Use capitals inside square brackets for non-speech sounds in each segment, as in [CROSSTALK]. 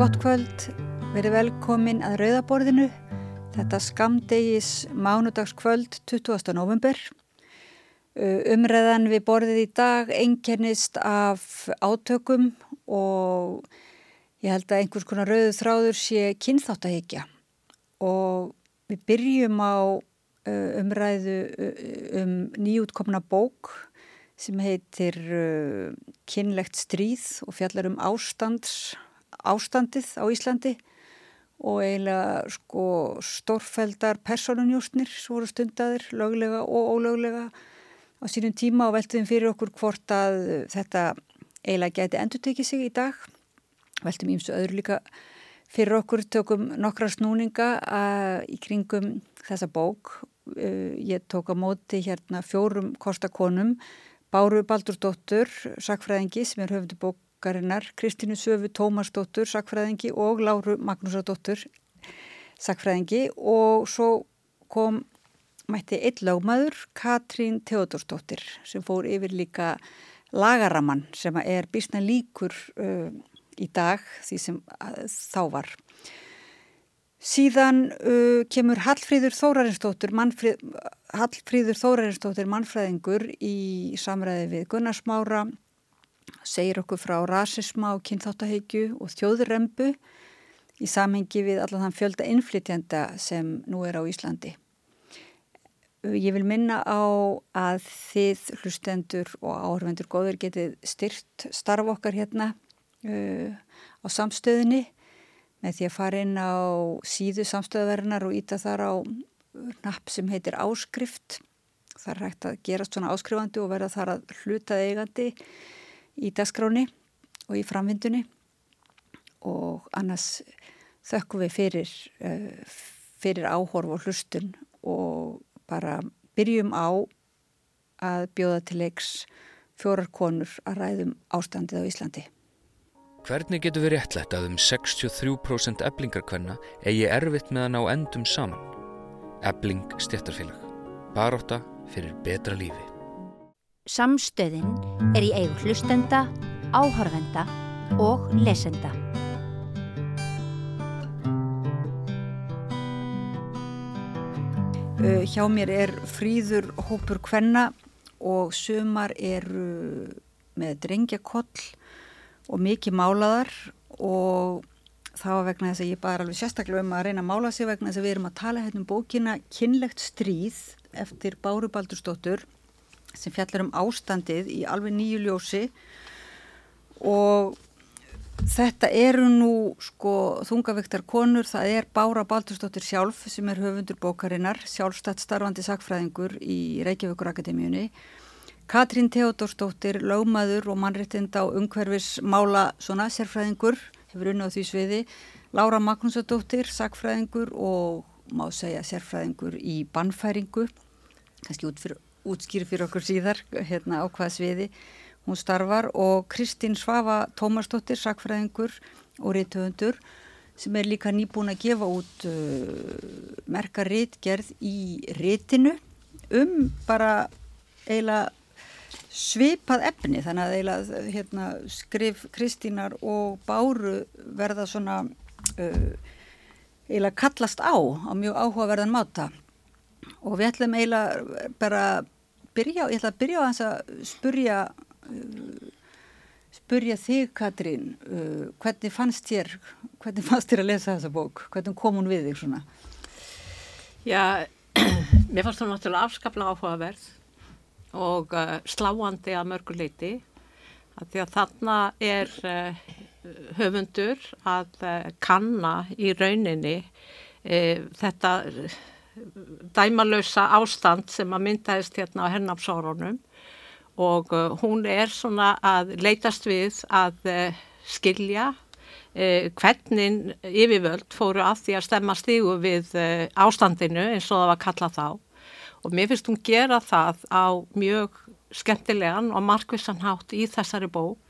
Gott kvöld, verið velkomin að Rauðaborðinu. Þetta skamdegis mánudagskvöld 20. november. Umræðan við borðið í dag einkennist af átökum og ég held að einhvers konar rauðu þráður sé kynþáttahekja og við byrjum á umræðu um nýjútkomna bók sem heitir uh, Kynlegt stríð og fjallar um ástands, ástandið á Íslandi og eiginlega sko stórfældar personunjóstnir voru stundadir löglega og ólöglega á sínum tíma og veltum fyrir okkur hvort að þetta eiginlega gæti endur tekið sig í dag. Veltum ímsu öðru líka fyrir okkur tökum nokkra snúninga í kringum þessa bók. Ég tók á móti hérna fjórum kostakonum Báru Baldursdóttur, sakfræðingi sem er höfundu bókarinnar, Kristínu Söfu Tómasdóttur, sakfræðingi og Láru Magnúsadóttur, sakfræðingi og svo kom mætti eitt lágmaður, Katrín Teodorsdóttir sem fór yfir líka lagaraman sem er bísna líkur uh, í dag því sem uh, þá var. Síðan uh, kemur Hallfríður Þórarinsdóttir, Hallfríður Þórarinsdóttir mannfræðingur í samræði við Gunnarsmára, segir okkur frá rasisma og kynþáttaheikju og þjóðurrembu í samhengi við allan þann fjölda innflytjanda sem nú er á Íslandi. Ég vil minna á að þið hlustendur og áhörvendur góður getið styrt starf okkar hérna uh, á samstöðinni með því að fara inn á síðu samstöðverðinar og íta þar á napp sem heitir áskrift. Það er hægt að gerast svona áskrifandi og verða þar að hlutað eigandi í dagskráni og í framvindunni og annars þökkum við fyrir, fyrir áhorf og hlustun og bara byrjum á að bjóða til leiks fjórar konur að ræðum ástandið á Íslandi. Hvernig getur við réttlætt að um 63% eblingarkvenna eigi erfitt með að ná endum saman? Ebling stjættarfélag. Baróta fyrir betra lífi. Samstöðin er í eigu hlustenda, áhörvenda og lesenda. Hjá mér er fríður hópur kvenna og sumar eru með drengjakoll og mikið málaðar og það var vegna þess að ég bara alveg sérstaklega um að reyna að mála sig vegna þess að við erum að tala hérna um bókina Kynlegt stríð eftir Báru Baldurstóttur sem fjallar um ástandið í alveg nýju ljósi. Og þetta eru nú sko þungaviktar konur, það er Bára Baldurstóttir sjálf sem er höfundur bókarinnar, sjálfstætt starfandi sakfræðingur í Reykjavíkur Akademíunni Katrín Teodorsdóttir, lögmaður og mannréttinda og umhverfismála svona sérfræðingur, hefur unnið á því sviði. Lára Magnúsadóttir, sakfræðingur og má segja sérfræðingur í bannfæringu, kannski út fyrir, útskýri fyrir okkur síðar hérna á hvaða sviði hún starfar. Og Kristín Svafa Tómasdóttir, sakfræðingur og rítuðundur sem er líka nýbúin að gefa út uh, merka rítgerð í rítinu um bara eiginlega svipað efni. Þannig að eiginlega hérna, skrif Kristínar og Báru verða svona uh, eiginlega kallast á á mjög áhugaverðan máta og við ætlum eiginlega bara byrja, ég ætla að byrja á þess að spurja spurja þig Katrín uh, hvernig fannst þér hvernig fannst þér að lesa þessa bók? Hvernig kom hún við þig svona? Já, [CLEARS THROAT] mér fannst hún náttúrulega afskaplega áhugaverð og uh, sláandi að mörgu leiti því að þarna er uh, höfundur að kanna í rauninni þetta dæmalösa ástand sem að myndaðist hérna á hernafsórunum og hún er svona að leitast við að skilja hvernig yfirvöld fóru að því að stemma stígu við ástandinu eins og það var kallað þá og mér finnst hún gera það á mjög skemmtilegan og markvissan hátt í þessari bók.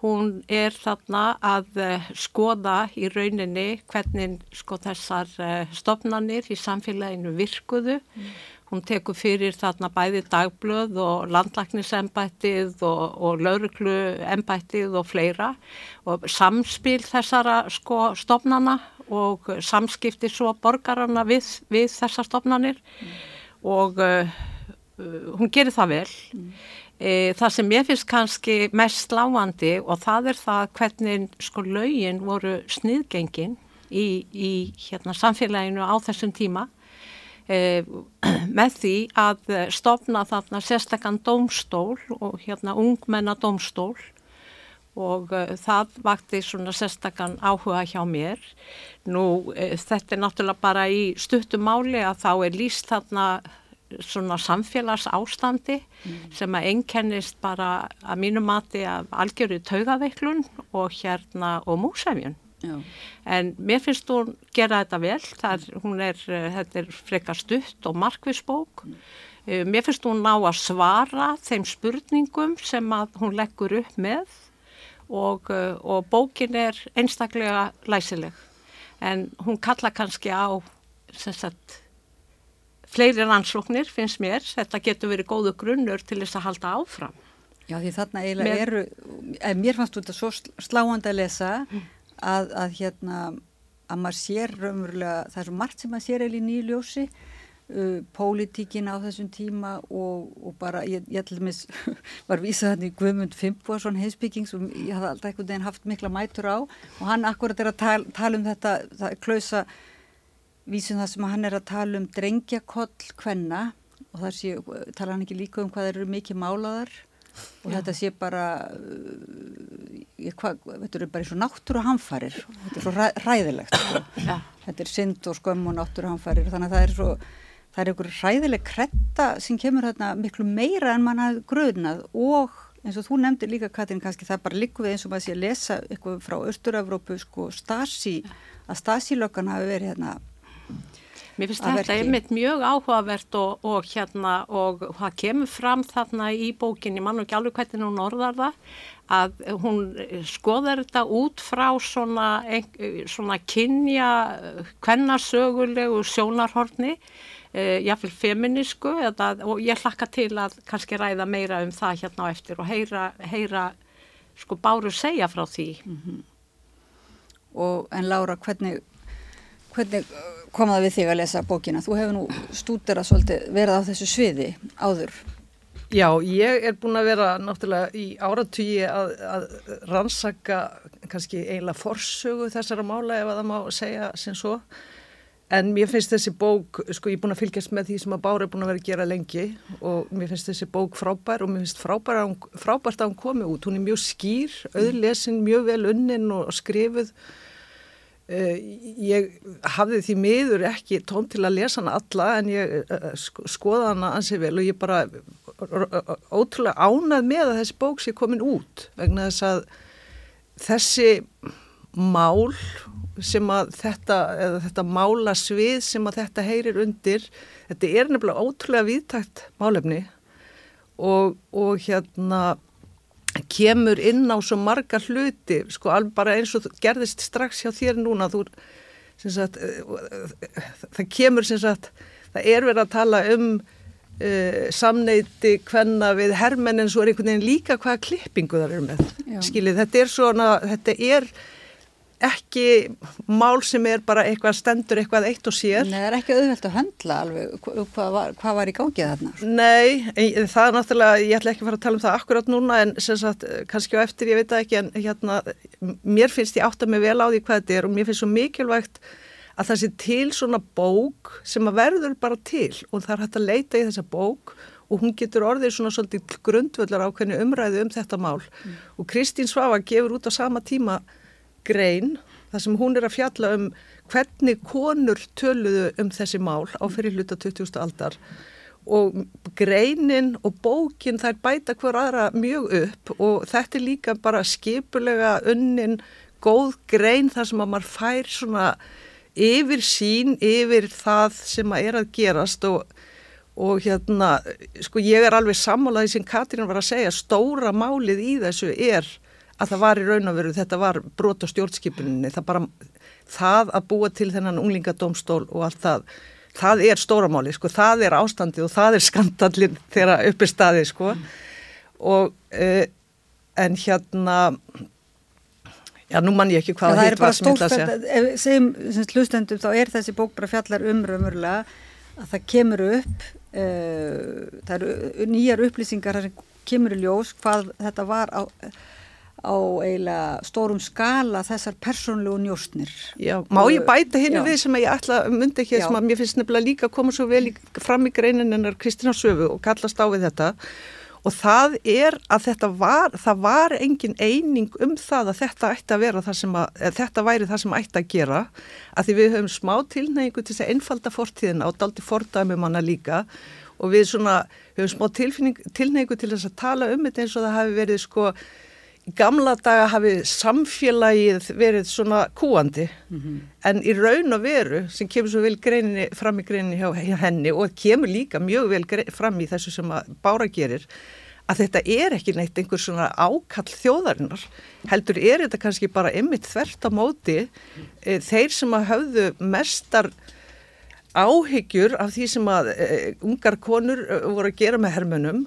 Hún er þarna að uh, skoða í rauninni hvernig sko þessar uh, stofnanir í samfélaginu virkuðu. Mm. Hún tekur fyrir þarna bæði dagblöð og landlæknisembættið og, og laurugluembættið og fleira og samspil þessara sko stofnana og samskipti svo borgarana við, við þessar stofnanir mm. og uh, hún gerir það vel. Mm. E, það sem ég finnst kannski mest lágandi og það er það hvernig sko laugin voru sniðgengin í, í hérna, samfélaginu á þessum tíma eh, [CLEARS THROAT] með því að stopna þarna sérstakann dómstól og hérna ungmenna dómstól og uh, það vakti svona sérstakann áhuga hjá mér. Nú uh, þetta er náttúrulega bara í stuttumáli að þá er líst þarna svona samfélags ástandi mm. sem að einkennist bara að mínu mati af algjöru taugaveiklun og hérna og músefjun. En mér finnst hún gera þetta vel, er, hún er, þetta er frekar stutt og markvisbók. Mm. Eh, mér finnst hún ná að svara þeim spurningum sem að hún leggur upp með og, eh, og bókin er einstaklega læsileg. En hún kalla kannski á sagt, fleiri rannsóknir finnst mér, þetta getur verið góðu grunnur til þess að halda áfram. Já því þarna eiginlega mér, eru, mér fannst þetta svo sláandi að lesa að, að hérna að maður sér raunverulega, það er svo margt sem maður sér eða í nýju ljósi uh, pólitíkin á þessum tíma og, og bara, ég, ég ætlum [LAUGHS] að var vísað hann í Guðmund Fimboðsson heimsbyggings og ég hafði alltaf einhvern veginn haft mikla mætur á og hann akkurat er að tala, tala um þetta, það er klausa vísum það sem hann er að tala um drengjakoll hvenna og þar sé, tala hann ekki líka um hvað eru mikið málaðar og Já. þetta sé bara uh, ég, hva, þetta eru bara eins og náttúru hamfarir þetta er svo ræ, ræðilegt sko. þetta er synd og skömm og náttúru hamfarir þannig að það er svo það er einhver ræðileg kretta sem kemur þarna miklu meira en mann hafði gröðnað og eins og þú nefndir líka Katrin kannski það bara líku við eins og maður sé að lesa eitthvað frá Östur-Európu sko Stasi að Stasi-lökan hafi verið hérna Mér finnst þetta einmitt mjög áhugavert og, og hérna og það kemur fram þarna í bókinni, mann og ekki alveg hvernig hún orðar það, að hún skoðar þetta út frá svona, svona kynja, kvennarsögulegu sjónarhorni, e, jáfnveil feminísku eða, og ég hlakka til að kannski ræða meira um það hérna á eftir og heyra, heyra sko báru segja frá því. Mm -hmm. Og en Laura, hvernig, hvernig kom það við þig að lesa bókina? Þú hefur nú stúdera svolítið verið á þessu sviði áður. Já, ég er búin að vera náttúrulega í áratugji að, að rannsaka kannski eiginlega forsögu þessara mála ef að það má segja sem svo. En mér finnst þessi bók, sko ég er búin að fylgjast með því sem að Bára er búin að vera að gera lengi og mér finnst þessi bók frábær og mér finnst frábært að, frábært að hún komi út. Hún er mjög skýr, auðlesin, mjög vel unnin og skrifuð ég hafði því miður ekki tón til að lesa hana alla en ég eh, skoða hana ansið vel og ég bara ótrúlega ánað með að þessi bók sé komin út vegna þess að þessi mál sem að þetta, þetta mála svið sem að þetta heyrir undir, þetta er nefnilega ótrúlega viðtækt málefni og, og hérna kemur inn á svo marga hluti sko alveg bara eins og gerðist strax hjá þér núna þú, sagt, eh, það kemur sagt það er verið að tala um uh, samneiti hvenna við hermenn en svo er einhvern veginn líka hvaða klippingu það eru með Já. skiljið þetta er svona þetta er ekki mál sem er bara eitthvað stendur eitthvað eitt og sér. Nei, það er ekki auðvelt að höndla alveg hvað var, hvað var í gángið þarna. Nei, það er náttúrulega, ég ætla ekki að fara að tala um það akkurát núna en sem sagt, kannski á eftir, ég veit það ekki en hérna, mér finnst ég átt að mig vel á því hvað þetta er og mér finnst svo mikilvægt að það sé til svona bók sem að verður bara til og það er hægt að leita í þessa bók og hún getur orðið svona svolítið grundvöldar ákveðinu umræðu um þetta mál mm. og Kristín Svafa gefur út á sama tíma grein þar sem hún er að fjalla um hvernig konur töluðu um þessi mál á fyrir hluta 20. aldar og greinin og bókin þær bæta hver aðra mjög upp og þetta er líka bara skipulega unnin góð grein þar sem að maður fær svona yfir sín, yfir það sem að er að gerast og, og hérna, sko ég er alveg sammálaði sem Katrín var að segja, stóra málið í þessu er að það var í raun og veru, þetta var brot á stjórnskipuninni, það bara, það að búa til þennan unglingadómstól og allt það, það er stóramáli, sko, það er ástandi og það er skandallin þegar uppi staði, sko. Og uh, en hérna já, nú mann ég ekki hvað það hitt var sem ég ætla að segja. segjum, sem hlustendum, þá er þessi bók bara fjallar umröðumurlega að það kemur upp uh, það eru nýjar upplýsingar það kemur í ljós hvað þetta var á á eiginlega stórum skala þessar persónlegu njóstnir. Já, má ég bæta henni við sem ég ætla myndi ekki sem að mér finnst nefnilega líka að koma svo vel í, fram í greinin ennar Kristina Söfu og kallast á við þetta. Og það er að þetta var, það var engin eining um það að þetta ætti að vera það sem að, þetta væri það sem ætti að gera. Að því við höfum smá tilneigu til þess að einfalda fortíðina og daldi fordæmum hana líka. Og við svona höfum smá tilneigu til þess að tala um þetta eins og það hafi verið sko gamla daga hafi samfélagið verið svona kúandi mm -hmm. en í raun og veru sem kemur svo vel greininni, fram í greininni hjá henni og kemur líka mjög vel fram í þessu sem að Bára gerir að þetta er ekki neitt einhver svona ákall þjóðarinnar heldur er þetta kannski bara ymmit þvert á móti e, þeir sem að höfðu mestar áhyggjur af því sem að e, ungar konur eh, voru að gera með hermunum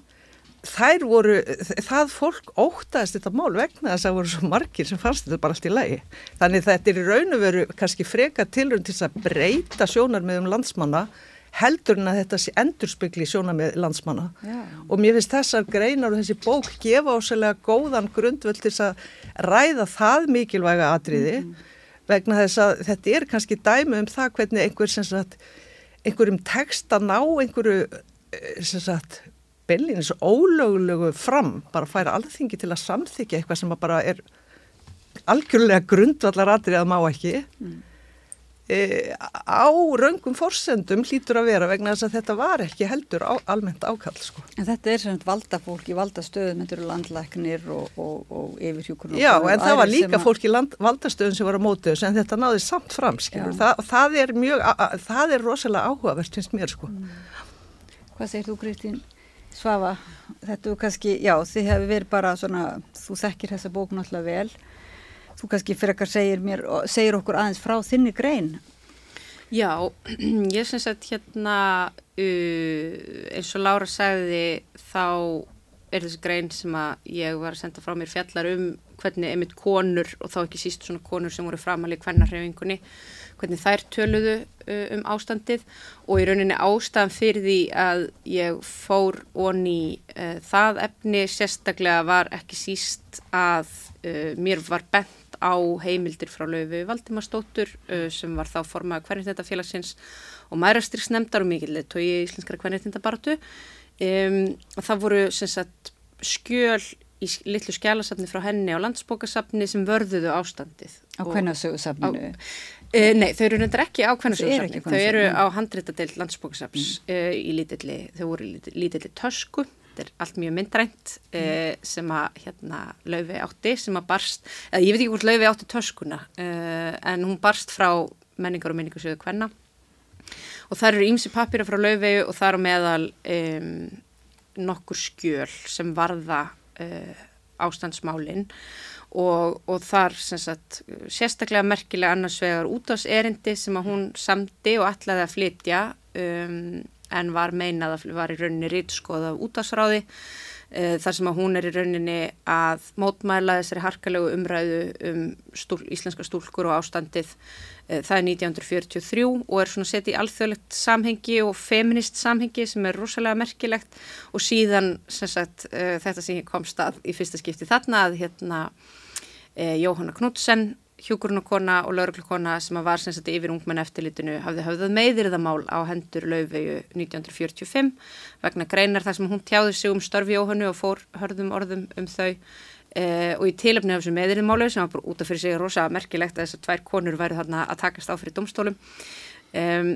þær voru, það fólk ótaðist þetta mál vegna þess að það voru svo margir sem fannst þetta bara allt í lagi. Þannig þetta er í raun og veru kannski freka tilrönd til að breyta sjónar með um landsmanna heldur en að þetta sé endurspegli sjónar með landsmanna. Já. Og mér finnst þessar greinar og þessi bók gefa ásælega góðan grundvöld til að ræða það mikilvæga atriði mm -hmm. vegna þess að þetta er kannski dæmi um það hvernig einhver sem sagt einhverjum text að ná einhverju eh, sem sagt bellin þessu ólögulegu fram bara að færa alþingi til að samþykja eitthvað sem bara er algjörlega grundvallar aðrið að má ekki mm. e, á raungum forsendum hlýtur að vera vegna þess að þetta var ekki heldur á, almennt ákall sko. En þetta er svona valdafólk í valdastöðum þetta eru landlæknir og, og, og yfirhjúkur Já, en það var líka fólk í land, valdastöðum sem var á mótiðus en þetta náði samt fram, Þa, það er mjög, að, það er rosalega áhugavert finnst mér sko mm. Hvað segir þú Kristín? Svafa, þetta er kannski, já, þið hefur verið bara svona, þú þekkir þessa bók náttúrulega vel, þú kannski fyrir ekkar segir, mér, segir okkur aðeins frá þinni grein. Já, [CLEARS THROAT] ég syns að hérna, uh, eins og Lára sagði, þá er þessi grein sem að ég var að senda frá mér fjallar um hvernig einmitt konur og þá ekki síst svona konur sem voru framalið hvernarhefingunni hvernig þær töluðu uh, um ástandið og í rauninni ástæðan fyrir því að ég fór onni uh, það efni sérstaklega var ekki síst að uh, mér var bent á heimildir frá löfu Valdimarsdóttur uh, sem var þá formað hvernig þetta félagsins og mærastriks nefndar og mikilvægt tói í íslenskara hvernig þetta baratu um, og það voru sagt, skjöl í litlu skjálasafni frá henni á landsbókasafni sem vörðuðu ástandið. Á hvernasögusafninu? Uh, nei, þau eru nefndar ekki á kvennasjóðsafni, þau eru á handréttadeild landsbóksafs mm. uh, í lítilli, þau voru í lítilli tösku, þetta er allt mjög myndrænt uh, mm. sem að hérna laufi átti, sem að barst, eða ég veit ekki hvort laufi átti töskuna, en hún barst frá menningar og menningarsjöðu kvenna. Og það eru ímsi papýra frá laufi og það eru meðal um, nokkur skjöl sem varða ástandsmálinn og, og þar sagt, sérstaklega merkilega annars vegar útáserindi sem að hún samdi og ætlaði að flytja um, en var meinað að var í rauninni rýtskoða útásráði uh, þar sem að hún er í rauninni að mótmæla þessari harkalegu umræðu um stúl, íslenska stúlkur og ástandið. Uh, það er 1943 og er svona sett í alþjóðlegt samhengi og feminist samhengi sem er rosalega merkilegt. Og síðan sagt, uh, þetta sem kom stað í fyrsta skipti þarna að hérna eh, Jóhanna Knudsen, hjúkurunarkona og lauruglukona sem var sem sagt yfir ungmenn eftirlitinu hafði höfðað meðirðamál á hendur laufegu 1945 vegna greinar þar sem hún tjáði sig um störfi Jóhannu og fór hörðum orðum um þau. Eh, og í tilöfni af þessu meðirðamálu sem var bara út af fyrir sig rosa merkilegt að þessar tvær konur væri þarna að takast á fyrir domstólum um,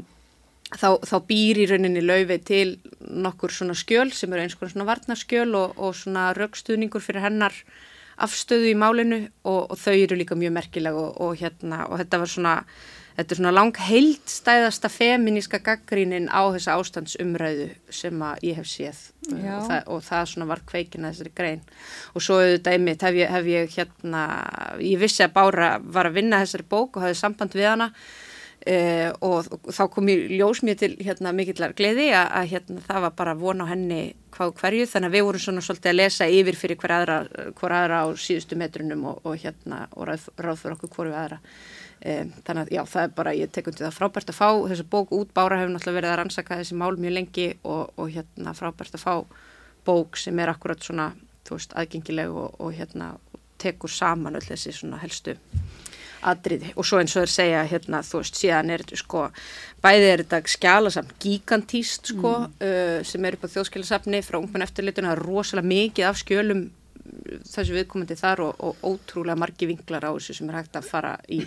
Þá, þá býr í rauninni laufi til nokkur svona skjöl sem eru eins konar svona varnaskjöl og, og svona raukstuðningur fyrir hennar afstöðu í málinu og, og þau eru líka mjög merkilega og, og hérna og þetta var svona, þetta er svona lang heildstæðasta feminíska gaggrínin á þessa ástandsumræðu sem að ég hef séð. Og það, og það svona var kveikina þessari grein. Og svo auðvitað einmitt hef ég, hef ég hérna, ég vissi að Bára var að vinna þessari bók og hafði samband við hana Uh, og, þá kom ég ljós mér til hérna, mikillar gleði að, að hérna, það var bara von á henni hvað hverju. Þannig að við vorum svona svolítið að lesa yfir fyrir hver aðra, hver aðra á síðustu metrunum og, og hérna og ráð, ráð fyrir okkur hverju aðra. Um, þannig að já það er bara, ég tek undir það. Frábært að fá þessu bók út, Bára hefur náttúrulega verið að rannsaka þessi mál mjög lengi og, og hérna frábært að fá bók sem er akkurat svona, þú veist, aðgengileg og hérna tekur saman öll þessi svona helstu atriði og svo eins og þeir segja hérna þú veist síðan er þetta sko bæði er þetta skjálasafn gigantíst sko mm. uh, sem er upp á þjóðskjálasafni frá ungmenn eftirlituna rosalega mikið af skjölum þessu viðkomandi þar og, og ótrúlega margi vinklar á þessu sem er hægt að fara í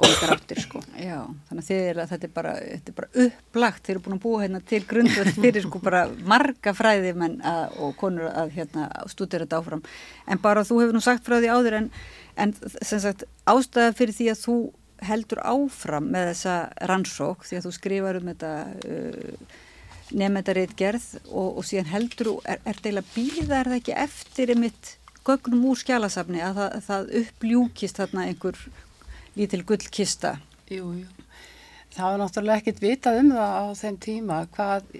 og ykkar áttir sko. Já, þannig að, að þetta er bara, þetta er bara upplagt, þeir eru búin að búa hérna til grundvöld fyrir sko bara marga fræði menn að, og konur að hérna stúdira þetta áfram. En bara þú hefur nú sagt frá því áður en, en sagt ástæða fyrir því að þú heldur áfram með þessa rannsók því að þú skrifar um þetta uh, nefndareitt gerð og, og síðan heldur, er, er deila býðar það ekki eftir einmitt gögnum úr skjálasafni að það, það uppljúkist þarna einhver lítil gullkista. Jú, jú. Það var náttúrulega ekkert vitað um það á þeim tíma hvað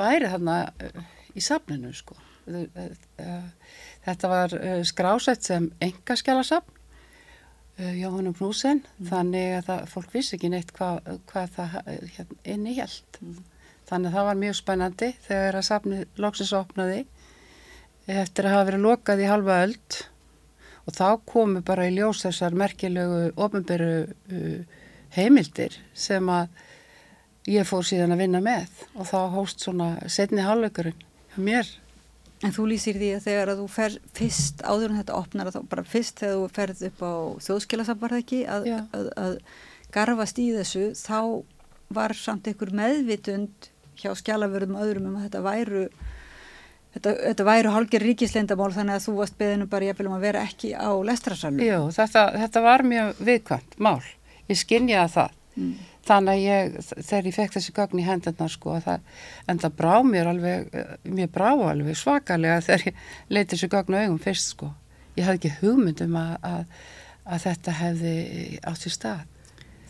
væri þarna eh, í safninu sko. Eh, þetta var skrásett sem engaskjálasafn, Jóhannum Knúsen, mm. þannig að það, fólk vissi ekki neitt hvað, hvað það hérna, inni held. Mm. Þannig að það var mjög spennandi þegar að safni loksins opnaði eftir að hafa verið lokað í halva öld og þá komu bara í ljós þessar merkilegu ofinberu uh, heimildir sem að ég fór síðan að vinna með og þá hóst svona setni halvleikurinn mér. En þú lýsir því að þegar að þú fer fyrst áður en þetta opnar að þá bara fyrst þegar þú ferð upp á þjóðskilasambarð ekki að, að, að garfast í þessu þá var samt einhver meðvitund hjá skjálaförðum öðrum um að þetta væru Þetta, þetta væru hálgir ríkislendamál þannig að þú varst beðinu bara ég fylgum að vera ekki á lestrasallu. Jú, þetta, þetta var mjög viðkvæmt mál. Ég skinnjaði það. Mm. Þannig að ég, þegar ég fekk þessi gögn í hendurna sko, það, en það brá mér alveg, mér brá alveg svakalega þegar ég leiti þessi gögn á augum fyrst sko. Ég hafði ekki hugmyndum að, að, að þetta hefði átt í stað.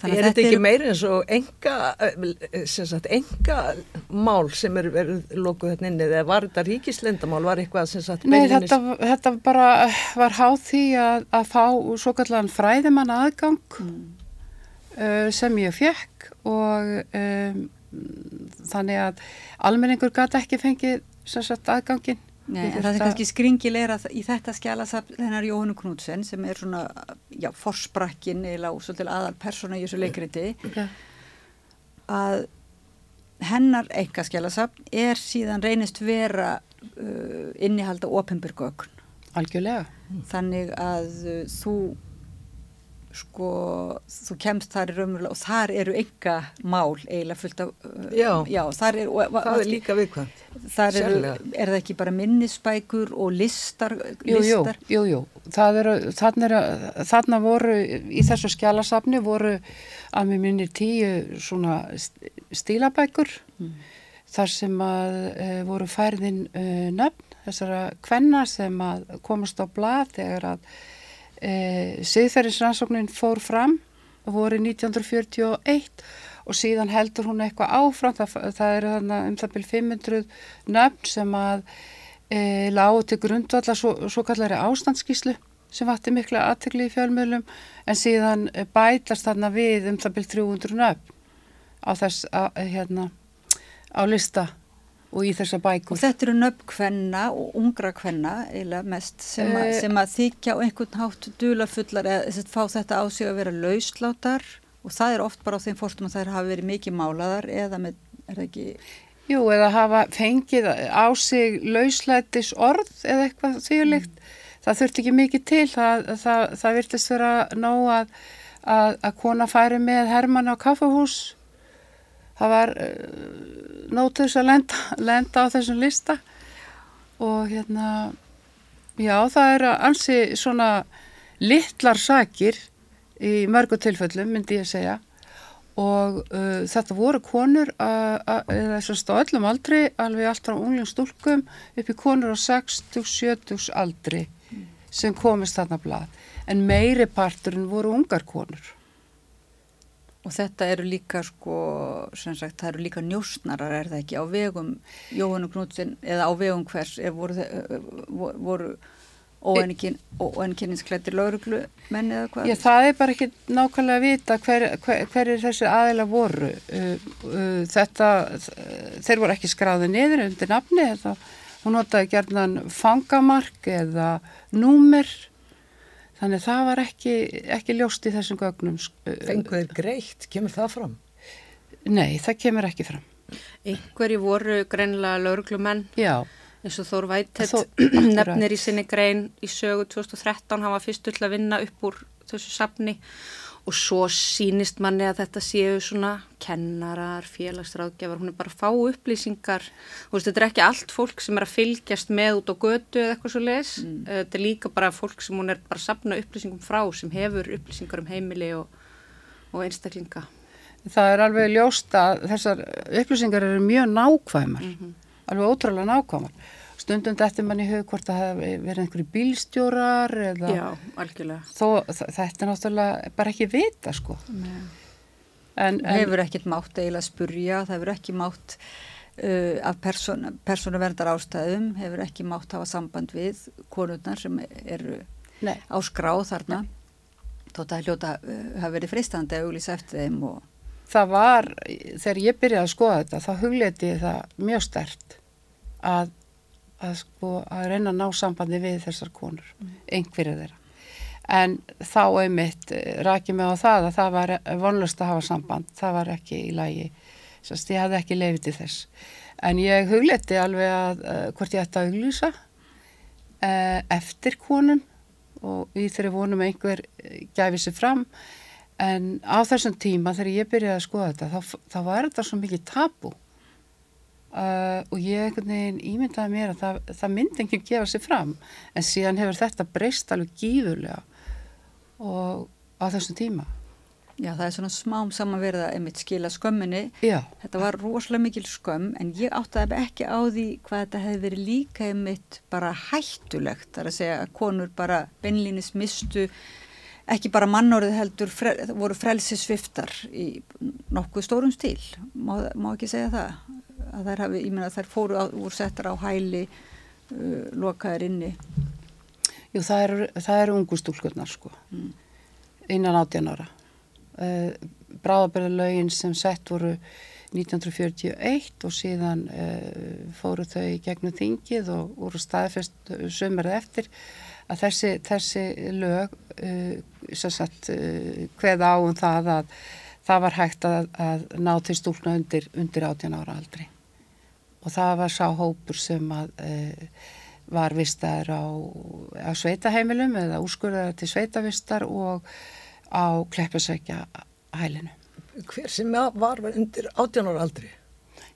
Þannig er þetta ekki er... meira eins og enga, eh, sagt, enga mál sem er verið lokuð hérna inni eða var þetta ríkislendamál, var eitthvað sem sagt Nei, þetta, þetta bara var háð því að, að fá svo kallan fræðimann aðgang mm. Uh, sem ég fekk og um, þannig að almenningur gæti ekki fengið sagt, aðgangin Nei, en það er kannski skringilegra í þetta skjálasafn þennar Jóhannu Knútsen sem er svona, já, forsprakkin eða svolítið aðal persóna í þessu leikriti okay. að hennar eitthvað skjálasafn er síðan reynist vera uh, innihalda ofinbyrgögn. Algjörlega. Þannig að uh, þú sko, þú kemst þar í raunverulega og þar eru enga mál eiginlega fullt af uh, já, já þar er, og, það er líka viðkvæmt þar eru, er það ekki bara minnisbækur og listar, listar? Jú, jú, jú, þarna voru í þessu skjálasafni voru að mér minnir tíu svona stílabækur mm. þar sem að e, voru færðin e, nöfn þessara kvenna sem að komast á blað þegar að e, Siðferðisrannsóknin fór fram voru 1941 og síðan heldur hún eitthvað áfram. Það, það eru um það byrjum 500 nöfn sem að e, lágu til grundvalla svo, svo kallari ástandskíslu sem vatti mikla aðtegli í fjölmjölum en síðan bætast þarna við um það byrjum 300 nöfn á þess að hérna á lista og í þessa bækur. Og þetta eru nöfnkvenna og ungra kvenna eða mest sem, a, sem að þykja og einhvern hátt dulafullar eða þess að fá þetta á sig að vera lauslátar og það er oft bara á þeim fórstum að það hafa verið mikið málaðar eða með, er það ekki... Jú, eða hafa fengið á sig lauslætis orð eða eitthvað þýrlikt. Mm. Það þurfti ekki mikið til, það, það, það virtist vera nóg að, að, að kona færi með Hermann á kaffahús það var uh, nótus að lenda, lenda á þessum lista. Og hérna já það er ansi svona litlar sakir í mörgu tilfellum myndi ég að segja. Og uh, þetta voru konur eða þess að öllum aldri alveg allt frá unglum stúlkum upp í konur á 60-70 aldri sem komist þarna blad en meiri parturinn voru ungar konur Og Og þetta eru líka sko, sem sagt, það eru líka njósnarar, er það ekki, á vegum Jóhannu Knútsin eða á vegum hvers, er voru, voru óenninkinnisklættir lauruglu menni eða hvað? Já, það er bara ekki nákvæmlega að vita hver, hver, hver er þessi aðila voru. Þetta, þeir voru ekki skráðið niður undir nafni, þetta, hún notaði gerðan fangamark eða númer, þannig það var ekki, ekki ljóst í þessum gögnum. Fengur þeir greitt, kemur það fram? Nei, það kemur ekki fram. Einhverji voru greinlega lauruglumenn. Já eins og Þór Vættet [CLEARS THROAT] nefnir í sinni grein í sögu 2013 hann var fyrstu til að vinna upp úr þessu safni og svo sínist manni að þetta séu svona kennarar, félagsráðgjafar hún er bara að fá upplýsingar. Og veist, þetta er ekki allt fólk sem er að fylgjast með út á götu eða eitthvað svo les mm. Eh, þetta er líka bara fólk sem hún er bara að sapna upplýsingum frá sem hefur upplýsingar um heimili og, og einstaklinga. Það er alveg ljóst að þessar upplýsingar eru mjög nákvæmar. Mm -hmm alveg ótrúlega nákvæmar stundum þetta mann í hug hvort það hefur verið einhverju bílstjórar eða Já, algjörlega. þó þetta er náttúrulega bara ekki vita sko. En, en hefur ekkit mátt eiginlega spurja það hefur ekki mátt uh, af persónu persónu verndar ástæðum hefur ekki mátt hafa samband við konurnar sem eru Nei. á skráð þarna þótt að hljóta uh, hafa verið fristandi að auglýsa eftir þeim og Það var, þegar ég byrjaði að skoða þetta, þá hugleti ég það mjög stert að, að, sko, að reyna að ná sambandi við þessar konur, mm. einhverju þeirra. En þá eh, rækið mig á það að það var vonlust að hafa samband, það var ekki í lagi, Sast, ég hafði ekki lefið til þess. En ég hugleti alveg að uh, hvort ég ætti að auglýsa uh, eftir konum og í þeirri vonum einhver gæfi sér fram en á þessum tíma þegar ég byrjaði að skoða þetta þá, þá var þetta svo mikið tabu Uh, og ég ímyndaði mér að það, það myndi enginn gefa sér fram. En síðan hefur þetta breyst alveg gífurlega. Og á þessum tíma. Já það er svona smám samanverða einmitt skila skömminni. Já. þetta var rosalega mikil skömm en ég áttaði ekki á því hvað þetta hefði verið líka einmitt bara hættulegt. Þar að segja að konur bara beinlínis mistu ekki bara mannorðið heldur fre, voru frelsisviftar í nokkuð stórum stíl. Má, má ekki segja það að þær hafi, ég menna þær fóru á, úr settar á hæli uh, lokaðir inni. Jú, það eru er ungu stúlkurnar sko. Mm. innan áttjan ára. Uh, bráðabæðalögin sem sett voru 1941 og síðan uh, fóru þau gegnum þingið og voru staðfest sömurði eftir að þessi, þessi lög uh, sagt, uh, hveða á um það að það var hægt að, að ná til stúlna undir, undir 18 ára aldri og það var sá hópur sem að e, var vistar á, á sveitaheimilum eða úrskurðar til sveitavistar og á kleppasækja hælinu. Hver sem var undir 18 ára aldri?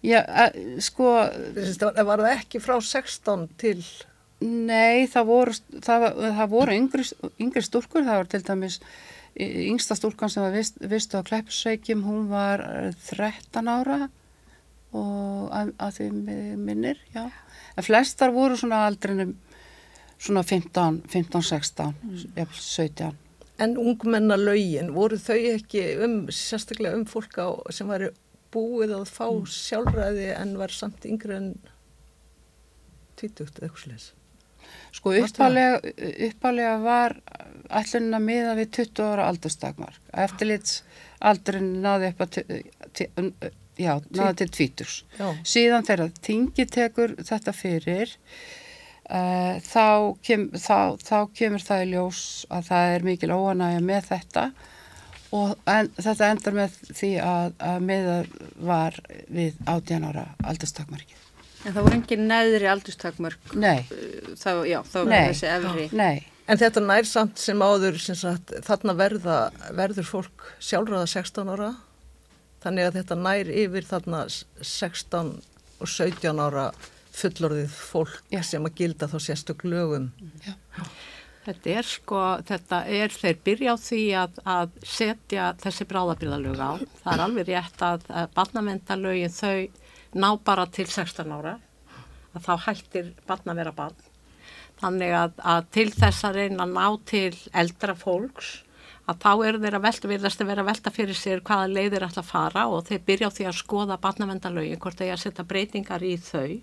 Já, e, sko... Var það ekki frá 16 til... Nei, það voru, það, það voru yngri, yngri stúrkur, það var til dæmis yngsta stúrkan sem var vist, vist á kleppasækjum, hún var 13 ára og að, að því minnir, já. En flestar voru svona aldrinum svona 15, 15, 16, mm. 17. En ungmenna laugin, voru þau ekki um, sérstaklega um fólk á, sem var búið að fá mm. sjálfræði en var samt yngre en 20 eða eitthvað sliðis? Sko uppálega var allir að miða við 20 ára aldurstakmark. Eftirlits aldurinn náði upp að já, náða til tvíturs. Síðan þegar tingi tekur þetta fyrir uh, þá, kem, þá, þá kemur það í ljós að það er mikil óanægja með þetta og en, þetta endar með því að, að miða var við 18 ára aldurstakmarkið. En það voru engin neðri aldurstakmark? Nei. Þá, já, þá verður þessi efri. Nei. En þetta nær samt sem áður, sem sagt, þarna verða, verður fólk sjálfræða 16 ára Þannig að þetta nær yfir þarna 16 og 17 ára fullorðið fólk Já. sem að gilda þá sérstök lögum. Já. Þetta er sko, þetta er, þeir byrja á því að, að setja þessi bráðabíðalög á. Það er alveg rétt að, að barnavendalögin þau ná bara til 16 ára, að þá hættir barna að vera barn. Þannig að, að til þess að reyna að ná til eldra fólks að þá eru þeir að velta, virðast að vera að velta fyrir sér hvaða leiðir ætla að fara og þeir byrja á því að skoða barnavendalögin, hvort þeir að setja breytingar í þau.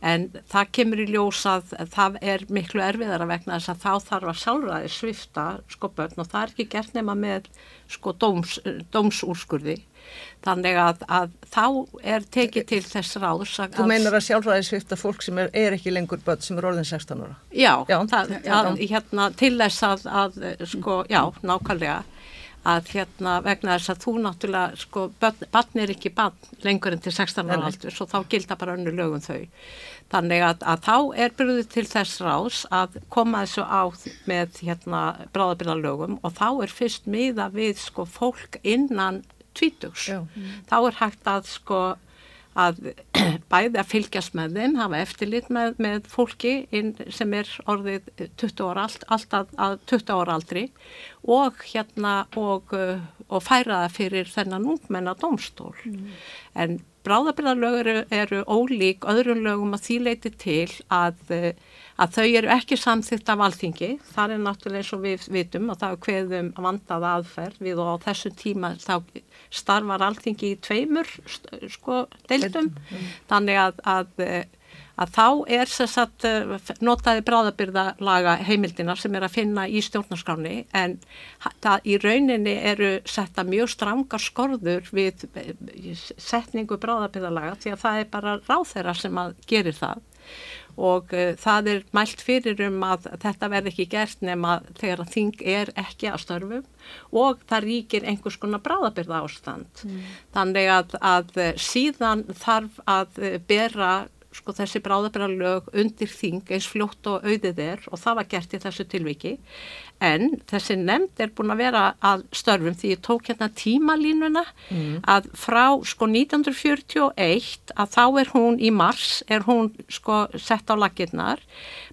En það kemur í ljós að það er miklu erfiðara vegna þess að þá þarf að sjálfræði svifta sko börn og það er ekki gert nema með sko dóms, dómsúrskurði þannig að, að þá er tekið til þess ráðs að... Þú meinar að sjálfræði svifta fólk sem er, er ekki lengur börn sem er orðin 16 ára? Já, já, það, já, að, hérna, til þess að, að sko, já, nákvæmlega að hérna vegna þess að þú náttúrulega, sko, barn er ekki barn lengur en til 16 ára aldur, svo þá gilda bara önnu lögum þau. Þannig að, að þá er byrjuð til þess ráðs að koma þessu á með hérna bráðabyrðalögum og þá er fyrst miða við sko fólk innan tvítugs. Þá er hægt að sko að [CLEARS THROAT] bæði að fylgjast með þeim, hafa eftirlit með, með fólki sem er orðið 20 ára, allt, alltaf að 20 ára aldri og hérna og, og færa það fyrir þennan ungmenna domstól. Mm. En bráðabirðarlög eru, eru ólík öðrum lögum að þýleiti til að að þau eru ekki samþýtt af alþingi, það er náttúrulega eins og við vitum og það er hverðum vandað aðferð við og á þessum tíma þá starfar alþingi í tveimur sko deildum, þannig að, að, að þá er þess að notaði bráðabyrðalaga heimildina sem er að finna í stjórnarskráni en það í rauninni eru setta mjög strangar skorður við setningu bráðabyrðalaga því að það er bara ráð þeirra sem að gerir það og uh, það er mælt fyrir um að þetta verði ekki gert nema þegar þing er ekki að störfum og það ríkir einhvers konar bráðabyrða ástand. Mm. Þannig að, að síðan þarf að bera sko þessi bráðabræðalög undir þing eins fljótt og auðið er og það var gert í þessu tilviki en þessi nefnd er búin að vera að störfum því ég tók hérna tímalínuna mm. að frá sko 1941 að þá er hún í mars er hún sko sett á laginnar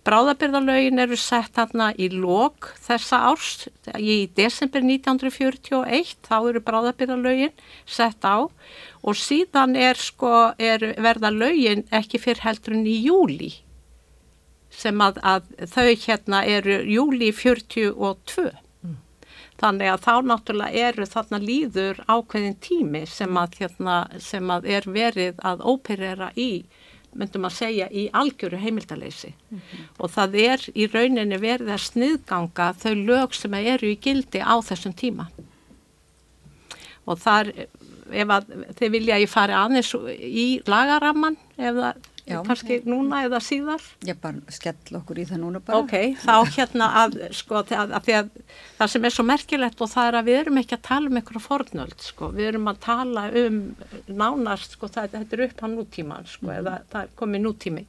bráðabyrðalögin eru sett hérna í lok þessa árs. Í desember 1941 þá eru bráðabyrðalögin sett á. Og síðan er sko er verða lögin ekki fyrir heldurinn í júli sem að, að þau hérna eru júli 42 mm. þannig að þá náttúrulega eru þarna líður ákveðin tími sem að, hérna, sem að er verið að óperera í myndum að segja í algjöru heimildaleysi mm -hmm. og það er í rauninni verið að sniðganga þau lög sem eru í gildi á þessum tíma og þar ef að þið vilja ég fari aðeins í lagaramman eða Já, kannski núna eða síðar? Ég bara skell okkur í það núna bara. Ok, þá hérna að sko að, að, að það sem er svo merkilegt og það er að við erum ekki að tala um einhverja fornöld sko, við erum að tala um nánast sko, það, þetta er upp á nútíman sko, mm eða það er komið nútími.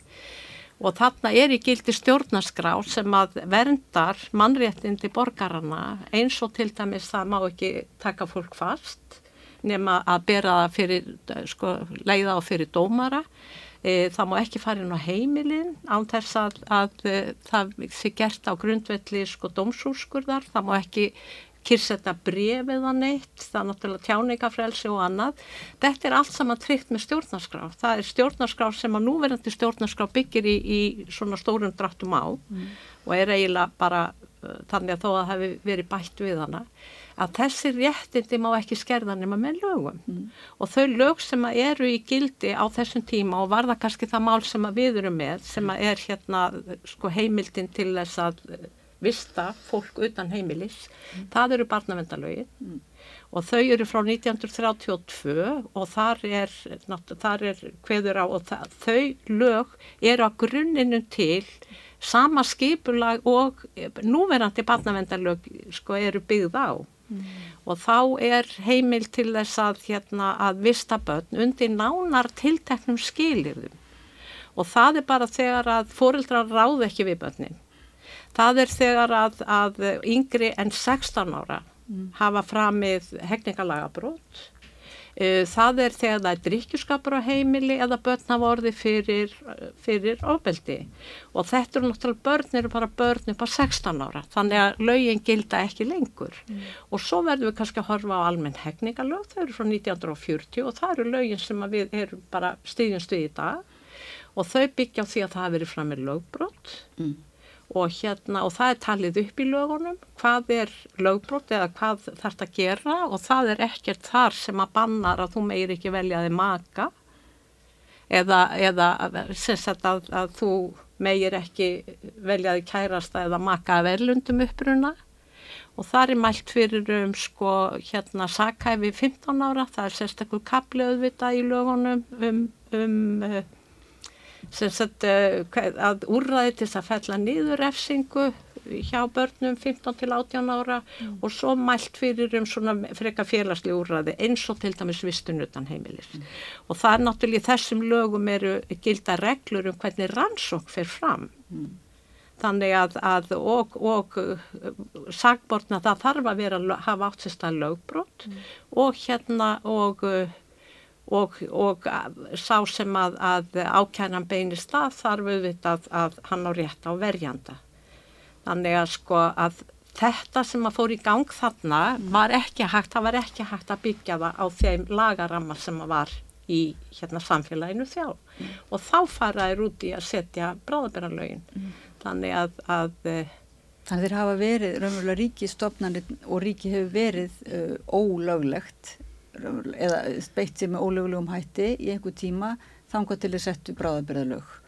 Og þarna er í gildi stjórnaskrá sem að verndar mannréttindi borgarana eins og til dæmis það má ekki taka fólk fast nema að bera það fyrir, sko, leiða á fyrir dómara. E, það má ekki fara inn á heimilin án þess að, að e, það sé gert á grundvelli sko dómsúrskurðar. Það má ekki kyrsetta brefið að neitt, það er náttúrulega tjáningafrelsi og annað. Þetta er allt saman tryggt með stjórnarskrá. Það er stjórnarskrá sem að núverandi stjórnarskrá byggir í, í svona stórum dráttum á mm. og er eiginlega bara uh, þannig að þó að það hefur verið bætt við hana að þessi réttindi má ekki skerða nema með lögum mm. og þau lög sem eru í gildi á þessum tíma og varða kannski það mál sem við erum með sem er hérna sko, heimildin til þess að vista fólk utan heimilis mm. það eru barnavendalögin mm. og þau eru frá 1932 og þar er, þar er á og það, þau lög eru á grunninu til sama skipulag og núverandi barnavendalög sko eru byggð á mm. og þá er heimil til þess að, hérna, að vista börn undir nánar tilteknum skilirðum og það er bara þegar að fórildrar ráð ekki við börnin. Það er þegar að, að yngri en 16 ára mm. hafa framið hegningalagabrót Eh, það er þegar það er drikkjuskapur á heimili eða börn hafa orði fyrir, fyrir ofbeldi. Og þetta eru náttúrulega börn eru bara börn upp á 16 ára þannig að lögin gilda ekki lengur. Mm. og svo verðum við kannski að horfa á almenn hegningalög, þau eru frá 1940 og það eru lögin sem við erum bara stíðjumst við í dag. Og þau byggja á því að það hafi verið fram með lögbrott mm og hérna og það er talið upp í lögunum hvað er lögbrot eða hvað þarf það að gera og það er ekkert þar sem að bannar að þú meir ekki veljaði maka. Eða, eða sagt, að, að þú meir ekki veljaði kærasta eða maka að verlundum uppruna. Og það er mælt fyrir um sko hérna sakhæfi 15 ára, það er sérstaklega kapli auðvitað í lögunum um, um sagt, eh, að úrraði til þess að fella niður efsingu hjá börnum 15 til 18 ára mm. og svo mælt fyrir um svona freka félagsli úrraði eins og til dæmis vistun utan heimilis mm. og það er náttúrulega í þessum lögum eru gilda reglur um hvernig rannsók fer fram mm. þannig að, að og, og sagbortna það þarf að vera að hafa átt sérstað lögbrot mm. og hérna og og, og sá sem að, að ákæran beinist það þarf auðvitað að, að hann á rétt á verjanda. Þannig að sko að þetta sem að fór í gang þarna var ekki hægt, það var ekki hægt að byggja það á þeim lagaramma sem að var í hérna samfélaginu þjá mm. og þá faraðir út í að setja bráðabærarlögin. Mm. Þannig að, að eh, Þannig þeir hafa verið, raunverulega ríki stopnarnir og ríki hefur verið uh, ólöglegt eða beitt sér með ólögulegum hætti í einhver tíma þangað til að settu bráðabyrðalög.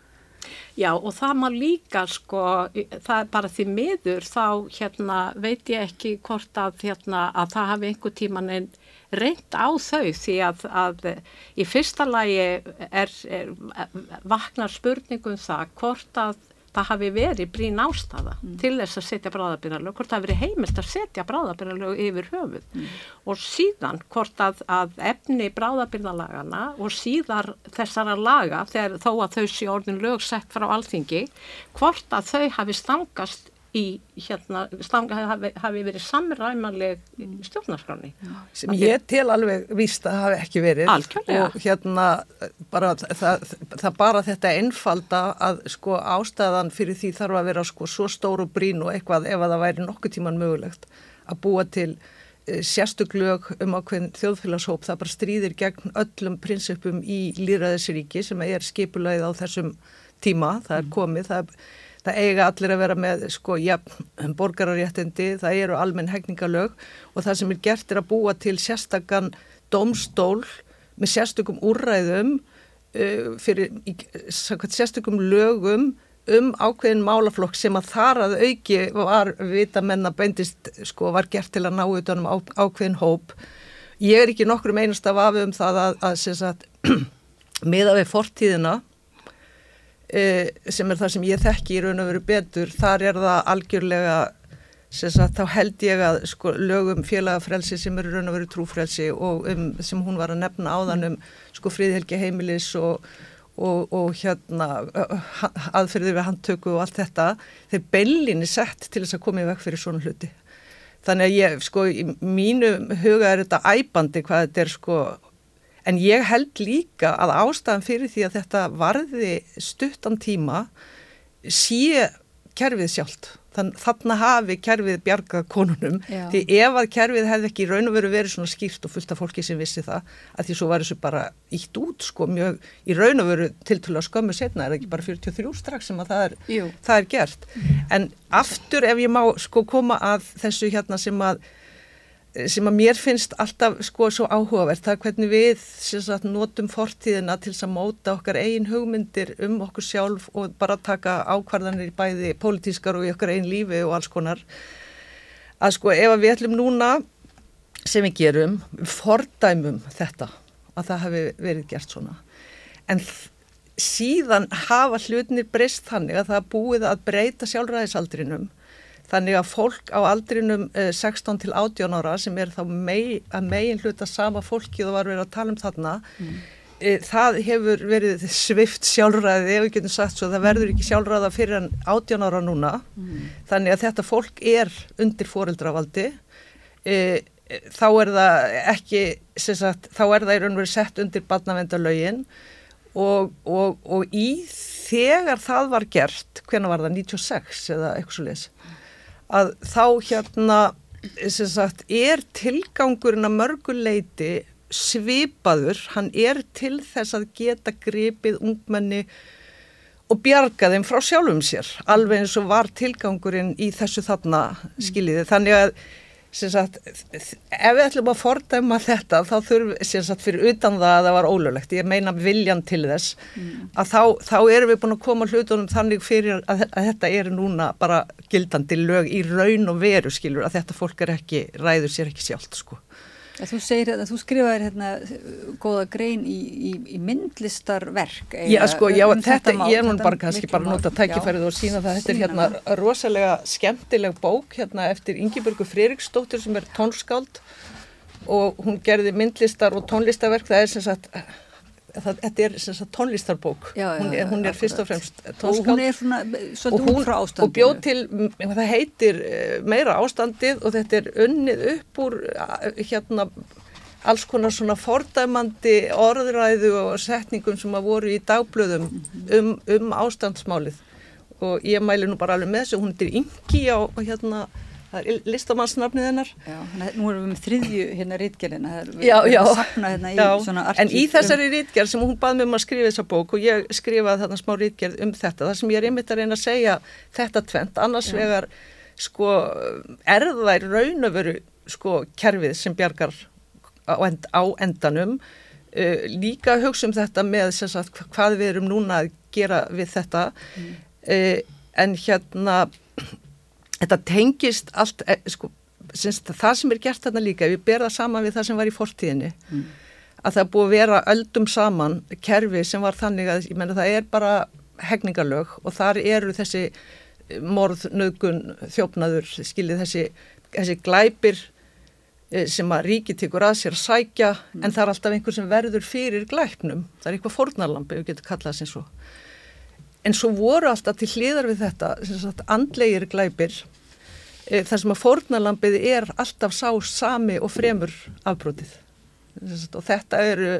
Já og það má líka sko, það er bara því miður þá hérna veit ég ekki hvort að, hérna, að það hafi einhver tíman einn reynd á þau því að, að í fyrsta lagi er, er vaknar spurningum það hvort að það hafi verið brín ástafa mm. til þess að setja bráðabyrðarlög, hvort það hafi verið heimilt að setja bráðabyrðarlög yfir höfuð mm. og síðan hvort að, að efni bráðabyrðarlagana og síðar þessara laga, þegar þó að þau sé orðin lög sett frá alþingi, hvort að þau hafi stangast í hérna, stanga hafi, hafi verið samræmanleg stjórnarskráni. Sem ég tel alveg víst að hafi ekki verið. Alkjörlega. og hérna bara, það, það bara þetta einfalda að sko ástæðan fyrir því þarf að vera sko svo stóru brín og eitthvað ef að það væri nokkuð tíman mögulegt að búa til e, sérstöklög um ákveðin þjóðfélagshóp. Það bara stríðir gegn öllum prinsipum í Lýraðisríki sem er skipulagið á þessum tíma, það er komið, það er það eiga allir að vera með sko, ja, borgararéttindi, það eru almenn hegningalög og það sem er gert er að búa til sérstakann domstól með sérstökum úrræðum uh, fyrir sérstökum lögum um ákveðin málaflokk sem að þar að auki var vita menna beindist sko var gert til að ná utanum á, ákveðin hóp. Ég er ekki nokkur um einast af afum það að, að, að [CLEARS THROAT] miða við fortíðina sem er það sem ég þekki í raun og veru betur, þar er það algjörlega, sagt, þá held ég að sko, lögum félagafrelsi sem eru raun og veru trúfrelsi og um, sem hún var að nefna áðan um sko, fríðhelgi heimilis og, og, og hérna aðferðið við handtöku og allt þetta, þeir beilinni sett til þess að koma í vekk fyrir svona hluti. Þannig að ég, sko, í mínu huga er þetta æbandi hvað þetta er, sko, En ég held líka að ástæðan fyrir því að þetta varði stuttan tíma sé kerfið sjálft. Þannig hafi kerfið bjargað konunum. Já. Því ef að kerfið hefði ekki raun og veru verið svona skýrt og fullt af fólki sem vissi það, að því svo var þessu bara ítt út sko mjög í raun og veru til til að skömmu setna, er ekki bara 43 strax sem að það er, það er gert. En aftur ef ég má sko koma að þessu hérna sem að sem að mér finnst alltaf sko svo áhugavert það er hvernig við sagt, notum fortíðina til að móta okkar eigin hugmyndir um okkur sjálf og bara taka ákvarðanir í bæði pólitískar og í okkar eigin lífi og alls konar. Að sko ef við ætlum núna sem við gerum, fordæmum þetta að það hefði verið gert svona. En síðan hafa hlutinir breyst þannig að það búið að breyta sjálfræðisaldrinum Þannig að fólk á aldrinum 16 eh, til 18 ára sem er þá mei, að megin hluta sama fólki og var verið að tala um þarna, mm. e, það hefur verið svift sjálfræði ef við getum sagt svo, það verður ekki sjálfræða fyrir en 18 ára núna. Mm. Þannig að þetta fólk er undir fóreldravaldi, e, þá er það ekki, sagt, þá er það í raun verið sett undir badnavendalögin og, og, og í þegar það var gert, hvernig var það, 96 eða eitthvað svo leiðis? Að þá hérna sagt, er tilgangurinn að mörguleiti svipaður, hann er til þess að geta gripið ungmenni og bjarga þeim frá sjálfum sér alveg eins og var tilgangurinn í þessu þarna skiljiði þannig að sagt, ef við ætlum að fordæma þetta þá þurfum sagt, fyrir utan það að það var ólöglegt ég meina viljan til þess mm. að þá, þá erum við búin að koma hlutunum þannig fyrir að, að þetta er núna bara gildandi lög í raun og veru skilur að þetta fólk er ekki ræður sér ekki sjálft sko Ja, þú segir að þú skrifaðir hérna góða grein í, í, í myndlistarverk Já sko, já, um þetta, þetta mál, ég er nú bara kannski bara nota tækifærið og sína það, þetta er hérna rosalega skemmtileg bók hérna eftir Ingeborgu Freiriksdóttir sem er tónskáld og hún gerði myndlistar og tónlistarverk, það er sem sagt það, þetta er sagt, tónlistarbók. Já, já, hún, er, hún er fyrst og fremst tónskáld og hún er svona svolítið út frá ástandinu. og bjóð til, það heitir eh, meira ástandið og þetta er unnið upp úr eh, hérna alls konar svona fordæmandi orðræðu og setningum sem að voru í dagblöðum um, um ástandsmálið. Og ég mæli nú bara alveg með þessu, hún er yngi á hérna það er listamannsnafnið hennar. Já, nú erum við með þriðju hérna rítgerðina Já, já, hérna í já. en í þessari rítgerð sem hún baði mig um að skrifa þessa bók og ég skrifaði þarna smá rítgerð um þetta, þar sem ég er einmitt að reyna að segja þetta tvent, annars já. vegar sko erðær raunöfuru sko kerfið sem bjargar á, end, á endanum. Uh, líka hugsa um þetta með sagt, hvað við erum núna að gera við þetta. Mm. uh, en hérna þetta tengist allt, e, sko, semst, það sem er gert þarna líka, við berða saman við það sem var í fortíðinni, mm. að það búið að vera öldum saman kerfi sem var þannig að, ég menna, það er bara hegningarlög og þar eru þessi morð, nögun, þjófnaður, skiljið þessi, þessi glæpir e, sem að ríki tekur að sér að sækja mm. en það er alltaf einhver sem verður fyrir glæpnum, það er eitthvað fornarlampi, við getum kallað sem svo en svo voru alltaf til hliðar við þetta sagt, andlegir glæpir e, þar sem að fórnalampið er alltaf sá sami og fremur afbrótið sagt, og þetta eru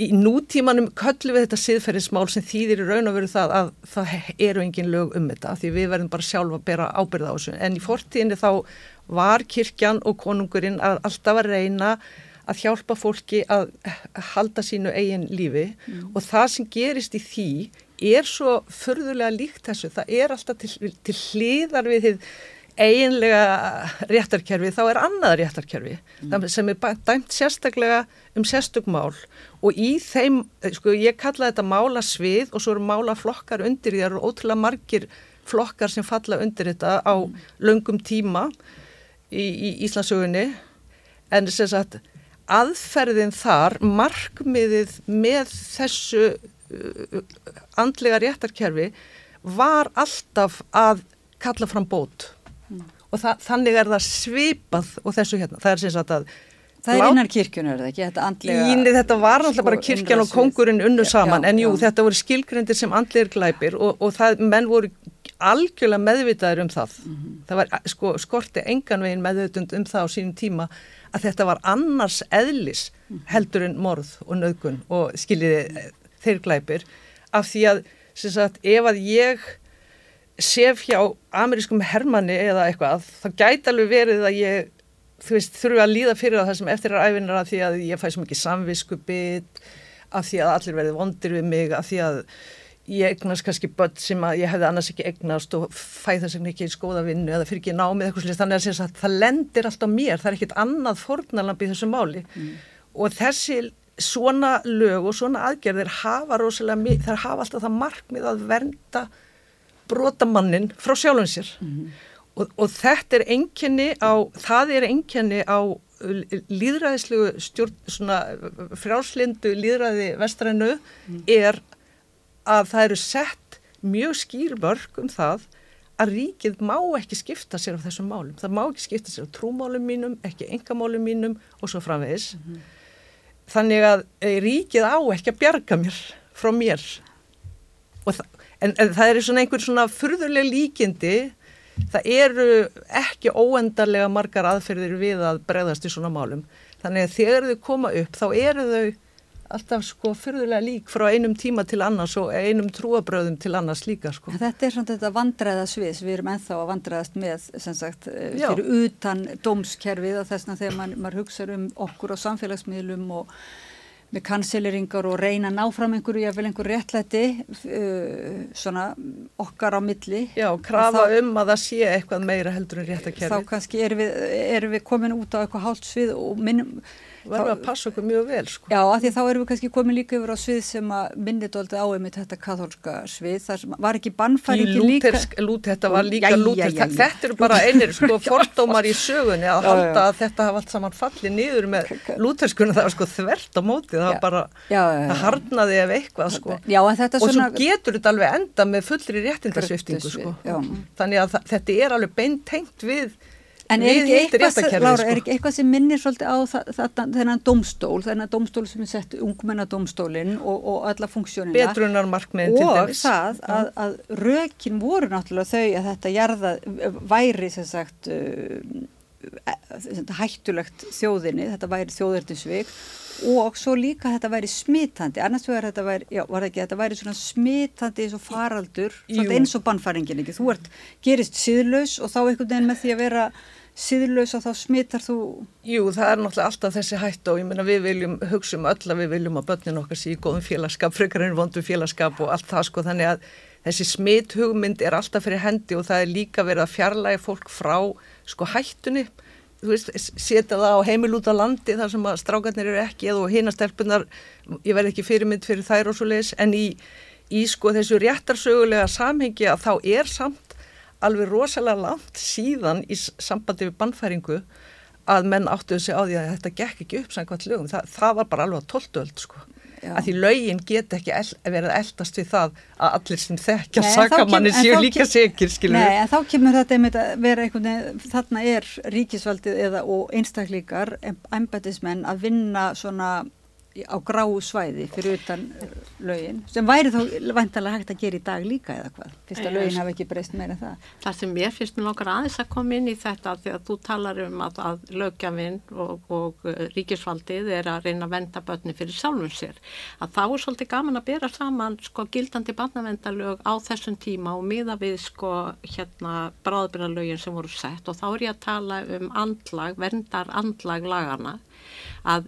í nútímanum köllu við þetta siðferðismál sem þýðir í raun og veru það að það eru engin lög um þetta því við verðum bara sjálfa að bera ábyrða á þessu en í fortíðinni þá var kirkjan og konungurinn að alltaf að reyna að hjálpa fólki að halda sínu eigin lífi mm. og það sem gerist í því er svo förðulega líkt þessu, það er alltaf til, til hlýðar við þið eiginlega réttarkerfi þá er annað réttarkerfi mm. sem er dæmt sérstaklega um sérstökmál og í þeim, sko ég kalla þetta málasvið og svo eru málaflokkar undir því það eru ótrúlega margir flokkar sem falla undir þetta á mm. löngum tíma í, í Íslandsögunni en þess að aðferðin þar markmiðið með þessu andlega réttarkerfi var alltaf að kalla fram bót mm. og það, þannig er það svipað og þessu hérna, það er sem sagt að Það er innan kirkjun, er það ekki? Þetta, andlega, Íni, þetta var sko, bara kirkjan og kongurinn unnu saman, já, en jú, já. þetta voru skilgrindir sem andleir glæpir og, og það, menn voru algjörlega meðvitaður um það. Mm -hmm. Það var, sko, skorti engan veginn meðvitund um það á sínum tíma að þetta var annars eðlis mhm. heldur en morð og nögun og skiljiði þeir glæpir af því að sagt, ef að ég sef hjá amerískum hermanni eða eitthvað þá gæti alveg verið að ég veist, þurfi að líða fyrir það sem eftir er æfinar af því að ég fæ svo mikið samviskubit af því að allir verði vondir við mig af því að ég egnast kannski börn sem að ég hefði annars ekki egnast og fæ þess að ekki í skóða vinnu eða fyrir ekki námið eitthvað slúst þannig að, að það lendir alltaf mér, það er ekkit annað fornalamp í þessu máli. Mm. og þessi svona lög og svona aðgerðir hafa rosalega, þær hafa alltaf það markmið að vernda brotamannin frá sjálfum sér mm -hmm. og, og þetta er enginni á, það er enginni á líðræðislegu stjórn, svona frjálslindu líðræði vestrænu mm. er að það eru sett mjög skýrmörk um það að ríkið má ekki skipta sér af þessum málum. Það má ekki skipta sér af trúmálum mínum, ekki engamálum mínum og svo framvegis. Mm -hmm þannig að eh, ríkið á ekki að bjarga mér frá mér. Það, en, en það er svona einhver svona furðuleg líkindi. Það eru ekki óendarlega margar aðferðir við að bregðast í svona málum. Þannig að þegar þau koma upp þá eru þau alltaf sko fyrðulega lík frá einum tíma til annars og einum trúabröðum til annars líka sko. Þetta er svona þetta vandræðasvið við erum enþá að vandræðast með sem sagt eh, Já. fyrir utan dómskerfið og þess að þegar man, maður hugsa um okkur á samfélagsmiðlum og með kanseleringar og reyna að ná fram einhverju, ég vil einhverju réttlæti uh, svona okkar á milli. Já, krafa þá, um að það sé eitthvað meira heldur en réttakerfi. Þá kannski erum við, erum við komin út á eitthvað hálfsvið og minnum verðum að passa okkur mjög vel sko. Já, af því þá erum við kannski komin líka yfir á svið sem að minnit alltaf á einmitt þetta katholska svið, þar var ekki bannfæringi líka lút, Þetta var líka lútersk, þetta eru bara einir sko [LAUGHS] fordómar í sögunni að já, halda já. að þetta hafa allt saman fallið niður með lúterskuna, það var sko þvert á móti. Það var bara, já, það harnaði ef eitthvað sko. Og svona... svo getur þetta alveg enda með fullri réttindarsviftingu sko. þannig að þetta er alveg beintengt við En er ekki, eitthvað, Lára, sko. er ekki eitthvað sem minnir svolítið á þennan domstól, þennan domstól sem er sett ungmennadómstólinn og, og alla funksjónina? Betrunar markmiðin til dæmis. og það að, að rökin voru náttúrulega þau að þetta jarða væri sem sagt uh, hættulegt þjóðinni, þetta væri þjóðertinsvig og svo líka þetta væri smitandi. Annars vegar þetta væri, já var það ekki þetta væri svona smitandi eins og faraldur eins og bannfæringin ekki, þú ert gerist síðlaus og þá einhvern veginn með því að vera síðlaus og þá smittar þú Jú, það er náttúrulega alltaf þessi hætt og ég menna við viljum hugsa um öll að við viljum að börnin okkar sé í góðum félagskap, frekarinn vondu félagskap og allt það sko þannig að þessi smithugmynd er alltaf fyrir hendi og það er líka verið að fjarlæga fólk frá sko hættunni veist, setja það á heimil út á landi þar sem að strákarnir eru ekki eða hinastelpunar, ég verð ekki fyrirmynd fyrir þær og svo leiðis, en í, í sko þessu réttarsögulega samhengi að þá er samt alveg rosalega langt síðan í sambandi við bannfæringu að menn áttuðu sig á því að þetta gekk ekki upp samkvæmt lögum, Þa, það var bara alveg tóltöld sko, Já. að því lögin get ekki el, verið eldast við það að allir sem þekkja sakamanni séu líka segir. Nei, en þá kemur þetta einmitt að vera einhvern þarna er ríkisvaldið eða og einstaklíkar, embætismenn að vinna svona á gráu svæði fyrir utan uh, lögin sem væri þá vantalega hægt að gera í dag líka eða hvað, fyrst að lögin hafa ekki breyst meira það. Það sem ég finnst mér langar aðeins að koma inn í þetta því að þú talar um að, að lögjafinn og, og uh, ríkisfaldið er að reyna að venda börni fyrir sjálfum sér. Að þá er svolítið gaman að bera saman sko gildandi barnavendalög á þessum tíma og miða við sko hérna bráðbyrjarlögin sem voru sett. Og þá er ég að tala um andlag, verndar andlag lagana að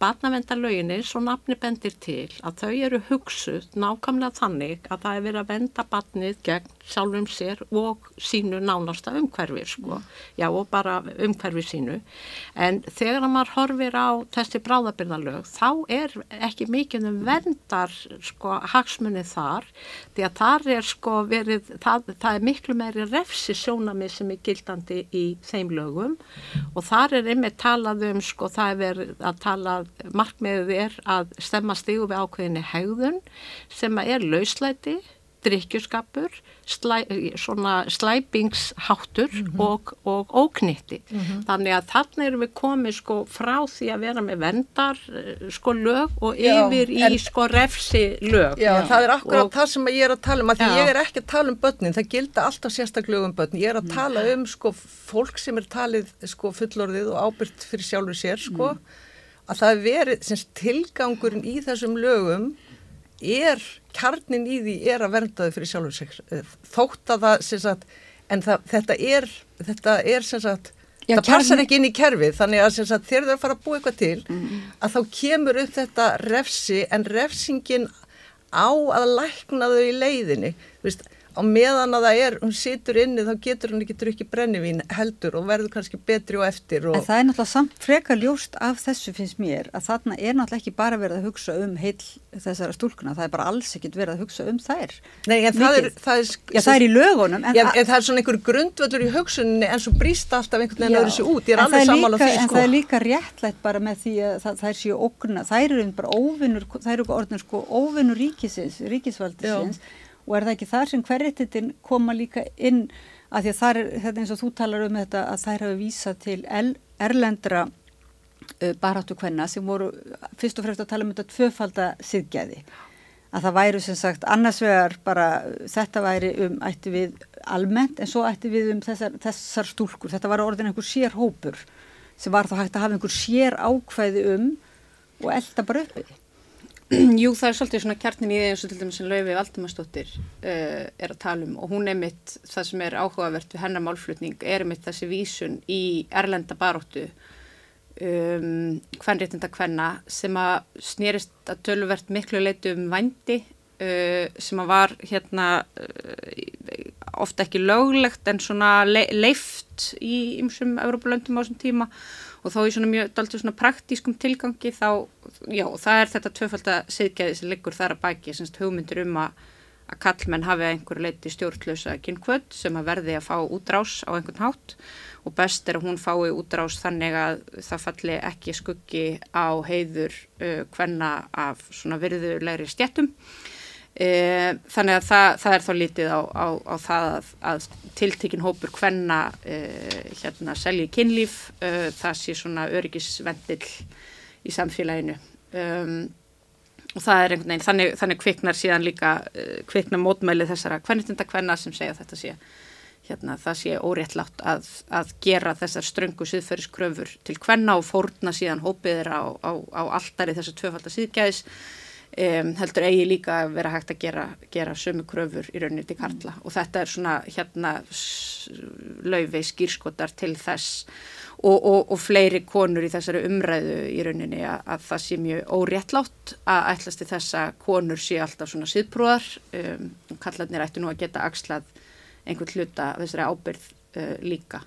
barnavendarlauginni svo nafni bendir til að þau eru hugsuð nákvæmlega þannig að það er verið að venda barnið gegn sjálfum sér og sínu nánasta umhverfi sko, já og bara umhverfi sínu. En þegar maður horfir á þessi bráðabyrðalög þá er ekki mikið um vendar sko hagsmunni þar því að þar er sko verið, það, það er miklu meiri refsi sjónami sem er gildandi í þeim lögum. Og þar er einmitt talað um sko það er að tala, markmiðið er að stemma stígu við ákveðinni hegðun sem er lauslæti, drikkjuskapur, slæ, slæpingsháttur mm -hmm. og, og óknitti. Mm -hmm. Þannig að þarna erum við komið sko frá því að vera með vendar eh, sko lög og já, yfir í en, sko refsi lög. Já, já. það er akkurat og, það sem ég er að tala um, að því ég er ekki að tala um börnin, það gilda alltaf sérstaklega um börnin, ég er að tala um sko fólk sem er talið sko fullorðið og ábyrgt fyrir sjálfur sér sko, mm. Að það er verið, semst tilgangurinn í þessum lögum er, kjarnin í því er að vernda þau fyrir sjálfur sig. Eh, þótt að það, sem sagt en það, þetta er, þetta er sem sagt Já, það passar ekki inn í kerfið. Þannig að sagt, þegar það er að fara að búa eitthvað til mm. að þá kemur upp þetta refsi en refsingin á að lækna þau í leiðinni. Þú veist á meðan að það er, hún situr inni þá getur hún ekki drukkið brennivín heldur og verður kannski betri og eftir og... En það er náttúrulega samt frekar ljóst af þessu finnst mér að þarna er náttúrulega ekki bara verið að hugsa um heil þessara stúlkuna, það er bara alls ekkit verið að hugsa um þær. Nei, en það er, það er Já, það er í lögunum En, já, en það er svona einhver grundvöldur í hugsunni en svo brýst alltaf einhvern veginn öðru sér út ég er alveg sammála því sko. En það er líka réttlætt bara með því að það, það er sér okkurna, þær eru bara óvinnur, þær eru orðin sko óvinnur ríkisins, ríkisvaldisins og er það ekki þar sem hverjittin koma líka inn? Að því að það er þetta eins og þú talar um þetta að þær hafi vísað til erlendra uh, baráttu hvenna sem voru fyrst og fremst að tala um þetta tvöfalda siðgæði. Að það væru sem sagt annars vegar bara þetta væri um ætti við almennt en svo ætti við um þessar, þessar stúlkur. Þetta var orðin einhver sér hópur sem var þá hægt að hafa einhver sér ákvæði um og elda bara uppið [CLEARS THROAT] Jú, það er svolítið svona kjarnin í því eins og til dæmis sem Laufi Valdimarsdóttir uh, er að tala um og hún er mitt, það sem er áhugavert við hennar málflutning, er mitt þessi vísun í erlenda baróttu um, hvernréttinda hvenna sem að snýrist að töluvert miklu leitu um vændi uh, sem að var hérna uh, ofta ekki löglegt en svona le leift í ymsum Európa-löndum á þessum tíma og þá í svona mjög daldur svona praktískum tilgangi þá, já, það er þetta tvöfalda siðgæði sem liggur þar að baki, semst hugmyndir um að að kallmenn hafi einhverju leiti stjórnlösa kynkvöld sem að verði að fá útrás á einhvern hátt og best er að hún fái útrás þannig að það falli ekki skuggi á heiður uh, hvenna af svona virðulegri stjættum. Uh, þannig að það, það er þá lítið á, á, á það að, að tiltekinn hópur hvenna uh, hérna selji kynlíf, uh, það sé svona öryggisvendil í samfélaginu. Um, og það er einhvern veginn, þannig, þannig kviknar síðan líka uh, kviknar mótmælið þessara hvernitunda hvenna sem segja þetta sé hérna, það sé óréttlátt að, að gera þessar ströngu síðferðiskröfur til hvenna og fórna síðan hópiðir á, á, á alltari þessar tvöfaldar síðgæðis um, heldur eigi líka að vera hægt að gera, gera sömu kröfur í rauninni til Karla. Og þetta er svona hérna laufi skýrskotar til þess. Og, og, og fleiri konur í þessari umræðu í rauninni að, að það sé mjög óréttlátt að ætlasti þessa konur sé alltaf svona síðbrúðar um, og kallarnir ættu nú að geta axlað einhvern hluta þessari ábyrð uh, líka.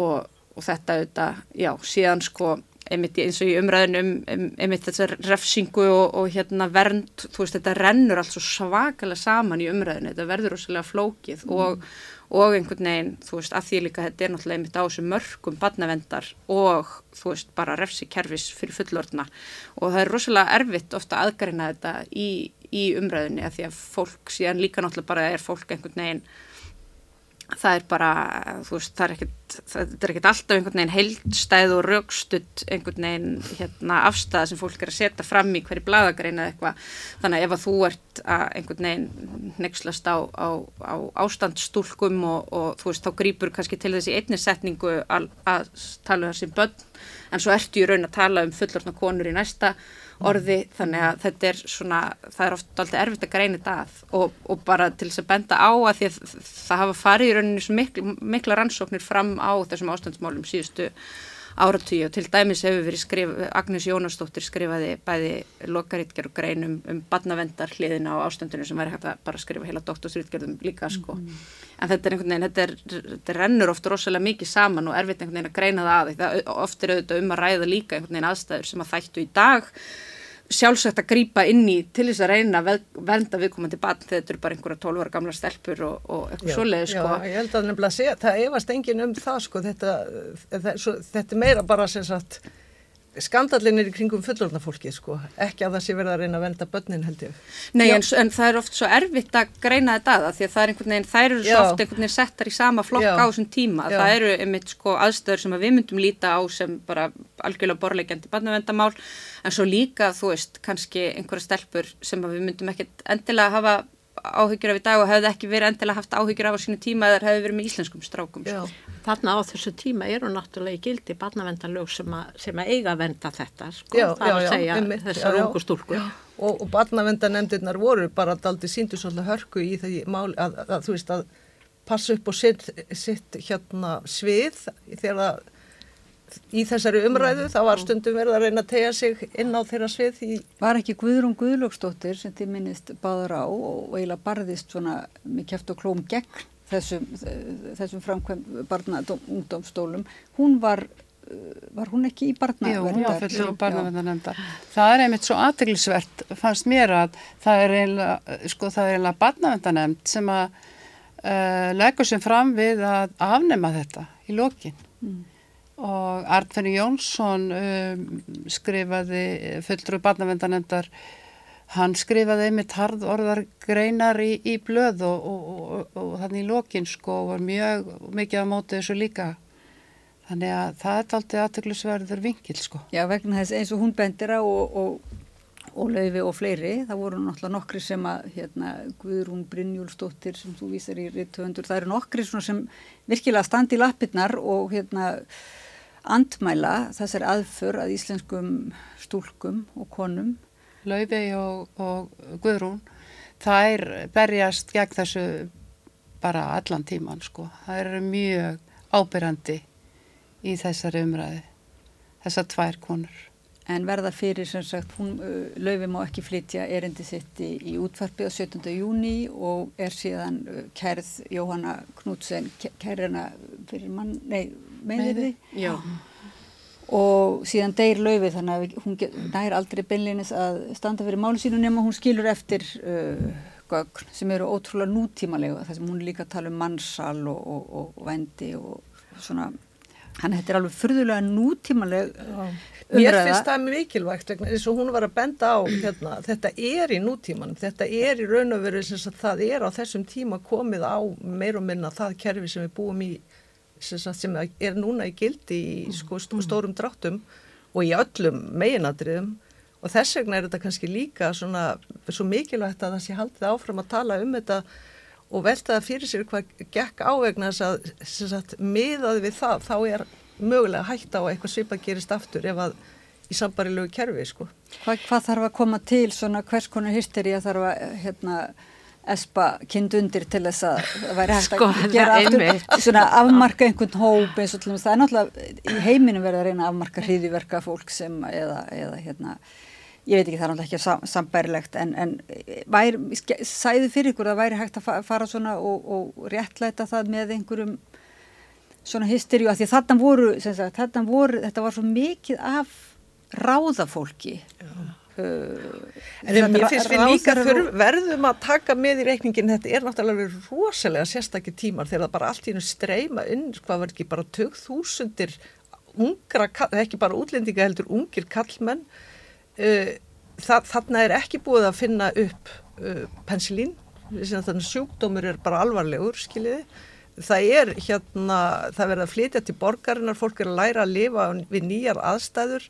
Og, og þetta auðvitað, já, síðan sko einmitt eins og í umræðinum um, einmitt þessar refsingu og, og hérna vernd, þú veist þetta rennur alls svakalega saman í umræðinu, þetta verður rosalega flókið mm. og, og einhvern veginn, þú veist, að því líka þetta er náttúrulega einmitt á þessu mörgum badnavendar og þú veist, bara refsikerfis fyrir fullorðna og það er rosalega erfitt ofta aðgarina þetta í, í umræðinu að því að fólk síðan líka náttúrulega bara er fólk einhvern veginn það er bara, þú veist, það er ekkert það er ekkert alltaf einhvern veginn heildstæð og raukstutt einhvern veginn hérna afstæða sem fólk er að setja fram í hverju bladagrein eða eitthvað. Þannig að ef að þú ert að einhvern veginn nexlast á, á, á ástandstúlkum og, og þú veist, þá grýpur kannski til þessi einni setningu að, að tala um þessi börn. En svo ertu í raun að tala um fullortna konur í næsta orði þannig að þetta er svona, það er oft alltaf erfitt að greina þetta að og, og bara til þess að benda á að því að það hafa farið í rauninu mikla, mikla rannsóknir fram á þessum ástandsmálum síðustu áratvíu og til dæmis hefur verið skrif, Agnes Jónastóttir skrifaði bæði lokaritger og greinum um badnavendar hliðina á ástandinu sem væri hægt að bara skrifa heila doktorsritgerðum líka sko. Mm. En þetta er einhvern veginn, þetta, er, þetta rennur ofta rosalega mikið saman og erfitt einhvern veginn að greina það að það oft er auðvitað um að ræða líka einhvern veginn aðstæður sem að þættu í dag sjálfsagt að grýpa inn í til þess að reyna að venda viðkomandi bann þegar þetta eru bara einhverja tólvara gamla stelpur og, og eitthvað svoleiði sko. Já, ég held að nefnilega að segja, það efast engin um það sko, þetta, þetta, þetta er meira bara sem sagt skandallin er í kringum fullorðna fólki sko, ekki að það sé verið að reyna að venda börnin held ég. Nei en, en það er oft svo erfitt að greina þetta að því að það er einhvern veginn, þær eru svo oft einhvern veginn settar í sama flokk á þessum tíma, Já. það eru einmitt sko aðstöður sem að við myndum líta á sem bara algjörlega borlegjandi barnavendamál en svo líka þú veist kannski einhverja stelpur sem að við myndum ekkert endilega hafa áhyggjur af í dag og hefði ekki verið endilega haft áhyggjur af á sínu tíma eða hefði verið með íslenskum strákum. Sko. Þarna á þessu tíma eru náttúrulega í gildi barnavendalög sem, sem að eiga að venda þetta, sko, já, það er að segja já, þessar ungu stúlku. Og, og barnavendanemndirnar voru bara daldi síndu svolítið hörku í því máli að, að, að þú veist að passa upp og sitt, sitt hérna svið þegar það í þessari umræðu, það var stundum verið að reyna að tegja sig inn á þeirra svið í... Var ekki Guðrún Guðlóksdóttir sem þið minnist báður á og eiginlega barðist svona með kæft og klóm gegn þessum, þessum framkvæm barna ungdómsstólum, hún var var hún ekki í barnaverndar? Já, barnaverndar það er einmitt svo aðteglisvert fannst mér að það er eiginlega sko það er eiginlega barnaverndar sem að uh, leggur sem fram við að afnema þetta í lokin. Mm og Arnfinn Jónsson um, skrifaði fulltrú barnavendanendar hann skrifaði einmitt hard orðar greinar í, í blöð og, og, og, og þannig í lokin sko var mjög mikið á móti þessu líka þannig að það er aldrei aðtöklusverður vingil sko. Já vegna þess eins og hún bendir á og Ólaufi og fleiri, það voru náttúrulega nokkri sem að hérna Guðrún Brynjúlsdóttir sem þú vísar í rittöfundur, það eru nokkri sem virkilega standi í lappirnar og hérna andmæla þessar aðför að íslenskum stúlkum og konum. Laufey og, og Guðrún, það er berjast gegn þessu bara allan tíman sko. Það eru mjög ábyrrandi í þessari umræði. þessar tvær konur. En verða fyrir, sem sagt, hún löfi má ekki flytja erindi sitt í, í útvarpið á 17. júni og er síðan kærð Jóhanna Knútsen, kærðina fyrir mann, nei, meðirði. Og síðan deyr löfi þannig að hún nær aldrei beinleinis að standa fyrir málu sínu nema hún skilur eftir uh, gögn sem eru ótrúlega nútímalega þar sem hún líka tala um mannsal og, og, og, og vendi og svona, hann þetta er alveg fyrðulega nútímaleg Mér finnst það mikilvægt eins og hún var að benda á hérna, þetta er í nútímanum, þetta er í raun og veru sem það er á þessum tíma komið á meir og minna það kerfi sem við búum í sem, sem er núna í gildi í sko, stórum dráttum og í öllum meginadriðum og þess vegna er þetta kannski líka svona svo mikilvægt að það sé haldið áfram að tala um þetta og velta það fyrir sér hvað gekk ávegna þess að miðað við það þá er mögulega hægt á að eitthvað svipa gerist aftur ef að í sambarilegu kerfi sko. Hvað, hvað þarf að koma til svona hvers konar hysteri að þarf að hérna espa kind undir til þess að það væri hægt sko, að gera aftur. svona afmarka einhvern hóp eins og til þess að það er náttúrulega í heiminu verið að reyna að afmarka hriðiverka fólk sem eða, eða hérna ég veit ekki það er náttúrulega ekki sam, sambærilegt en, en væri, sæði fyrir ykkur að það væri hægt að fara svona og, og réttlæta það með einhverjum svona hysteríu að því að þarna voru, sagt, þarna voru þetta var svo mikið af ráðafólki. Uh, en mér finnst við líka þurf, verðum að taka með í reikningin þetta er náttúrulega rosalega sérstakki tímar þegar það bara allt í hennu streyma inn hvað verður ekki bara tög þúsundir ungra, ekki bara útlendinga heldur ungir kallmenn uh, það, þarna er ekki búið að finna upp uh, pensilín þannig sjúkdómur er bara alvarlegur skiljiði. Það er hérna, það verður að flytja til borgarinnar, fólk er að læra að lifa við nýjar aðstæður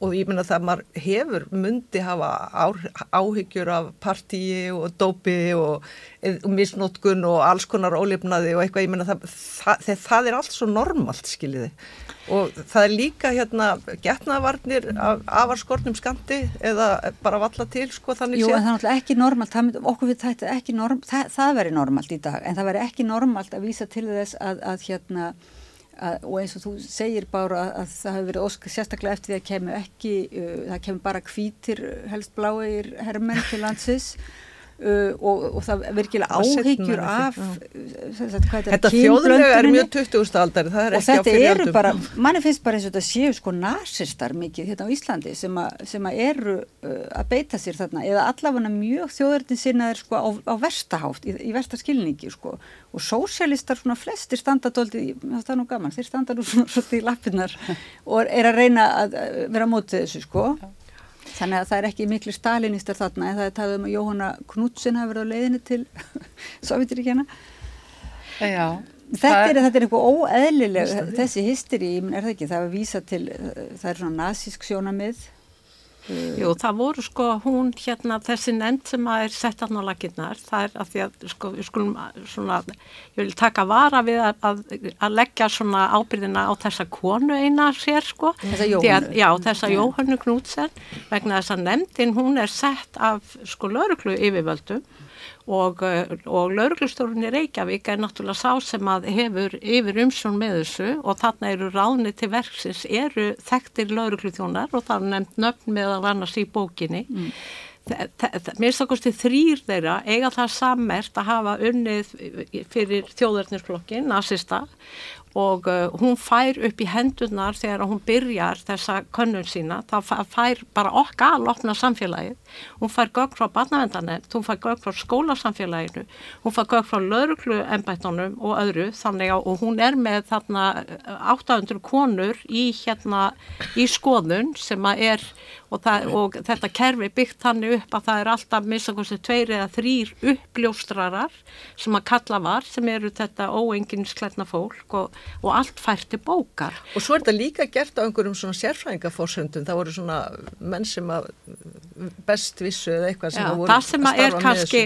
og ég minna það að maður hefur myndi hafa áhyggjur af partíi og dópi og, misnótkun og alls konar ólifnaði og eitthvað, ég minna það, það, það er allt svo normalt skiljiði og það er líka hérna getnaðvarnir af avarskornum skandi eða bara valla til sko þannig séð. Jú en það er náttúrulega ekki normalt, það, okkur við þetta ekki norm, það, það veri normalt í dag en það veri ekki normalt að vísa til þess að, að hérna að, og eins og þú segir bara að, að það hefur verið ósk sérstaklega eftir því að kemur ekki, uh, það kemur bara kvítir helst bláir herrmenn til landsins Uh, og, og það virkilega áhyggjur af þetta þjóðlega er mjög 20. aldar og þetta eru bara, manni finnst bara eins og þetta séu sko nazistar mikið hérna á Íslandi sem, a, sem að eru uh, að beita sér þarna eða allavega mjög þjóðurinn sinna er sko á, á verstahátt í, í verstaskilningi sko. Og sósialistar svona flestir standardóldi, það er nú gaman, þeir standar nú svona, svona í lappinnar [LAUGHS] og er að reyna að vera mótið þessu sko. Já Þannig að það er ekki miklu stalinistar þarna en það er talað um að Jóhanna Knudsen hafi verið á leiðinu til [LAUGHS] Sovjetiríkjana. Já. Þetta er, er, er eitthvað óeðlileg, þessi hysteri, er það ekki, það er að vísa til, það er svona nazísk sjónamið Jú, það voru sko hún hérna þessi nefnd sem að er sett aðná laginnar, það er að því að sko við skulum svona, ég vil taka vara við að, að, að leggja svona ábyrðina á þessa konu eina sér sko. Þessa Jóhannu. Já, þessa Jóhannu Knútsen vegna þess að nefndin hún er sett af sko lauruglu yfirvöldum og, eh, og lauruglustórun í Reykjavík er náttúrulega sá sem að hefur yfir umsjón með þessu og þarna eru ráðni til verksins eru þekktir laurugluþjónar og það er nefnt nöfn meðal annars í bókinni. Mm. Mér stakkusti þrýr þeirra eiga það sammert að hafa unnið fyrir þjóðarnisflokkin, nazista og uh, hún fær upp í hendunar þegar hún byrjar þessa könnun sína, það fær bara okkar lopna samfélagið, hún fær gögg frá barnavendanend, hún fær gögg frá skólasamfélaginu, hún fær gögg frá lauruglu ennbættunum og öðru þannig að hún er með þarna 800 uh, konur í hérna í skoðun sem að er og, það, og þetta kerfi byggt þannig upp að það er alltaf minnstakosti tveir eða þrýr uppljóstrarar sem að kalla var sem eru þetta óenginsklætna fólk og, og allt færti bókar. Og svo er þetta líka gert á einhverjum svona sérfræðingafórsöndum, það voru svona menn sem að best vissu eða eitthvað sem Já, að voru að starfa með þessu. Það sem er kannski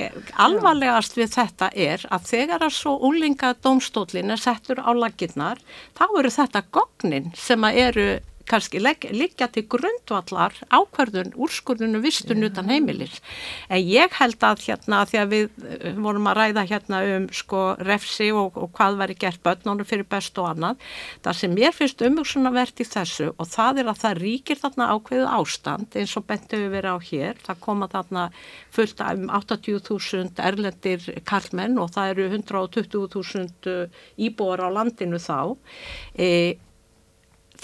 alvarlegast við þetta er að þegar að svo úlinga domstólin er settur á laginnar, þá eru þetta gognin sem að eru kannski liggja til grundvallar ákverðun úrskurðinu vistun utan heimilis. En ég held að hérna því að við eh, vorum að ræða hérna um sko refsi og, og hvað væri gert börnunum fyrir best og annað. Það sem mér finnst umhugsunarvert í þessu og það er að það ríkir þarna ákveðu ástand eins og bentu við vera á hér. Það koma þarna fullt af um 80.000 erlendir karlmenn og það eru 120.000 íbúar á landinu þá. E,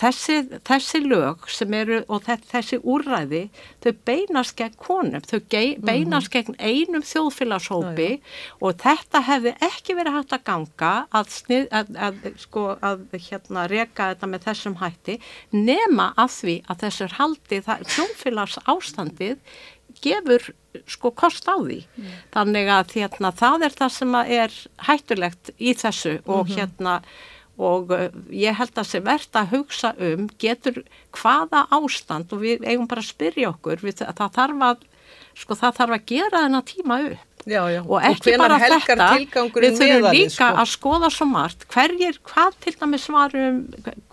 þessi, þessi lög sem eru og þessi úrræði þau beinast gegn konum, þau mhm. beinast gegn einum þjóðfélagshópi já, já. og þetta hefði ekki verið hægt að ganga að, snið, að, að, sko, að hérna, reka þetta með þessum hætti nema að því að þessur haldi þjóðfélags ástandið gefur sko kost á því mm. þannig að hérna, það er það sem er hættulegt í þessu og mm -hmm. hérna og uh, ég held að sé verðt að hugsa um getur hvaða ástand og við eigum bara að spyrja okkur við, það þarf að sko það þarf að gera þennan tíma upp Já, já. og ekki og bara þetta við þurfum líka sko. að skoða svo margt hverjir, hvað til dæmis varum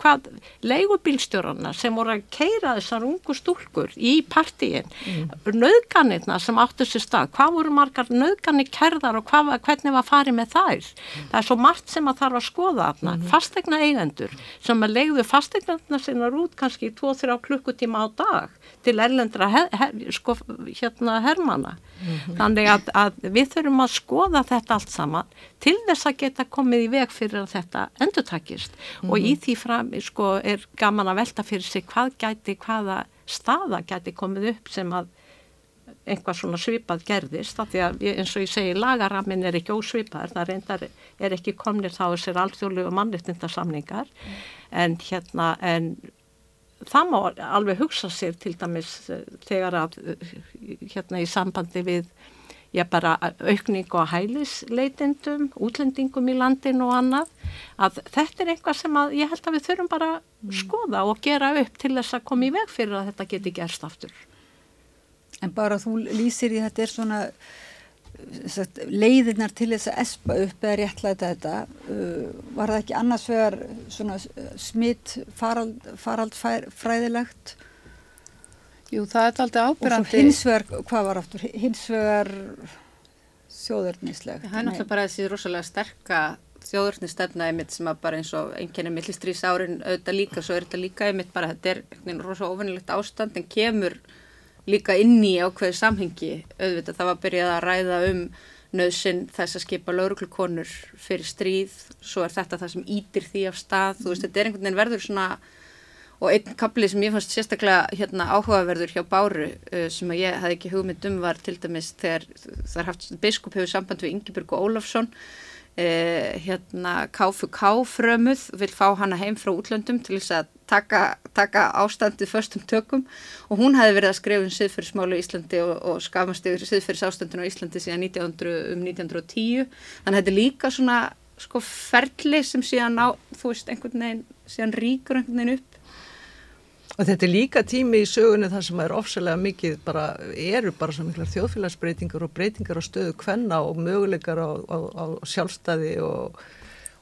hvað leigubílstjórarna sem voru að keira þessar ungu stúlkur í partíin mm. nöðganirna sem áttu sér stað hvað voru margar nöðganir kerðar og hvað, hvernig var farið með þær mm. það er svo margt sem að þarf að skoða mm. fastegna eigendur sem að leiðu fastegnarna sinna út kannski 2-3 klukkutíma á dag til erlendra her, her, sko, hérna hermana -hmm. þannig að, að við þurfum að skoða þetta allt saman til þess að geta komið í veg fyrir að þetta endur takist mm og í mhm. því fram sko, er gaman að velta fyrir sig hvað gæti, hvaða staða gæti komið upp sem að einhvað svona svipað gerðist því að eins og ég segi lagaramin er ekki ósvipað það reyndar er ekki komnir þá þessir alþjóðlegu mannlýttindarsamningar mm. en hérna en það má alveg hugsa sér til dæmis eh, þegar að eh, hérna í sambandi við já bara aukning og hælisleitindum, útlendingum í landin og annað, að þetta er eitthvað sem að ég held að við þurfum bara mm. skoða og gera upp til þess að koma í veg fyrir að þetta geti gerst aftur. En bara þú lýsir í þetta er svona leiðirnar til þess að espa upp eða réttlæta þetta uh, var það ekki annars vegar svona smitt farald, faraldfræðilegt Jú, það er alltaf ábyrgandi og svo hins vegar, hvað var aftur? Hins vegar þjóðurnislegt Það er náttúrulega bara þessi rosalega sterka þjóðurnisstefna einmitt sem að bara eins og einnkennir millistrís árin auðvitað líka, svo er þetta líka einmitt bara þetta er rosalega ofinnilegt ástand en kemur líka inn í ákveðu samhengi. Auðvitað það var byrjað að ræða um nöðsinn þess að skipa lauruglukonur fyrir stríð, svo er þetta það sem ítir því af stað, þú veist, þetta er einhvern veginn verður svona, og einn kaplið sem ég fannst sérstaklega hérna áhugaverður hjá Báru, uh, sem ég hafði ekki hugmynd um var til dæmis þegar það er haft biskup hefur samband við Ingeborg Ólafsson eh, hérna KFK frömuð vil fá hana heim frá útlöndum til þess að taka, taka ástandið förstum tökum. Og hún hefði verið að skrifa um siðfyrirsmálu í Íslandi og, og skafast yfir siðfyrirs ástandinu á Íslandi síðan 1900, um 1910 þannig að þetta er líka svona sko ferli sem síðan á, þú veist, einhvern veginn síðan ríkur einhvern veginn upp Og þetta er líka tími í sögunni þar sem er ofsalega mikið bara, eru bara svo miklar þjóðfélagsbreytingar og breytingar á stöðu kvenna og möguleikar á, á, á sjálfstæði og,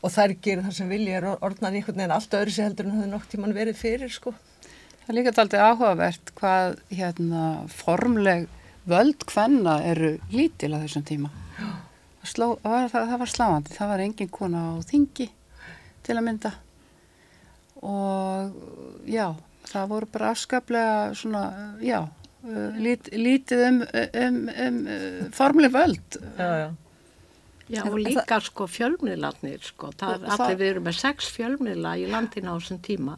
og þær gerir það sem vilja er orðnað einhvern veginn allt öðru sér heldur en það er nokk tíman verið fyrir sko. Það er líka aldrei áhugavert hvað hérna, formleg völd kvenna eru lítil á þessum tíma. Sló, það, það var sláandi, það var engin kona á þingi til að mynda og já það voru bara afskaplega svona, já, uh, lít, lítið um, um, um uh, formleg völd. Já, já. Já og líka sko fjölmiðlarnir sko, það er allir, við erum með sex fjölmiðla í landin á þessum tíma,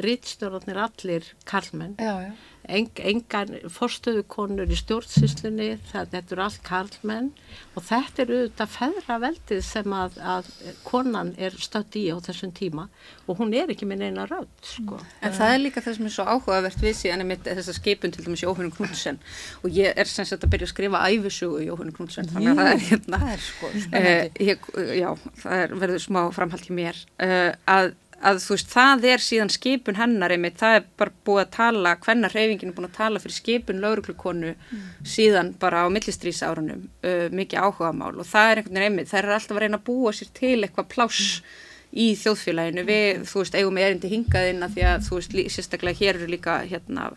rittstjórnarnir allir karlmenn. Já, já engan forstöðukonur í stjórnsýslunni, þetta eru allt karlmenn og þetta eru auðvitað feðraveldið sem að, að konan er stödd í á þessum tíma og hún er ekki minn eina rödd sko. En það er líka það sem er svo áhugavert við síðan með þessa skipun til dæmis Jóhann Knútsen. Og ég er sem sagt að byrja að skrifa æfisugu Jóhann Knútsen þannig að það er hérna það er sko, uh, ég, já, það er, verður smá framhald í mér. Uh, að að þú veist, það er síðan skipun hennar einmitt, það er bara búið að tala hvenna hreyfingin er búin að tala fyrir skipun lauruglukonu mm. síðan bara á millistrýsárunum, uh, mikið áhuga mál og það er einhvern veginn einmitt, það er alltaf að reyna að búa sér til eitthvað pláss mm. Í þjóðfélaginu. Við, þú veist, eigum erindi hingaðinn að því að, þú veist, sérstaklega hér eru líka hérna,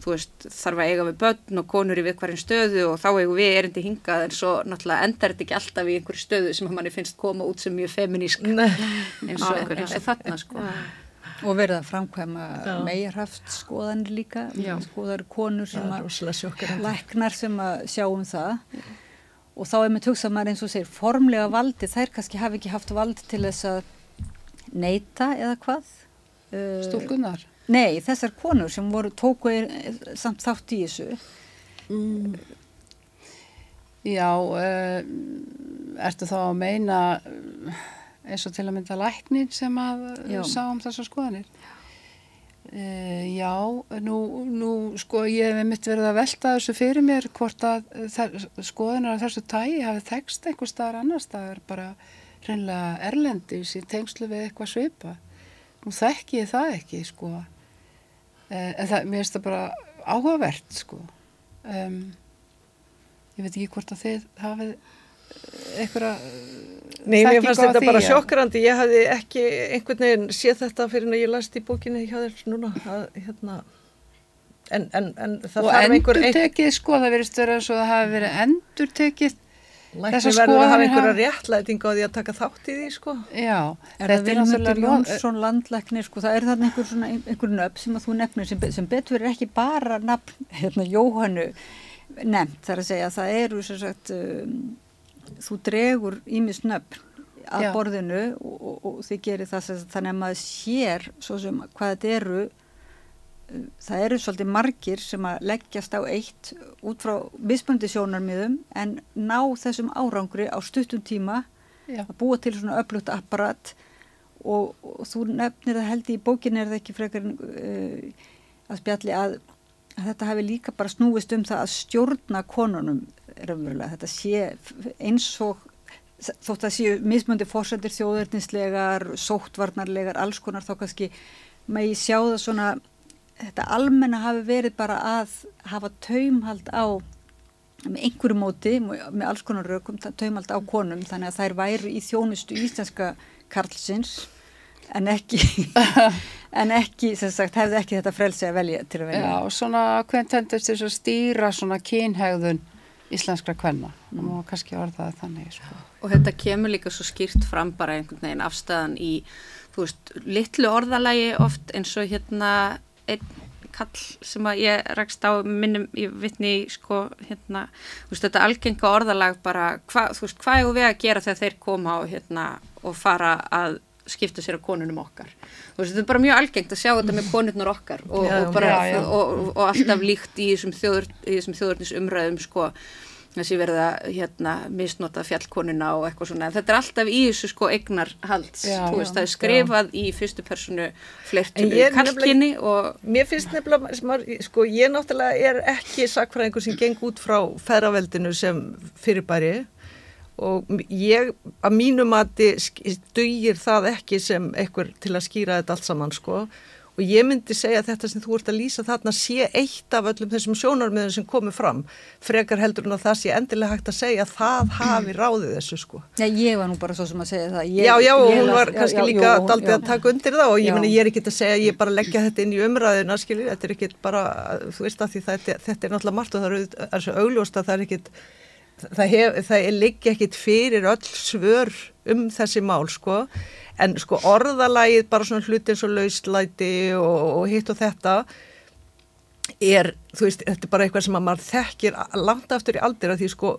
þú veist, þarf að eiga við börn og konur í við hverjum stöðu og þá eigum við erindi hingað en svo náttúrulega endar þetta ekki alltaf í einhverju stöðu sem manni finnst koma út sem mjög feminísk eins og, eins og þarna sko. Og verða að framkvæma meirhaft skoðanir líka. Já. skoðar konur sem að læknar sem að sjáum það. Já. og þá er með tugsað maður eins og segir formlega valdi, þær kannski hafi ekki haft vald til þess að neyta eða hvað uh, Stúlkunar? Nei, þessar konur sem voru tókuð samt þátt í þessu mm. Já uh, ertu þá að meina eins og til að mynda læknin sem að já. sá um þessar skoðanir uh, já, nú, nú sko ég hef mitt verið að velta þessu fyrir mér hvort að skoðanar af þessu tægi hafi þekst einhver staðar annar staðar bara reynlega erlendis í tengslu við eitthvað svipa nú þekk ég það ekki sko. Uh, en það, mér finnst það bara áhugavert sko. Um, ég veit ekki hvort að þið hafið eitthvað Nei, mér fannst þetta bara sjokkrandi, ég hafði ekki einhvern veginn séð þetta fyrir en ég læst í bókinni hjá þér núna að, hérna, en, en, en það og endur tekið sko, það verist verið og það hafi verið endur tekið Lækni verður að hafa einhverja réttlæting á því að taka þátt í því sko Já, er það Vilmundur Jónsson landlækni sko, það er þarna einhver svona einhver nöfn sem að þú nefnir sem, sem betur er ekki bara nafn, hérna Jóhannu nefnt, þar að segja að það eru sem sagt um, þú dregur ímis nöfn að Já. borðinu og, og, og þið gerir það þannig að maður sér svo sem hvað þetta eru það eru svolítið margir sem að leggjast á eitt út frá misböndi sjónarmiðum en ná þessum árangri á stuttum tíma Já. að búa til svona öflugt apparat og, og þú nefnir það held í bókin er það ekki frekar uh, að spjalli að, að þetta hefur líka bara snúist um það að stjórna konunum raunverulega þetta sé eins og þótt að séu mismöndi fórsendir þjóðurnislegar, sóttvarnarlegar alls konar þá kannski maður sjá það svona þetta almenna hafi verið bara að hafa taumhald á með einhverju móti, með alls konar rökum taumhald á konum, þannig að þær væru í þjónustu íslenska karlsins en ekki [LAUGHS] [LAUGHS] en ekki, sem sagt, hefði ekki þetta frelsi að velja til að velja. Já, og svona hvern tendist þess að stýra svona kynhegðun íslenskra kvenna mm. og kannski orðaði þannig sko. og þetta kemur líka svo skýrt fram bara einhvern veginn afstæðan í þú veist, litlu orðalagi oft eins og hérna einn kall sem að ég rækst á minnum, ég vittni sko hérna, þú veist, þetta algenga orðalag bara, hva, þú veist, hvað er við að gera þegar þeir koma og hérna og fara að skipta sér á konunum okkar þú veist, þetta er bara mjög algengt að sjá þetta með konunur okkar og, já, og, bara, já, já. Og, og alltaf líkt í þessum þjóður, þjóðurnis umræðum sko þessi verða hérna misnota fjallkonuna og eitthvað svona. En þetta er alltaf í þessu sko eignar halds já, þú veist já, það er skrifað já. í fyrstu personu flertu kalkinni og mér finnst nefnilega sko ég náttúrulega er ekki sakfræðingur sem geng út frá ferraveldinu sem fyrirbæri og ég að mínum að dugir það ekki sem ekkur til að skýra þetta allt saman sko og ég myndi segja að þetta sem þú ert að lýsa þarna sé eitt af öllum þessum sjónarmiðum sem komið fram. Frekar heldur en að það sé endilega hægt að segja að það hafi ráðið þessu sko. Já, ég var nú bara svo sem að segja það. Ég, Já, já, og hún var kannski já, líka jú, daldið já. að taka undir það og ég menna ég er ekki að segja ég er bara að leggja þetta inn í umræðina skiljið, þetta er ekki bara, þú veist að þetta, þetta er náttúrulega margt og það er, að það er ekkit það, hef, það er líka ekkit fyrir öll svör um þessi mál sko. En sko orðalagið bara svona hluti eins og lauslæti og, og hitt og þetta er, þú veist, þetta er bara eitthvað sem að maður þekkir langt aftur í aldir að því sko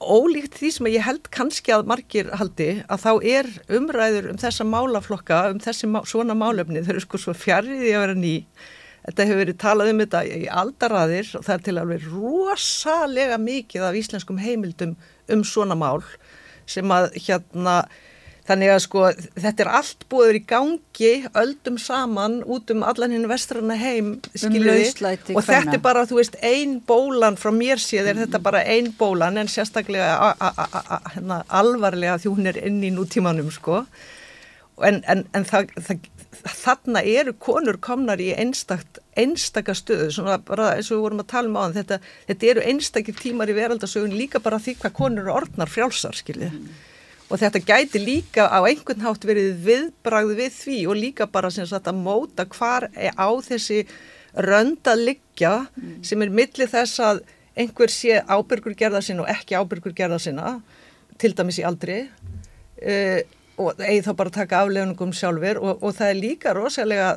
ólíkt því sem ég held kannski að margir haldi að þá er umræður um þessa málaflokka, um þessi svona málefni, þau eru sko svo fjariði að vera ný þetta hefur verið talað um þetta í aldaraðir og það er til að vera rosalega mikið af íslenskum heimildum um svona mál sem að hérna Þannig að sko þetta er allt búið í gangi öldum saman út um allan hinn vestrana heim skiljiði um og þetta er bara þú veist ein bólan frá mér séð er mm. þetta bara ein bólan en sérstaklega hérna, alvarlega því hún er inn í nútímanum sko. En, en, en það, það, þarna eru konur komnar í einstakt, einstaka stöðu svona bara eins og við vorum að tala um á þetta, þetta eru einstakir tímar í veraldasögun líka bara því hvað konur orðnar frjálsar skiljiði. Mm og þetta gæti líka á einhvern hátt verið viðbragð við því og líka bara sem sagt að móta hvar á þessi rönd að liggja mm. sem er millið þess að einhver sé ábyrgur gerða sinna og ekki ábyrgur gerða sinna til dæmis í aldri uh, og eigi þá bara taka aflegunum sjálfur og, og það er líka rosalega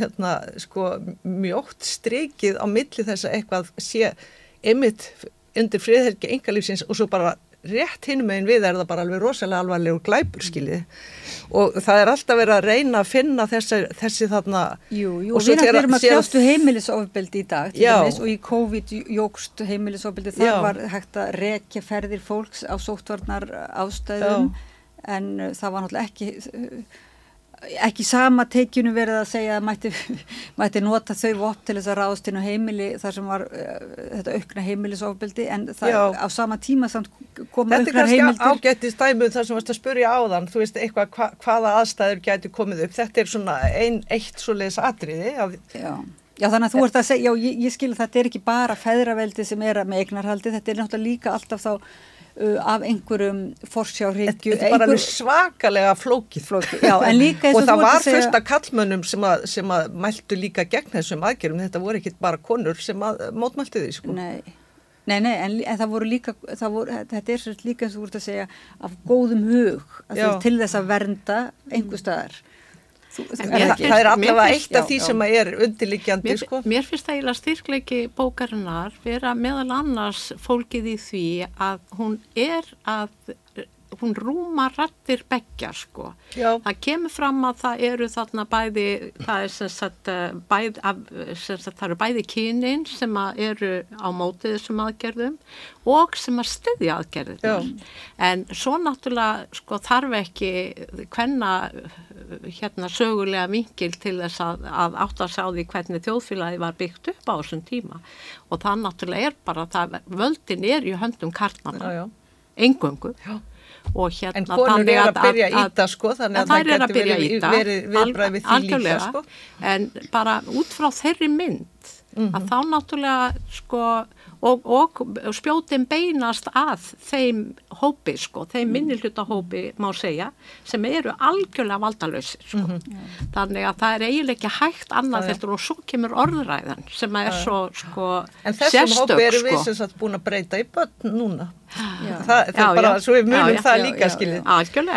hérna, sko, mjótt strikið á milli þess að eitthvað sé ymitt undir friðhelgi engalífsins og svo bara rétt hinn megin við er það bara alveg rosalega alvarlegur glæpur skiljið og það er alltaf verið að reyna að finna þessi, þessi þarna Jú, jú, og við erum að kljástu heimilisofbildi í dag dæmis, og í COVID jógst heimilisofbildi þar já. var hægt að rekja ferðir fólks á sóttvarnar ástöðum já. En uh, það var náttúrulega ekki uh, ekki sama teikjunu verið að segja að mætti, [LAUGHS] mætti nota þau vopp til þess að ráðast inn á heimili þar sem var uh, þetta aukna heimilisofbildi en það Já. á sama tíma koma auknar heimildir Þetta er kannski ágætti stæmuð þar sem varst að spurja áðan. Þú veist eitthvað hva, hvaða aðstæður gæti komið upp. Þetta er svona ein, eitt svo leiðis atriði að... Já. Já þannig að þú ert að segja, já ég, ég skilur þetta er ekki bara feðraveldi sem er með eignarhaldi, þetta er náttúrulega líka alltaf þá af einhverjum forsjárhyggju Þetta er bara einhver... svakalega flókið, flókið. Já, og það var segja... af kallmönnum sem að, sem að mæltu líka gegn þessum aðgerum, þetta voru ekki bara konur sem að mótmæltu því sko. Nei, nei, nei en, en það voru líka það voru, þetta er svolítið líka eins og þú voruð að segja af góðum hug til þess að vernda einhver staðar Þú, mér, það er allavega eitt af því já, sem er undirliggjandi mér, sko. mér finnst það eiginlega styrkleiki bókarinnar vera meðal annars fólkið í því að hún er að hún rúma rættir begjar sko. Já. Það kemur fram að það eru þarna bæði, það er sem sagt, eh, bæð, af, sem sagt, það eru bæði kynin sem eru á mótið þessum aðgerðum og sem að styðja aðgerðum. En svo náttúrulega sko þarf ekki hvenna hérna sögulega vingil til þess að, að átt að sjá því hvernig þjóðfélagi var byggt upp á þessum tíma og það náttúrulega er bara það, völdin er í höndum kartnana, engöngu. Já Hérna, en konur er að byrja að íta sko þannig að, að það getur verið, viðbræð við því líka sko en bara út frá þeirri mynd mm -hmm. að þá náttúrulega sko og, og spjótin beinast að þeim hópi sko, þeim mm. minnilhutahópi má segja, sem eru algjörlega valdalösi sko. Mm -hmm. Þannig að það er eiginlega ekki hægt annað þetta og svo kemur orðræðan sem er svo sko En þessum hópi eru við sko. sem sagt búin að breyta í börn núna. Já. Það, það er bara, já. svo við munum já, það líka skiljið.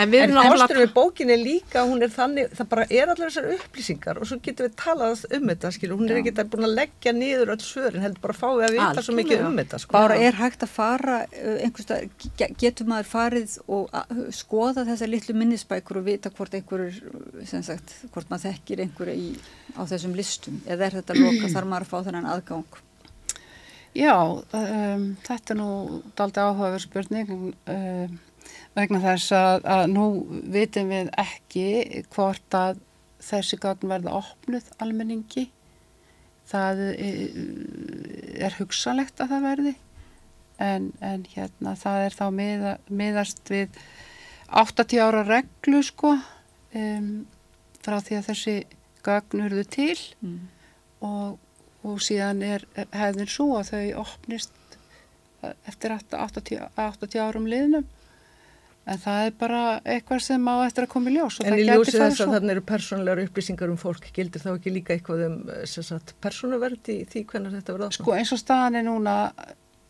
En, en kostur við bókinni líka, hún er þannig, það bara er allir þessar upplýsingar og svo getur við talað um þetta skiljið, hún er ekki búin að leggja niður öll svörin, heldur bara að fá við að vita svo mikið um þetta sko. Bara er hægt að fara, uh, einhverstað, getur maður farið og skoða þessar litlu minnisbækur og vita hvort einhverjur, sem sagt, hvort maður þekkir einhverju á þessum listum eða er þetta loka þar maður að fá þennan aðgang? Já, um, þetta er nú daldi áhugaverð spurning um, vegna þess að, að nú vitum við ekki hvort að þessi gagn verða opnuð almenningi það er hugsalegt að það verði en, en hérna það er þá miða, miðast við 80 ára reglu sko um, frá því að þessi gagn urðu til mm. og, og síðan er hefðin svo að þau opnist eftir 80, 80 árum liðnum. En það er bara eitthvað sem á eftir að koma í ljós En í ljósi þess að þannig eru persónulegar upplýsingar um fólk gildir þá ekki líka eitthvað um persónuverdi í því hvernig þetta verður Sko eins og staðan er núna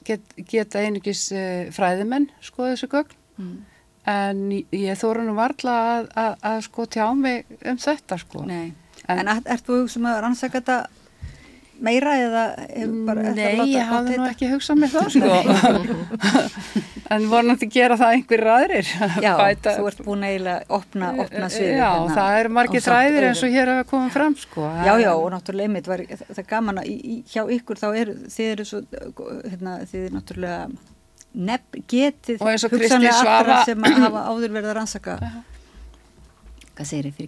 get, geta einugis eh, fræðimenn sko þessu gögn. Mm. en ég þóra nú varla að, að, að sko tjá mig um þetta sko. Nei, en, en ert er þú sem að rannsaka þetta meira eða bara, Nei, ég hafði nú ekki hugsað með það sko. [LAUGHS] En að gera það einhverjir aðrir. Já, Bæta. þú ert búin eiginlega að opna, opna sviði Já, hérna, það eru margir þræðir eins og hér hafa komið fram sko. Já, já, og náttúrulega einmitt var það er gaman að í, í, hjá ykkur þá er þið eru svo, hérna, þið er náttúrulega nefn getið hugsanlega allra sem hafa áður verið að rannsaka hvað segir þið fyrir ekki?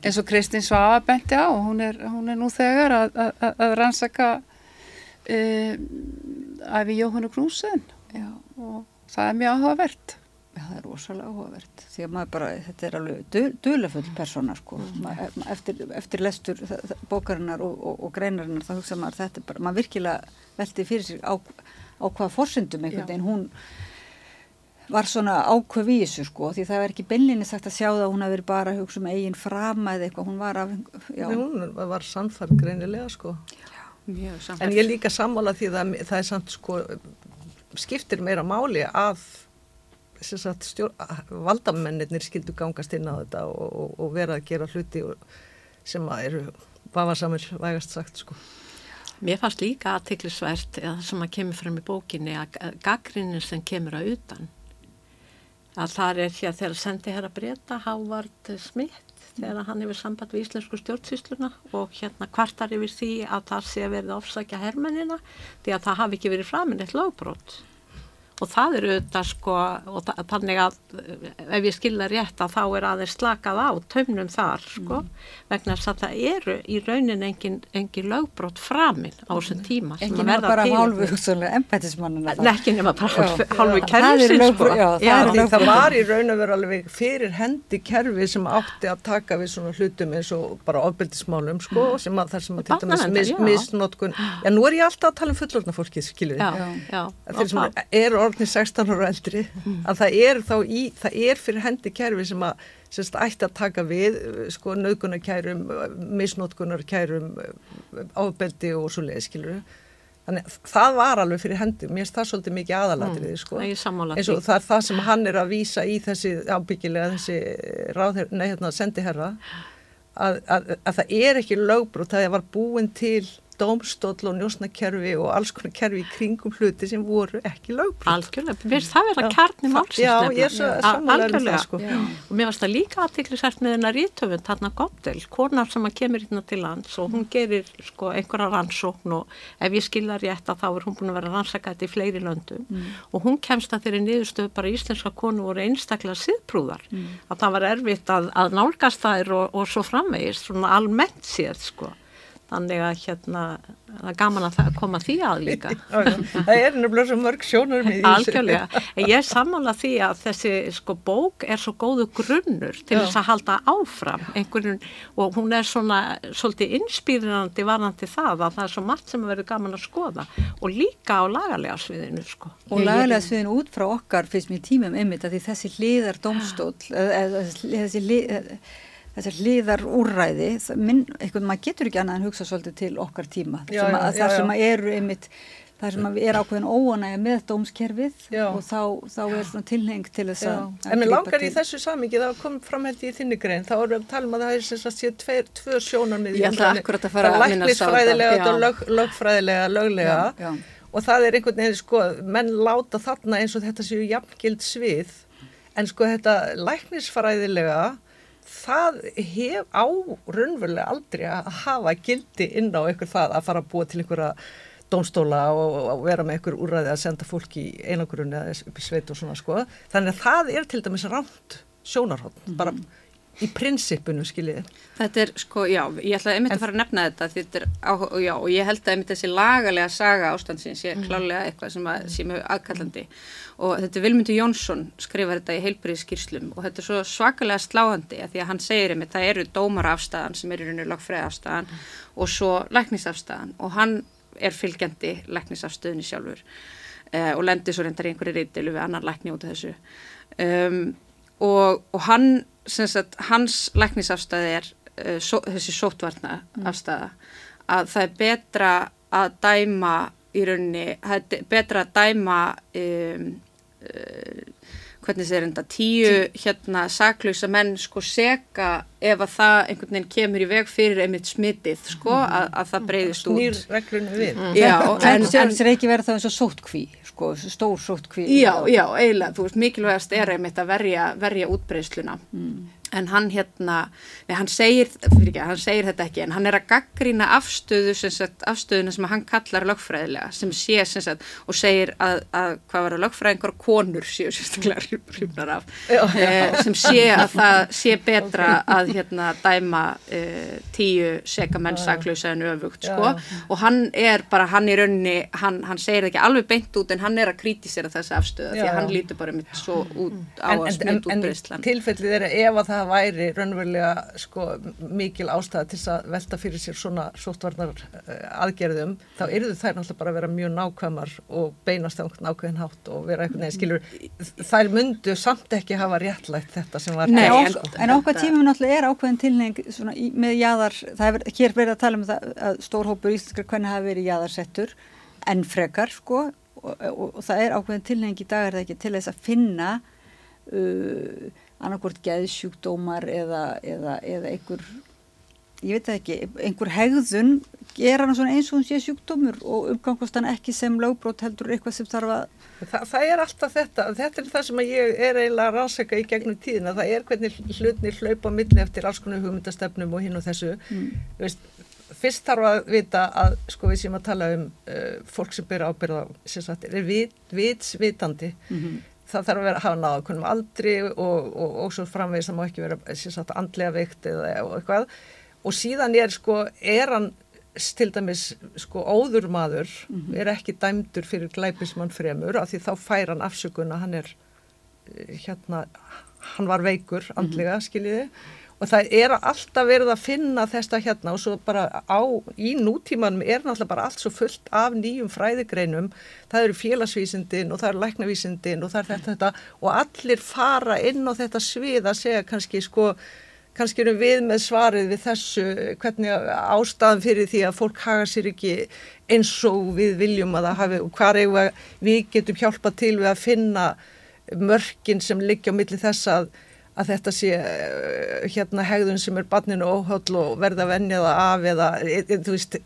Eins og Kristín Svafa benti á hún er, hún er nú þegar að, að, að rannsaka um, æfi Jóhannu Knúsen. Og það er mjög áhugavert. Já, það er rosalega áhugavert. Því að maður bara, þetta er alveg duðlefull persóna sko, mm. maður, eftir, eftir lestur bókarinnar og, og, og greinarinnar þá hugsa maður þetta bara, maður virkilega veldi fyrir sig á, á hvaða forsendum einhvern veginn hún var svona ákveð í þessu sko því það var ekki beinlinni sagt að sjá það að hún hafi verið bara að hugsa um eigin frama eða eitthvað, hún var af já. hún var sannfærd greinilega sko Mjög samfært. en ég er líka sammála því að það er samt sko skiptir meira máli að stjór, valdamennir skildu gangast inn á þetta og, og, og vera að gera hluti sem að eru vafarsamir vægast sagt sko Mér fannst líka aðtiklisvært eða sem að kemur fram í bókinni að gaggrinnin sem kemur að utan að það er hér þegar sendi hér að breyta Hávard Smith þegar hann hefur samband við íslensku stjórnsýsluna og hérna kvartar yfir því að það sé verið ofsækja hermennina því að það hafi ekki verið framinn eitt lögbrót og það eru þetta sko og það, þannig að ef ég skilða rétt að þá er aðeins slakað á taumnum þar sko mm. vegna þess að það eru í raunin engin, engin lögbrót framinn á þessum tíma ekki nema bara hálfu embætismannina ekki nema bara hálfu kerfisins sko. já, það, já, það, það var í raun og veru alveg fyrir hendi kerfi sem átti að taka við svona hlutum eins og bara ofbeldismálum sko mm. sem að það sem að til dæmis mis, misnótkun já nú er ég alltaf að tala um fullorna fólki skilur þeir sem eru orðni 16 ára eldri mm. að það er þá í, það er fyrir hendi kerfi sem að semst ætti að taka við sko naukunarkærum, misnótkunarkærum ábeldi og svo leiði skiluru þannig það var alveg fyrir hendi, mér finnst það svolítið mikið aðalatrið mm. sko eins og það er það sem hann er að vísa í þessi ábyggilega þessi ráðher, nei hérna sendiherra að, að, að það er ekki lögbrot, það var búin til dómstóll og njósnakerfi og alls konar kerfi í kringum hluti sem voru ekki lögbrot. Algjörlega, mér finnst það vera kjarni málsins Já, ég er svo samanlega um það sko. Já. Og mér finnst það líka aðtiklisært með hennar rítöfund, þarna Góttel, konar sem að kemur hérna til lands og hún gerir sko einhverja rannsókn og ef ég skilða rétt að þá er hún búin að vera rannsakætt í fleiri löndum mm. og hún kemst að þeirri niðurstöðu bara íslenska konu voru einstaklega siðprúðar mm. að það var erfitt að, að nálgast þær og, og svo framvegist, svona almennt séð sko þannig að hérna það er gaman að koma því að líka. [LAUGHS] Það er nefnilega svo mörg sjónur algjörlega, en ég er sammála því að þessi sko bók er svo góðu grunnur til þess að halda áfram. Einhverjum, og hún er svona svolítið inspírandi varandi það að það er svo margt sem verður gaman að skoða. Og líka á lagalega sviðinu sko. og lagalega sviðinu út frá okkar fyrst mér tímum ymmit að því þessi hliðar domstól þessi hliðar þessar hliðar úrræði, minn, eitthvað, maður getur ekki annað en hugsa svolítið til okkar tíma. Já, sem að, já, þar sem að eru einmitt þar sem að er ákveðin óanægja með dómskerfið já. og þá, þá er svona tilheng til þess að En mér langar til... í þessu samingi, það kom fram hætti í þinni grein, þá erum við að tala um að það er sem sagt séu tveir, tvö sjónarmið Ég ætla akkurat að fara að minna sá það og lög, lögfræðilega, löglega. Og það er einhvern veginn, sko, menn láta þarna eins og þetta séu jafngild svið. En sko þetta læknisfræðilega það hef á raunverulega aldrei að hafa gildi inn á einhver það að fara að búa til einhverja dónstóla og, og vera með einhver úræði að senda fólk í einangurunni eða upp í sveit og svona sko. Þannig að það er til dæmis rámt sjónarhótt, mm -hmm. bara í prinsipinu skiljiði. Þetta er sko, já, ég ætlaði einmitt að fara að nefna þetta því þetta er, á, já, og ég held að einmitt þessi lagalega saga ástandsins sé mm. klálega eitthvað sem að, sé mjög aðkallandi og þetta er Vilmundur Jónsson skrifar þetta í heilbríðskýrslum og þetta er svo svakalega sláhandi að því að hann segir einmitt það eru dómarafstæðan sem er í rauninu lagfræðafstæðan mm. og svo læknisafstæðan og hann er fylgjandi læknisafstöðinni sjálfur uh, og lendir svo reyndar í einhverju reytilu við annar lækni út af þessu um, og, og hann, sagt, hans læknisafstæði er uh, so, þessi sótvarna mm. afstæða að það er betra að dæma í rauninni, það er betra að dæma um, uh, hvernig þeir enda tíu hérna saklausa menn sko seka ef að það einhvern veginn kemur í veg fyrir einmitt smitið sko mhm. að, að það breyðist út Snýr reglunum við. Mm. Já, en það er ekki verið það eins og sótkví sko, stór sótkví Já, já, eiginlega, þú veist, mikilvægast er einmitt að verja, verja útbreyðsluna mm en hann hérna, nei hann segir, ekki, hann segir þetta ekki en hann er að gaggrína afstöðu sagt, afstöðuna sem hann kallar lögfræðilega sem sé sem sagt og segir að, að hvað var að lögfræðingar konur séu sérstaklega hrjúpnar af já, já. Eh, sem sé að það sé betra að hérna dæma eh, tíu segamenn saklausa en öfugt sko. já, og hann er bara hann í raunni, hann, hann segir ekki alveg beint út en hann er að krítisera þessi afstöða því að hann lítur bara mitt svo út á en, að smitt útbreyslan. En það væri raunverulega sko, mikil ástæða til að velta fyrir sér svona sóttvarnar uh, aðgerðum, þá eru þær náttúrulega bara að vera mjög nákvæmar og beinast á nákvæðin hátt og vera eitthvað neðin skilur þær myndu samt ekki hafa réttlægt þetta sem var Nei, en, en okkar tímum náttúrulega er ákveðin tilneng í, með jáðar, það er hér verið að tala um það að stórhópur íslenskar hvernig hafi verið jáðarsettur en frekar sko og, og, og það er ákveðin tilneng í dag er það ekki til þess að finna uh, annarkort geðsjúkdómar eða, eða, eða einhver, ég veit ekki, einhver hegðun gera hann svona eins og hún sé sjúkdómur og umgangast hann ekki sem lögbrót heldur eitthvað sem þarf að Þa, það er alltaf þetta, þetta er það sem ég er eiginlega að rannsaka í gegnum tíðina, það er hvernig hlutnir hlaupa milli eftir alls konar hugmyndastefnum og hinn og þessu. Mm. Veist, fyrst þarf að vita að, sko við séum að tala um uh, fólk sem byrja ábyrða, sem sagt, er vit, vitsvitandi. Mm -hmm það þarf að vera að hafa náða konum aldri og, og, og svo framvegis það má ekki vera sagt, andlega veikt eða eitthvað og síðan er sko, er hann til dæmis sko óður maður mm -hmm. er ekki dæmdur fyrir glæpismann fremur af því þá fær hann afsökun að hann er eh, hérna, hann var veikur andlega mm -hmm. skiljiði og það er alltaf verið að finna þetta hérna og svo bara á í nútímanum er náttúrulega bara allt svo fullt af nýjum fræðigreinum. Það eru félagsvísindin og það eru læknavísindin og það er þetta, þetta. Og allir fara inn á þetta svið að segja kannski sko kannski erum við með svarið við þessu hvernig ástæðan fyrir því að fólk haga sér ekki eins og við viljum að það hafi og hvað við getum hjálpa til við að finna mörkin sem liggja á milli þess að að þetta sé eh, hérna hegðun sem er banninu óhöll og verða vennjaða af eða e, e, þú veist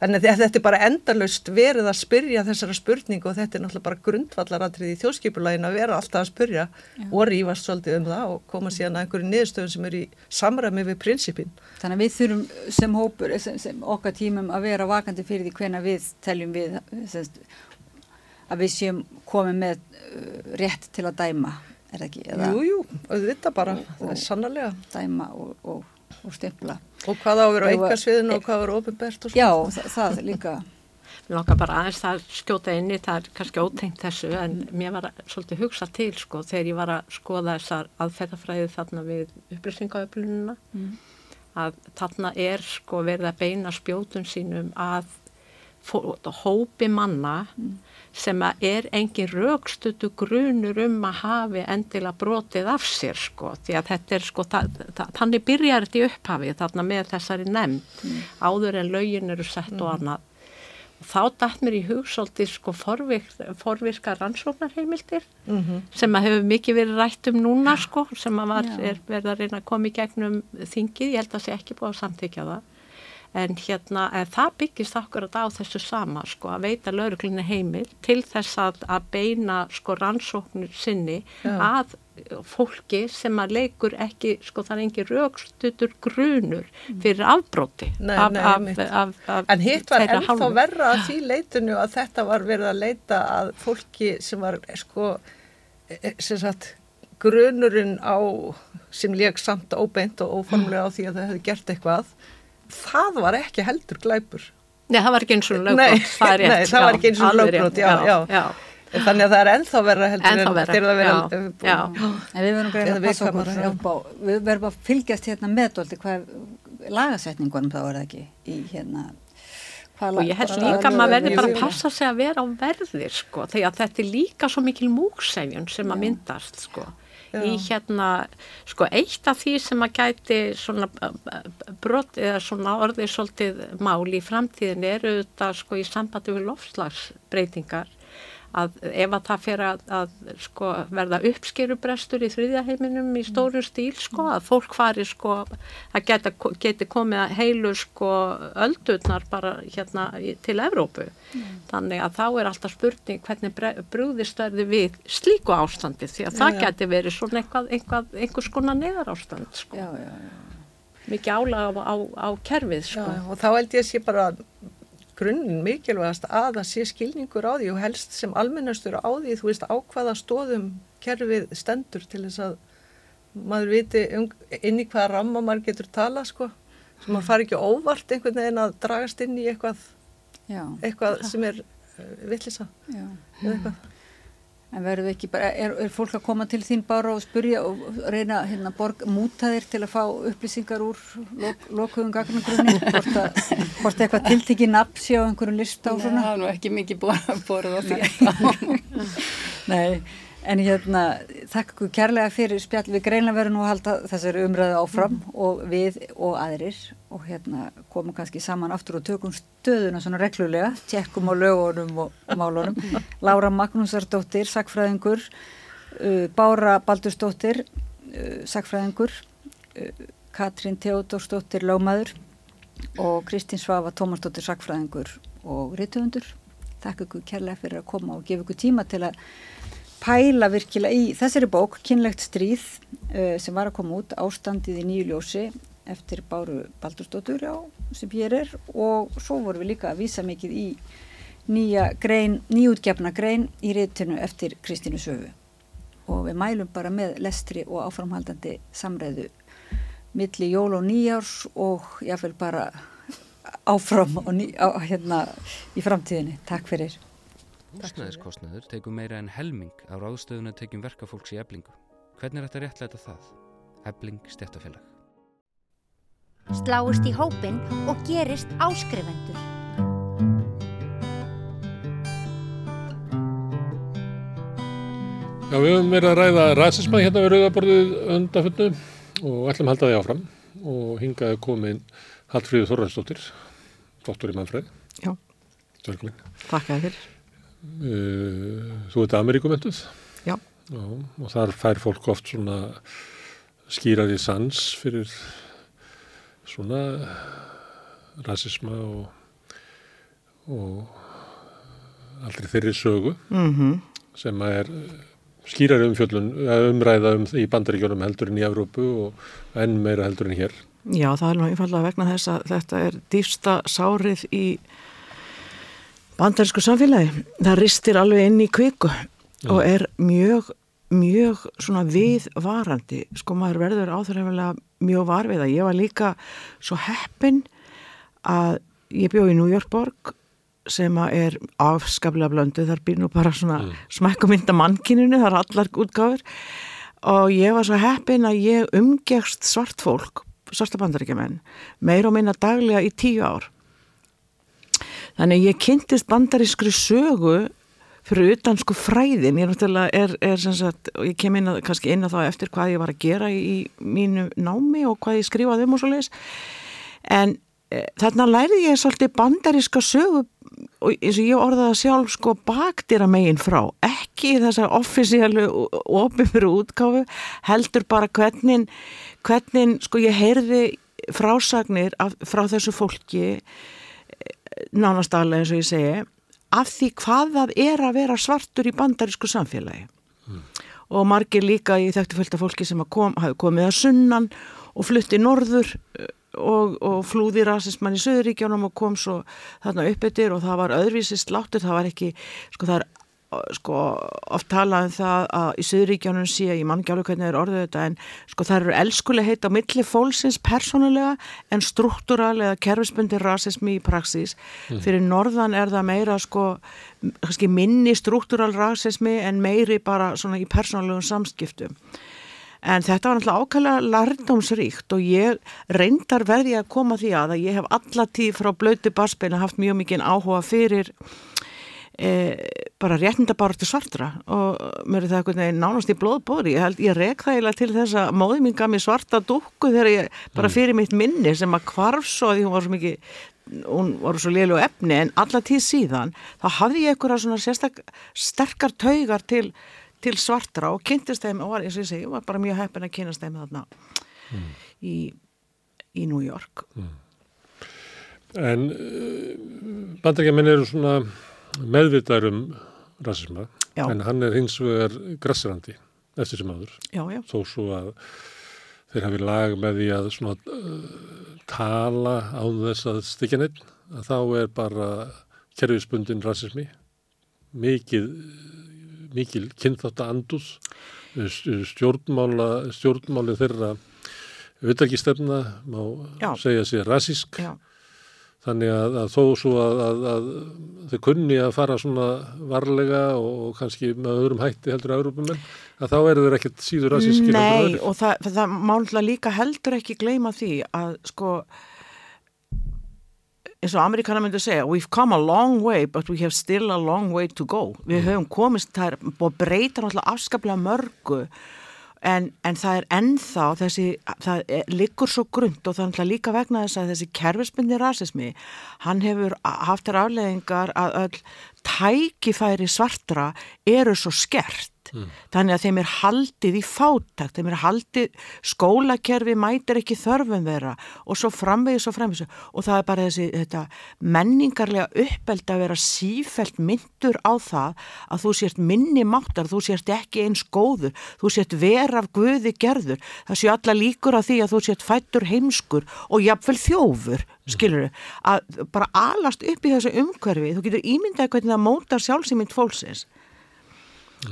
þannig að þetta er bara endalust verið að spyrja þessara spurningu og þetta er náttúrulega bara grundvallaratrið í þjóðskipulægin að vera alltaf að spyrja Já. og rýfast svolítið um það og koma síðan að einhverju niðurstöðum sem er í samræmi við prinsipin. Þannig að við þurfum sem hópur, sem, sem okkar tímum að vera vakandi fyrir því hvena við teljum við semst, að við séum komið með uh, rétt til að dæma er það ekki? Eða, jú, jú, auðvitað bara, og, það er sannarlega. Dæma og, og, og stefla. Og hvað á að vera á einkarsviðinu og hvað á að vera ofinbært og svona. Já, það, það líka. Mér langar bara aðeins að skjóta inni, það er kannski ótengt þessu, en mér var svolítið hugsað til, sko, þegar ég var að skoða þessar aðferðafræði þarna við upplýsingaöflununa, mm. að þarna er, sko, verið að beina spjótun sínum að hópi manna mm sem er engin raukstutu grunur um að hafi endilega brotið af sér sko því að þetta er sko þannig byrjar þetta í upphafið þarna með þessari nefnd mm. áður en laugin eru sett mm. og annað og þá dætt mér í hugsaldi sko forvirk, forvirka rannsóknarheimildir mm -hmm. sem að hefur mikið verið rætt um núna sko sem að var, er verið að reyna að koma í gegnum þingið, ég held að það sé ekki búið að samtíkja það en hérna en það byggist akkurat á þessu sama sko að veita lauruglinni heimil til þess að, að beina sko rannsóknir sinni Já. að fólki sem að leikur ekki sko það er engi raukstutur grunur mm. fyrir afbróti nei, af, nei, af, af, En hitt var ennþá verra að því leitinu að þetta var verið að leita að fólki sem var sko e, e, sem sagt grunurinn á sem leik samt óbeint og óformlega á því að það hefði gert eitthvað það var ekki heldur glæpur. Nei, það var ekki eins og lögbrot. [LAUGHS] Það er rétt. Nei, það já, var ekki eins og lögbrot, já, já, já. Þannig að það er ennþá verða heldur ennþá verða, en vera, já, já. En við verðum greið að passa okkur. á, við verðum að fylgjast hérna meðdóldi hvað lagasetningunum þá er það ekki í hérna og ég held líka að maður verður bara að passa sig að vera á verðir sko, þegar þetta er líka svo mikil múksefjun sem að myndast sko. Í hérna, sko eitt af því sem að gæti svona brott eða svona orðið svolítið mál í framtíðin eru þetta sko í sambandi við lofslagsbreytingar að ef að það fer að, að sko, verða uppskerubrestur í þriðjaheiminum í stóru stíl sko, að fólk fari sko, að geta, geti komið að heilu sko öldurnar bara hérna til Evrópu. Mm. Þannig að þá er alltaf spurning hvernig brúðist verði við slíku ástandi því að já, það já. geti verið svona einhvað, einhvað, einhvers konar neðar ástand sko. Já, já, já. Mikið álag á, á, á kerfið sko. Já, og þá held ég að sé bara grunninn mikilvægast að það sé skilningur á því og helst sem almennastur á því þú veist á hvaða stóðum kerfið stendur til þess að maður viti um, inn í hvaða ramma maður getur tala sko. Sem maður fari ekki óvart einhvern veginn að dragast inn í eitthvað, eitthvað sem er uh, villisa eða eitthvað En verður ekki bara, er, er fólk að koma til þín bara og spurja og reyna hérna borg, múta þér til að fá upplýsingar úr lok, lokuðum gagnagrunni, [LAUGHS] hvort, að, hvort eitthvað tiltikið nafn sé á einhverju lista og svona? Nei, það er nú ekki mikið borðið á því. Nei, [LAUGHS] [LAUGHS] En hérna, þakka ykkur kærlega fyrir spjall við greinlega verðum nú að halda þessari umræðu áfram mm. og við og aðrir og hérna komum kannski saman aftur og tökum stöðuna svona reglulega, tjekkum á lögunum og málunum. [LAUGHS] Lára Magnúsardóttir, sakfræðingur, uh, Bára Baldursdóttir, uh, sakfræðingur, uh, Katrín Teodórsdóttir, lögmaður og Kristín Svafa Tómarsdóttir, sakfræðingur og rítuðundur. Þakka ykkur kærlega fyrir að koma og gefa ykkur tíma til að pæla virkilega í þessari bók, Kynlegt stríð, uh, sem var að koma út ástandið í nýju ljósi eftir Báru Baldurstóttur á sem hér er og svo vorum við líka að vísa mikið í nýja grein, nýjútgefna grein í reytinu eftir Kristínu Söfu og við mælum bara með lestri og áframhaldandi samræðu milli jól og nýjárs og jáfnveil bara [LAUGHS] áfram og ný, á, hérna í framtíðinni. Takk fyrir. Húsnæðiskostnaður tegum meira en helming á ráðstöðun að tegjum verkafólks í eblingu. Hvernig er þetta réttlæta það? Ebling stjættafélag. Sláist í hópin og gerist áskrifendur. Já, við höfum verið að ræða ræðsinsma hérna við Rauðaborðið undanfunnu og ætlum að halda því áfram og hingaði komin Hallfríður Þorransdóttir, doktor í mannfræði. Já. Velkomin. Takk að þér. Uh, þú ert Ameríkumentuð Já. Já og þar fær fólk oft svona skýraði sans fyrir svona rasisma og, og aldrei þeirri sögu Mm -hmm. sem er skýrari umfjöllun umræða um í bandaríkjónum heldur en í Evrópu og enn meira heldur en hér Já, það er einfallega vegna þess að þetta er dýfsta sárið í bandarísku samfélagi. Það ristir alveg inn í kviku Já. og er mjög, mjög svona viðvarandi. Sko maður verður áþurðanlega mjög varfiða. Ég var líka svo heppin að ég bjóð í New York borg sem er afskaplega blöndu. Þar býr nú bara svona mm. smækkumynda mannkininu, það er allar útgáður og ég var svo heppin að ég umgegst svart fólk, svarta bandaríkjumenn, meir og minna daglega í tíu ár Þannig ég kynntist bandarískri sögu fyrir utansku fræðin, ég náttúrulega er, er sem sagt, ég kem inn að, kannski inn að þá eftir hvað ég var að gera í mínu námi og hvað ég skrifaði um og svo leiðis, en e, þarna læriði ég svolítið bandaríska sögu eins og ég orðaði sjálf sko bakdýra megin frá, ekki þessar offisíalu ofinfyrir útkáfu, heldur bara hvernig, hvernig sko ég heyrði frásagnir af, frá þessu fólki nánast alveg eins og ég segi af því hvað það er að vera svartur í bandarísku samfélagi mm. og margir líka í þekktu fölta fólki sem kom, hafi komið að sunnan og flutti norður eh, og, og flúði rasismann í Söðuríkjónum og kom svo þarna uppbyttir og það var öðruvísi sláttur, það var ekki, sko það er sko oft talað um það að í Suðuríkjónum sé, ég man ekki alveg hvernig það er orðið þetta en sko það eru elskuleg heit á milli fólksins persónulega en struktúral eða kerfisbundi rasismi í praxís. Mm. Fyrir norðan er það meira sko minni struktúral rasismi en meiri bara svona í persónulegum samskiptum. En þetta var náttúrulega ákvæmlega lardomsríkt og ég reyndar verði að koma því að að ég hef allatíð frá blötu barspeina haft mjög mikið áhuga fyrir e, bara réttindabáratu svartra og mér er það eitthvað nánast í blóðbóri, ég held ég rek það eiginlega til þess að móði mín gaf mér svarta dukku þegar ég bara mm. fyrir mitt minni sem að kvarf svo því hún var svo mikið hún var svo liðlu efni en alla tíð síðan þá hafði ég eitthvað svona sérstak sterkar taugar til, til svartra og kynntist þeim og var eins og ég segi, var bara mjög heppin að kynast þeim þarna mm. í, í New York mm. En uh, bandarækjaman eru svona meðvitaður um rasisma já. en hann er hins vegar grassirandi eftir sem já, já. þó svo að þeir hafi lag með því að svona, uh, tala á þess að stikja neitt að þá er bara kerfisbundin rasismi. Mikið mikil kynþátt að andus stjórnmála stjórnmáli þeirra auðvitað ekki stefna má segja sér rasísk Þannig að, að þó svo að, að, að þau kunni að fara svona varlega og kannski með öðrum hætti heldur að Európumenn, að þá eru þeir ekkert síður rasískir heldur Nei, og það, það mánulega líka heldur ekki gleyma því að sko eins og Amerikana myndi segja we've come a long way but we have still a long way to go. Við höfum komist það er búið að breyta náttúrulega afskaplega mörgu en, en það er ennþá þessi, það er, liggur svo grund og er náttúrulega líka vegna þess að þessi kerfisbindi rasismi, hann hefur haft þér afleðingar að öll tækifæri svartra eru svo skert Mm. Þannig að þeim er haldið í fátakt, þeim er haldið, skólakerfi mætir ekki þörfum vera og svo framvegis og framvegis. Og það er bara þessi þetta, menningarlega uppeld að vera sífælt myndur á það að þú sért minni máttar, þú sért ekki eins góður, þú sért ver af guði gerður, það sé alla líkur að því að þú sért fættur heimskur og jafnvel þjófur, skilur þau, að bara alast upp í þessu umhverfi, þú getur ímyndað hvernig það mótar sjálfsýmynd fólksins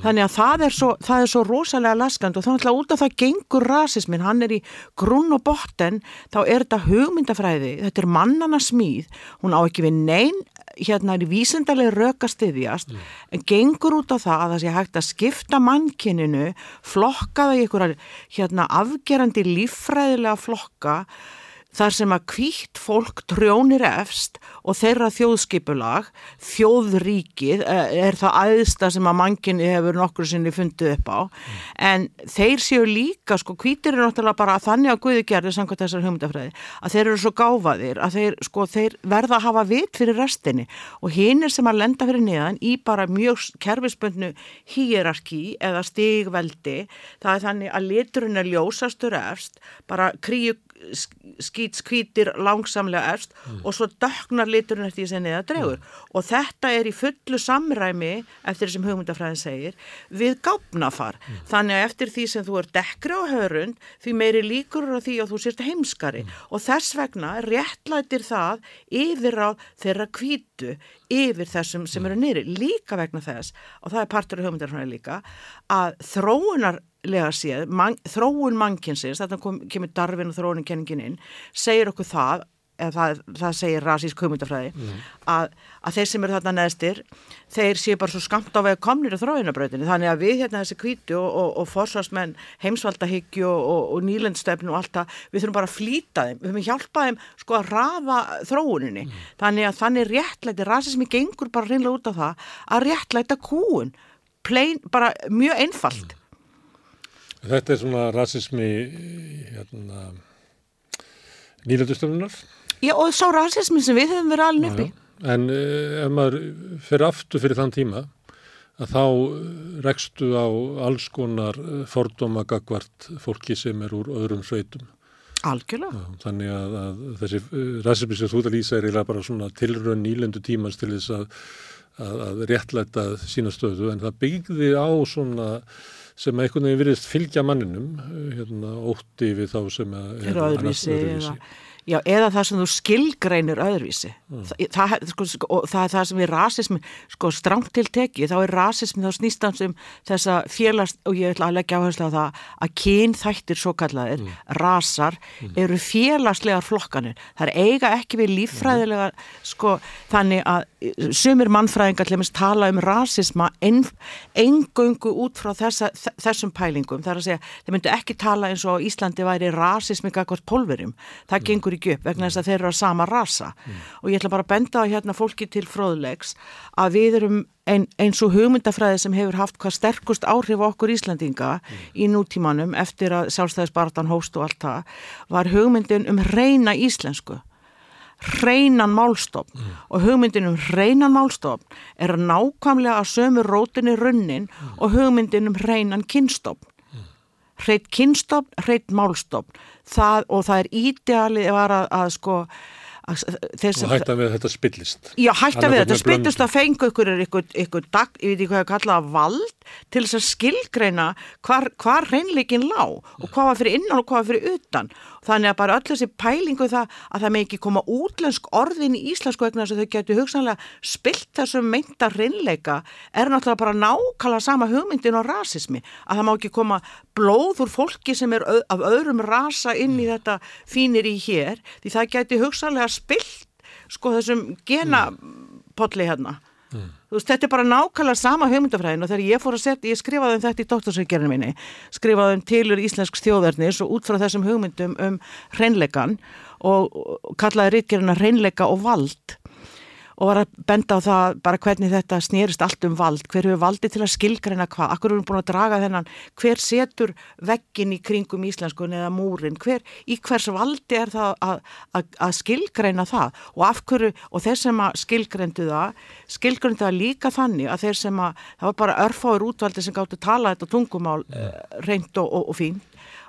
Þannig að það er svo, það er svo rosalega laskand og þannig að út af það gengur rasismin, hann er í grunn og botten, þá er þetta hugmyndafræði, þetta er mannana smíð, hún á ekki við neyn, hérna er í vísindarlega röka stiðjast, mm. en gengur út af það að það sé hægt að skipta mannkininu, flokka það í einhverja hérna, afgerandi líffræðilega flokka, þar sem að kvítt fólk trjónir efst og þeirra þjóðskipulag, þjóðríkið eh, er það aðsta sem að manginni hefur nokkur sinni fundið upp á mm. en þeir séu líka, sko kvítir eru náttúrulega bara þannig að Guði gerði samkvæmt þessar hugmyndafræði, að þeir eru svo gáfaðir að þeir, sko, þeir verða að hafa vit fyrir restinni og hinn er sem að lenda fyrir neðan í bara mjög kerfisbundnu hýrarki eða stigveldi, það er þannig að liturinn er ljósastur efst, bara kríu skýt skvítir langsamlega efst mm. og svo döknar liturinn eftir því sem niða dregur mm. og þetta er í fullu samræmi eftir því sem hugmyndafræðin segir við gáfnafar mm. þannig að eftir því sem þú er dekkri á hörund því meiri líkur á því að þú sést heimskari mm. og þess vegna réttlætir það yfir á þeirra kvítu yfir þessum sem eru nýri líka vegna þess og það er partur af hugmyndafræðin líka að þróunar lega séð, man, þróun mannkynsins, þetta kom, kemur Darvin og þróunikenningin inn, segir okkur það, eða það, það segir rasísk hugmyndafræði, mm. að, að þeir sem eru þarna neðstir, þeir séu bara svo skamt á vega komnir á þróunabrautinu, þannig að við hérna þessi kvítu og, og, og forsvarsmenn heimsvaldahyggju og, og nýlendstefnu og allt það, við þurfum bara að flýta þeim, við þurfum að hjálpa þeim sko að rafa þróuninni, mm. þannig að þannig réttlæti, rasismi gengur bara reynlega út af það, að réttlæta kúun, Plain, bara mjög einfalt. Mm. Þetta er svona rasismi hérna, nýlandustöfnunar. Já og sá rasismi sem við höfum verið alveg uppi. En uh, ef maður fyrir aftur fyrir þann tíma að þá rekstu á alls konar eh, fordóma gagvart fólki sem er úr öðrum sveitum. Algjörlega. Já, þannig að, að þessi rasismi sem þú það lýsa er eiginlega bara svona tilrönd nýlandu tímans til þess að, að, að réttlæta sína stöðu en það byggði á svona sem einhvern veginn virðist fylgja manninum hérna, ótti við þá sem er, öðruvísi, öðruvísi. Eða, já, eða það sem þú skilgreinir öðruvísi mm. það, það, sko, sko, það er það sem er rasismi sko stránt til teki þá er rasismi þá snýstans um þessa félast og ég ætla að leggja áherslu á það að kynþættir svo kallaðir mm. rasar mm. eru félagslegar flokkanir það er eiga ekki við líffræðilega sko þannig að sumir mannfræðingar til dæmis tala um rasisma engöngu út frá þessa, þessum pælingum það er að segja, þeir myndu ekki tala eins og Íslandi væri rasismi kakvart pólverum það mm. gengur ekki upp vegna þess að þeir eru að sama rasa mm. og ég ætla bara að benda á hérna fólki til fróðlegs að við erum ein, eins og hugmyndafræði sem hefur haft hvað sterkust áhrif okkur Íslandinga mm. í nútímanum eftir að sjálfstæðisbartan hóst og allt það var hugmyndin um reyna íslensku hreinan málstofn mm. og hugmyndin um hreinan málstofn er nákvæmlega að sömu rótinni runnin mm. og hugmyndin um hreinan kynstofn mm. hreitt kynstofn, hreitt málstofn það, og það er ídealið að, að, að sko Þess, og hætta við þetta spillist já hætta við þetta spillist að fengu ykkur ykkur, dag, ég veit ekki hvað ég kalla vald til þess að skilgreina hvar, hvar reynleikin lág og hvað var fyrir innan og hvað var fyrir utan þannig að bara öll þessi pælingu það að það með ekki koma útlensk orðin í íslensku vegna þess að þau getur hugsanlega spilt þessum meinta reynleika er náttúrulega bara nákvæmlega sama hugmyndin og rasismi. Að það má ekki koma blóð úr fólki sem er af öðrum rasa inn í þetta fínir í hér því það getur hugsanlega spilt sko þessum genapolli hérna mm. veist, þetta er bara nákvæmlega sama hugmyndafræðin og þegar ég fór að setja, ég skrifaði um þetta í doktorsveikjarinu minni, skrifaði um tilur íslensk þjóðverðnis og út frá þessum hugmyndum um hreinleikan og, og kallaði rítkjöruna hreinleika og vald og var að benda á það bara hvernig þetta snýrist allt um vald, hver hefur valdi til að skilgreina hvað, akkur erum búin að draga þennan, hver setur veggin í kringum íslenskun eða múrin, hver, í hvers valdi er það að, að, að skilgreina það? Og af hverju, og þeir sem að skilgreindu það, skilgreindu það líka þannig að þeir sem að, það var bara örfáður útvaldi sem gáttu að tala þetta tungumál uh, reynd og, og, og fín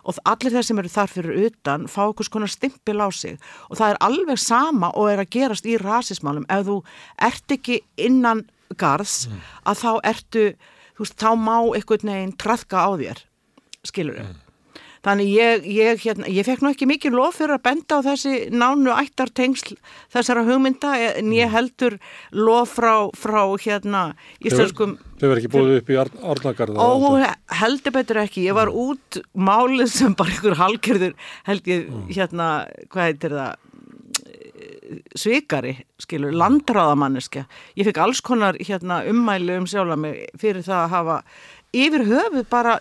og allir þeir sem eru þar fyrir utan fá okkur svona stimpil á sig og það er alveg sama og er að gerast í rasismálum ef þú ert ekki innan garðs mm. að þá ertu, þú veist, þá má einhvern veginn trafka á þér skilur þau mm. Þannig ég, ég, hérna, ég fekk nú ekki mikið lof fyrir að benda á þessi nánu ættartengsl þessara hugmynda en ég mm. heldur lof frá, frá hérna íslenskum... Þau verður ekki búið upp í orðnagarða? Ó, heldur betur ekki. Ég var mm. út málið sem bara ykkur halgerður held ég, mm. hérna, hvað heitir það? svikari, skilur, landráðamanniska. Ég fekk alls konar hérna, ummælu um sjálf að mig fyrir það að hafa yfir höfuð bara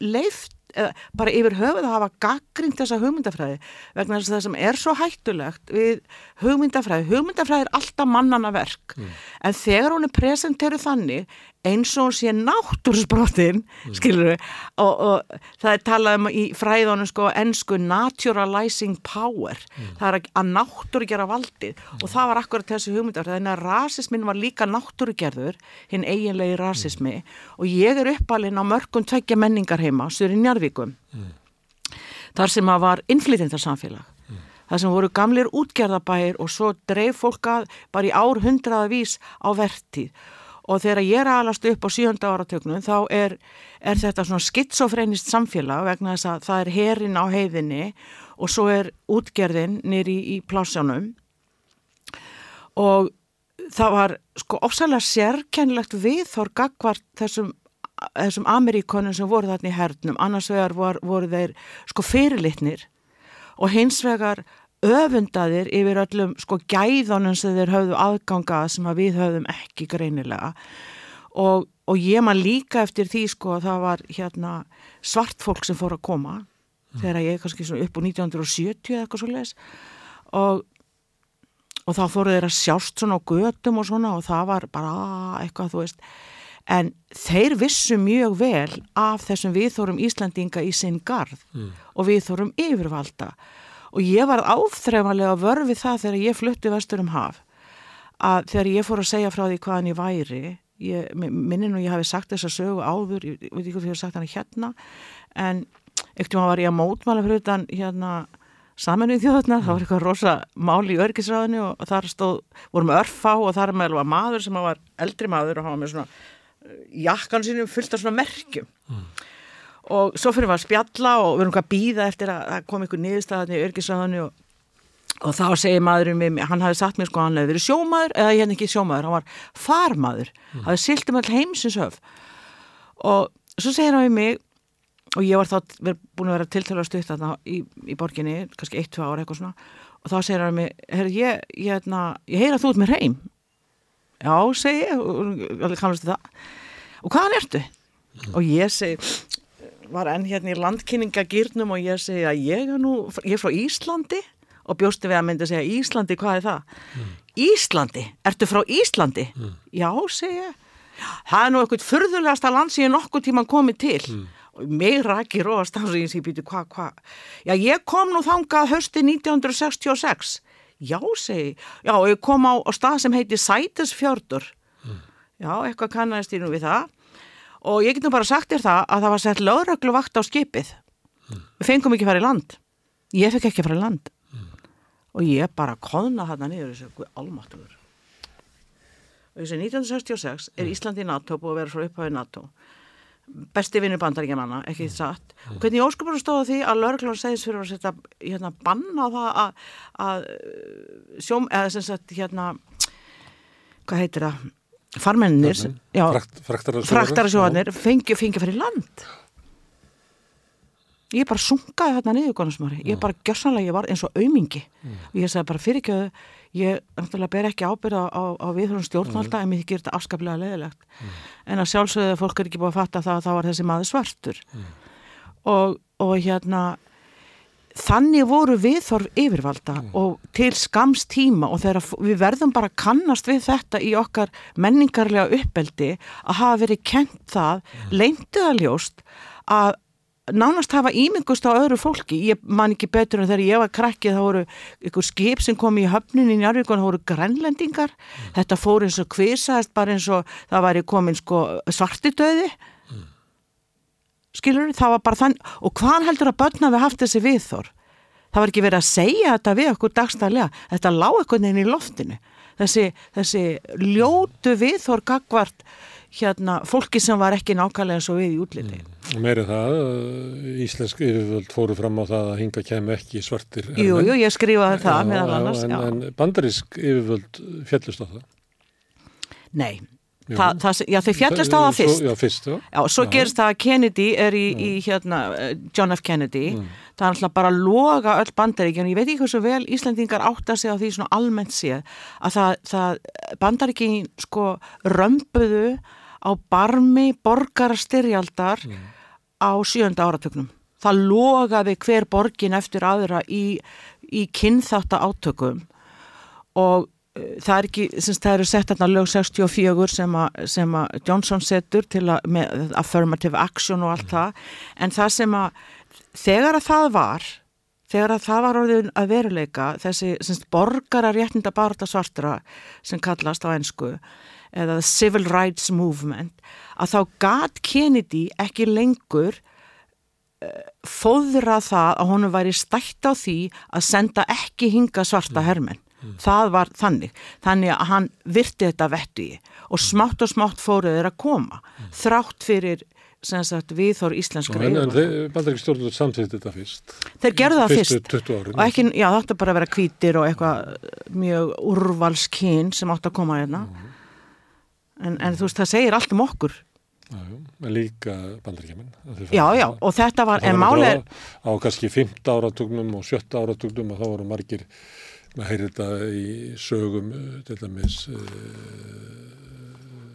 leift bara yfir höfuð að hafa gaggrínt þessa hugmyndafræði vegna þess að það sem er svo hættulegt við hugmyndafræði, hugmyndafræði er alltaf mannana verk mm. en þegar hún er presenteruð þannig eins og hún sé náttúrsbrotin mm. skilur við og, og það er talað um í fræðunum sko ennsku naturalizing power mm. það er að náttúru gera valdið mm. og það var akkurat þessi hugmyndar þannig að rasismin var líka náttúrugerður hinn eiginlegi rasismi og ég er uppalinn á mörgum tveggja menningar heima, Sturinn Jarvíkum mm. þar sem að var innflytjendarsamfélag mm. þar sem voru gamlir útgerðabæir og svo dreif fólk að bara í ár hundraðavís á vertíð og þegar ég er aðalast upp á sjönda áratöknum þá er, er þetta svona skitsofrænist samfélag vegna þess að það er herin á heiðinni og svo er útgerðin nýri í, í plásjánum og það var sko ofsalega sérkennilegt viðþór gagvart þessum, þessum Ameríkonum sem voru þarna í hernum. Annars vegar vor, voru þeir sko fyrirlitnir. Og hins vegar öfundaðir yfir öllum sko gæðunum sem þeir höfðu aðgangað sem að við höfðum ekki greinilega og, og ég maður líka eftir því sko að það var hérna svart fólk sem fór að koma mm. þegar ég kannski upp á 1970 eða eitthvað svo les og, og þá fóru þeir að sjást svona á götum og svona og það var bara eitthvað þú veist en þeir vissu mjög vel af þessum viðþórum Íslandinga í sinn garð mm. og viðþórum yfirvalda og ég var áþreifanlega vörfið það þegar ég flutti vestur um haf að þegar ég fór að segja frá því hvaðan ég væri ég, minnin og ég hafi sagt þess að sögu áður ég veit ekki hvort ég hef sagt hana hérna en ekkert var ég að mótmála fyrir utan hérna samennuð þjóðuna, það var eitthvað rosa máli í örgisræðinu og þar stóð, vorum örfá og þar með var maður sem var eldri maður og hann var með svona eh, jakkan sínum fullt af svona merkjum. Mm og svo fyrir við að spjalla og við erum hvað að býða eftir að, að koma ykkur niðurstaðan í örgisraðinu og, og þá segir maðurinn mig, hann hafi sagt mér sko hann hefði verið sjómaður, eða ég henni ekki sjómaður hann var farmaður, mm. hafi silt um all heimsins höf og svo segir hann við mig og ég var þá búin að vera tiltala stutt þarna í, í borginni, kannski 1-2 ára eitthvað svona og þá segir hann við mig, herru ég ég, hérna, ég heyra þú út með reym já, segi ég og, og hvaðan ertu? Mm. og ég segi var enn hérna í landkynningagýrnum og ég segi að ég er nú, ég er frá Íslandi og bjósti við að myndi að segja Íslandi, hvað er það? Mm. Íslandi, ertu frá Íslandi? Mm. Já, segi ég. Það er nú eitthvað fyrðulegasta land sem ég nokkuð tíman komið til mm. og mig rækir og að stansa ég sé býtu hvað, hvað? Já, ég kom nú þangað hösti 1966. Já, segi ég. Já, ég kom á, á stað sem heiti Sætisfjördur. Mm. Já, eitthvað kannast ég nú við það og ég getum bara sagt þér það að það var sett lögreglu vakt á skipið. Mm. við fengum ekki að fara í land. Ég fekk ekki að fara í land. Mm. og ég bara kóðna þarna niður þessu almáttuður og þessi 1966 er Íslandi í NATO búið að vera frá upphæði NATO. Besti vinnu bandaríkjamanna, ekki mm. satt. Og hvernig óskupur stóða því að lögreglan segist fyrir að setja hérna banna það að, að sjóm, eða sem sagt hérna hvað heitir það farmennir Frakt, fraktarasjóðanir fengi, í land. Ég bara sungaði þarna niður konusmári, ég bara gjörsanlega, ég var eins og aumingi. Og ég sagði bara fyrir ekki að ég náttúrulega ber ekki ábyrða á, á viðhörnum stjórnvalda en mér þykir þetta afskaplega leðilegt en að sjálfsögðu fólk er ekki búið að fatta það að þá var þessi maður svartur. Og, og hérna þannig voru viðþorf yfirvalda og til skams tíma og þegar við verðum bara kannast við þetta í okkar menningarlega uppeldi að hafa verið kent það, leintið að ljóst að nánast hafa ímyngust á öðru fólki. Ég man ekki betur en þegar ég var krakkið þá voru ykkur skip sem kom í höfnin í Njarvíkun, þá voru grænlendingar. Þetta fór eins og kvisaðist bara eins og það væri komin sko svartidauði skilur það var bara þann og hvað heldur að börna við haft þessi viðþór? Það var ekki verið að segja þetta við okkur dagstæðlega, þetta lág eitthvað neina í loftinu. Þessi, þessi ljótu viðþór gagvart hérna, fólki sem var ekki nákvæmlega eins og við í útliti. Og meira það, uh, íslensk yfirvöld fóru fram á það að hinga kem ekki svartir. Jú, jú, ég skrifaði það meðal annars en, en bandarísk yfirvöld fjallust á það. Nei, Jú. það, já þau fjallist á það Svo- fyrst. Já, fyrst, já. Já, svo gerist það að Kennedy er í, í hérna, eh, John F. Kennedy. Það er alltaf bara að loga öll bandaríkjum ég veit ekki hversu vel Íslandingar átta sig á því svona almennt séð að það, það bandaríkin sko römbuðu á barmi borgarastyrjaldar á sjönda áratögnum það logaði hver borgin eftir aðra í, í kynþátta átökum og það er ekki, semst það eru sett þarna lög 64 sem að, sem að Johnson setur til að, með affirmative action og allt það, en það sem að þegar að það var þegar að það var orðin að veruleika þessi semst borgara réttinda barata svartra sem kallast á ensku eða civil rights movement að þá gat Kennedy ekki lengur fóðra það að honum væri stætt á því að senda ekki hinga svarta hermenn. Það var þannig. Þannig að hann virti þetta vettu í og smátt og smátt fóruð þeir að koma. Þrátt fyrir sagt viðþór íslenskra En, en yfirvalda. bandarísk stjórnvöld samþýtti þetta fyrst. Þeir gerðu það fyrst 20 árin. og ekki, já það átti bara að vera hvítir og eitthvað mjög úrvalskyn sem átti að koma hérna. En, en þú veist það segir allt um okkur. Já, já, líka bandaríkjaman. Já, já, og þetta var, en máli er, Á kannski 5. áratugnum og 7. áratugnum og þá voru margir, maður heyrir þetta í sögum, eh, til dæmis uh,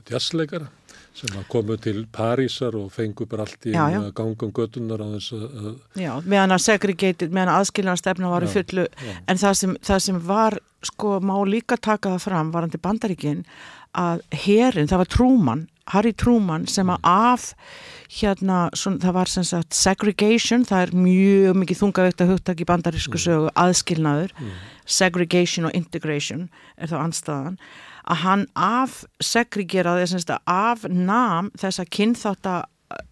jazzleikara sem komu til Parísar og fengu bara allt í einu já. að um göttunar á þess að, Já, meðan að segregated, meðan aðskiljan stefna var í Já, fullu, já. en það sem, það sem var, sko, má líka taka það fram, varandi bandaríkin, að herin, það var Trúmann, Harry Trúmann sem að af, hérna, svona, það var sem sagt segregation, það er mjög mikið þungaveikt að hugtak í bandarísku sögu, aðskilnaður, segregation og integration er þá anstæðan, að hann af segregeraði, sem sagt, af nam þessa kynþátta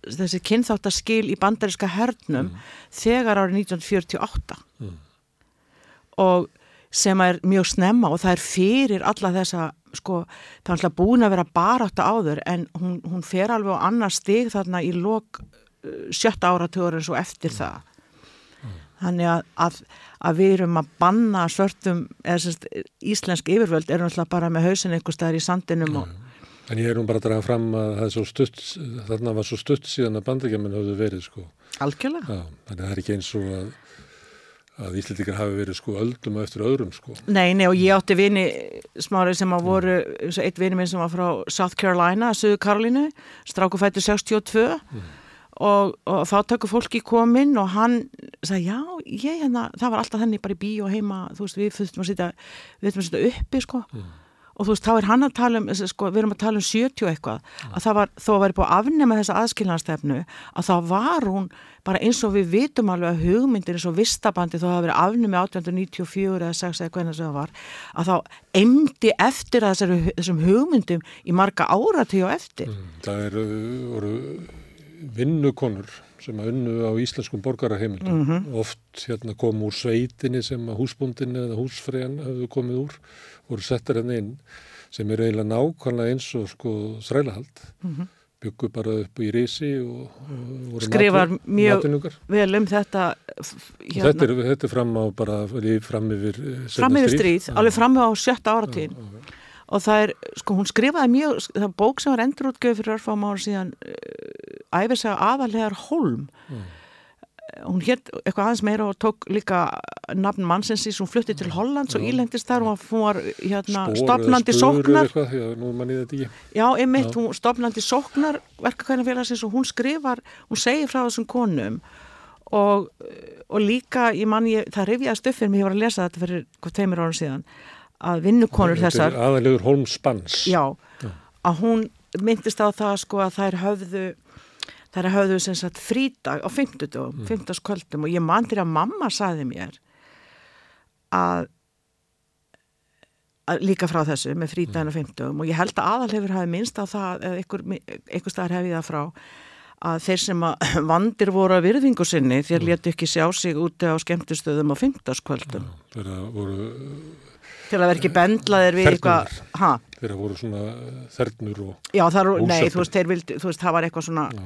þessi kynþáttaskil í bandaríska hernum þegar árið 1948 og sem er mjög snemma og það er fyrir alla þessa sko, það er alltaf búin að vera barátta áður en hún, hún fer alveg á annar stig þarna í lok uh, sjötta áratugur en svo eftir það. Þannig að, að, að við erum að banna svörtum eða semst íslensk yfirvöld erum alltaf bara með hausin einhver staðar í sandinum og En ég er nú bara að draga fram að það er svo stutt, þarna var svo stutt síðan að bandaríkjaman höfðu verið sko. algjörlega. Já, þannig að það er ekki eins og að, að Íslandikar hafi verið sko öldum eftir öðrum sko. Nei, nei og ég átti vini smári sem að voru, eins og eitt vini minn sem var frá South Carolina, Suðu Karolínu stráku fættur 62 og, og þá tökur fólki kominn og hann sagði, já, ég hérna það var alltaf þannig bara í bíó heima þú veist, við þurftum að sitja, við þurftum að sitja uppi sko og þú veist, þá er hann að tala um sko, við erum að tala um 70 og eitthvað að það var, þó að væri búið að afnema þessa aðskilnaðstefnu að þá var hún bara eins og við vitum alveg að hugmyndir eins og vistabandi þó að það verið afnemi 1894 eða 6 eða hvernig það var að þá emdi eftir þessari, þessum hugmyndum í marga áratíu og eftir. Það eru, vinnukonur sem að unnu á íslenskum borgaraheimildum. Oft hérna kom úr sveitinni sem að húsbúndin eða húsfriðan hafðu komið úr, voru settar henni inn sem eru eiginlega nákvæmlega eins og sko þrælahald. Byggu bara upp í risi og, og skrifar matur- mjög matunungar. vel um þetta Hérna. Þetta, er, þetta er fram á bara fram yfir eh, fram yfir stríð, Já. alveg fram á sjötta áratíðin og það er, sko hún skrifaði mjög það er bók sem var endurútgjöf fyrir örfám ára síðan uh, æfisega aðalhegar Holm hún hétt eitthvað aðeins meira og tók líka nafn mannsins í svo flutti til Hollands og ílendist þar. Og hún var hérna, stopnandi sóknar. eitthvað, já, einmitt, hún stopnandi sóknar verkakvænafélagsins og hún skrifar hún segir frá þessum konum. Og, og líka ég mann ég, það rifjaði stöffir mér, ég var að lesa þetta fyrir hvað tveimur ára síðan að vinnukonur þessar aðalegur Holmspanns já, já, að hún myndist á það sko að þær höfðu þær höfðu sem sagt frídag á fymtudum, mm. fymtaskvöldum og ég man til að mamma saði mér að, að líka frá þessu með frítaginu mm. fymtudum og ég held að aðalhefur hafi minnst á það eða einhver, einhver staðar hefði það frá að þeir sem að [CLEARS THROAT] vandir voru að virðingu sinni þér mm. letu ekki sjá sig úti á skemmtustöðum á fymtaskvöldum þeir voru til að vera ekki bendlaðir við eitthvað þeir voru svona þernur og eru, nei þú veist, vildi, þú veist það var eitthvað svona já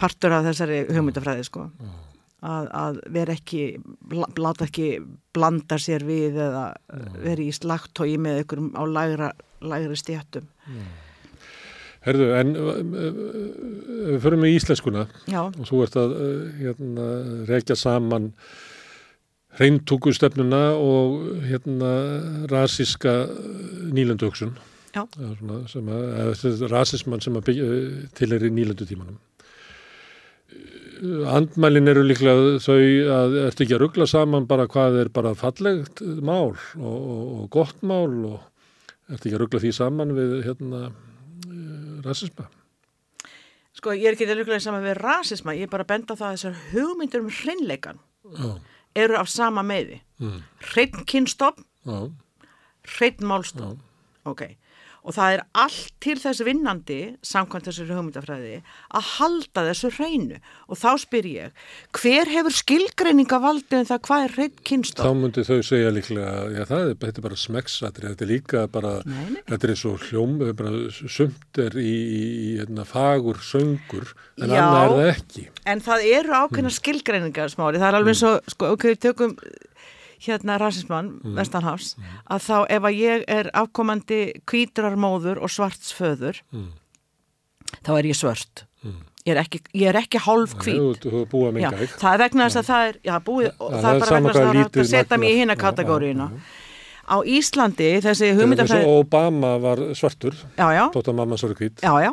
partur af þessari hugmyndafræði sko. Að, að vera ekki láta ekki blanda sér við eða vera í slagtói með ykkur á lægra, lægri stjættum Herðu, en við förum með íslenskuna. Já. og þú ert að hérna, rekja saman reyntúkustefnuna og hérna rasíska nýlandugsun sem að, rasismann sem að til er í nýlandutímanum andmælin eru líklega þau að ertu ekki að ruggla saman bara hvað er bara fallegt mál og, og, og gott mál og ertu ekki að ruggla því saman við hérna rasisma? Sko ég er ekki að ruggla því saman við rasisma ég er bara að benda það að þessar hugmyndur um hreinleikan Já. eru af sama meði mm. hrein kynstopp hrein málstopp ok og það er allt til þess vinnandi samkvæmt þessari hugmyndafræði að halda þessu hreinu og þá spyr ég, hver hefur skilgreininga valdið en það hvað er hrein kynstof? Þá myndi þau segja líklega já það er, þetta er bara smekksatri þetta er líka bara, nei, nei. þetta er eins og hljóm sumt er í, í hérna, fagur söngur en annað er það ekki. En það eru ákveðna mm. skilgreiningar smári, það er alveg eins og sko, ok, tökum hérna rasismann, mm. Vestanhafs mm. að þá ef að ég er afkomandi kvítrarmóður og svartsföður mm. þá er ég svört. Mm. ég er ekki, ég er ekki hálf kvít já, það er vegna þess að það er já, búið, það, það er bara vegna þess að það setja mér í hinna kategóriuna á Íslandi þessi hugmyndafræði Obama var svartur tótt að mamma svarur kvít já. Já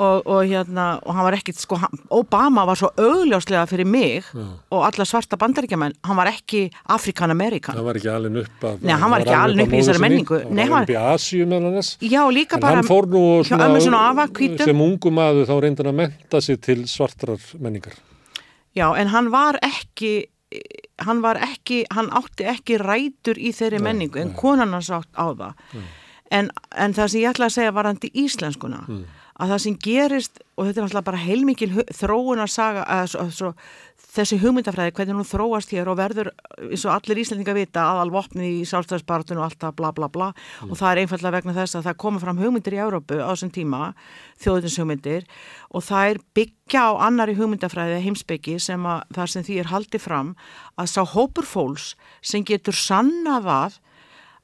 og, og hérna, og hann var ekkit sko, Obama var svo augljóslega fyrir mig Já. og alla svarta bandaríkjaman hann var ekki Afrikan-Amerikan hann var ekki alveg upp af Nei, hann var ekki alveg upp í þessari menningu. hann var upp í Asjú með hann Já, líka en bara hann fór nú svona, svona sem ungum aðu þá reyndan að menta sig til svartrar menningar. Já, en hann var ekki hann var ekki, hann átti ekki rætur í þeirri nei, menningu en nei. konan hans átt á það. En, en það sem ég ætla að segja var hann til íslenskuna mm að það sem gerist, og þetta er alltaf bara heilmikil þróun að saga að, svo, þessi hugmyndafræði, hvernig hún þróast hér og verður, eins og allir íslendinga vita aðal vopni í sálstæðspartun og alltaf bla bla bla mm. og það er einfallega vegna þess að það koma fram hugmyndir í Európu á þessum tíma, þjóðinshugmyndir og það er byggja á annari hugmyndafræði heimsbyggi sem að það sem því er haldið fram að sá hópur fólks sem getur sannafað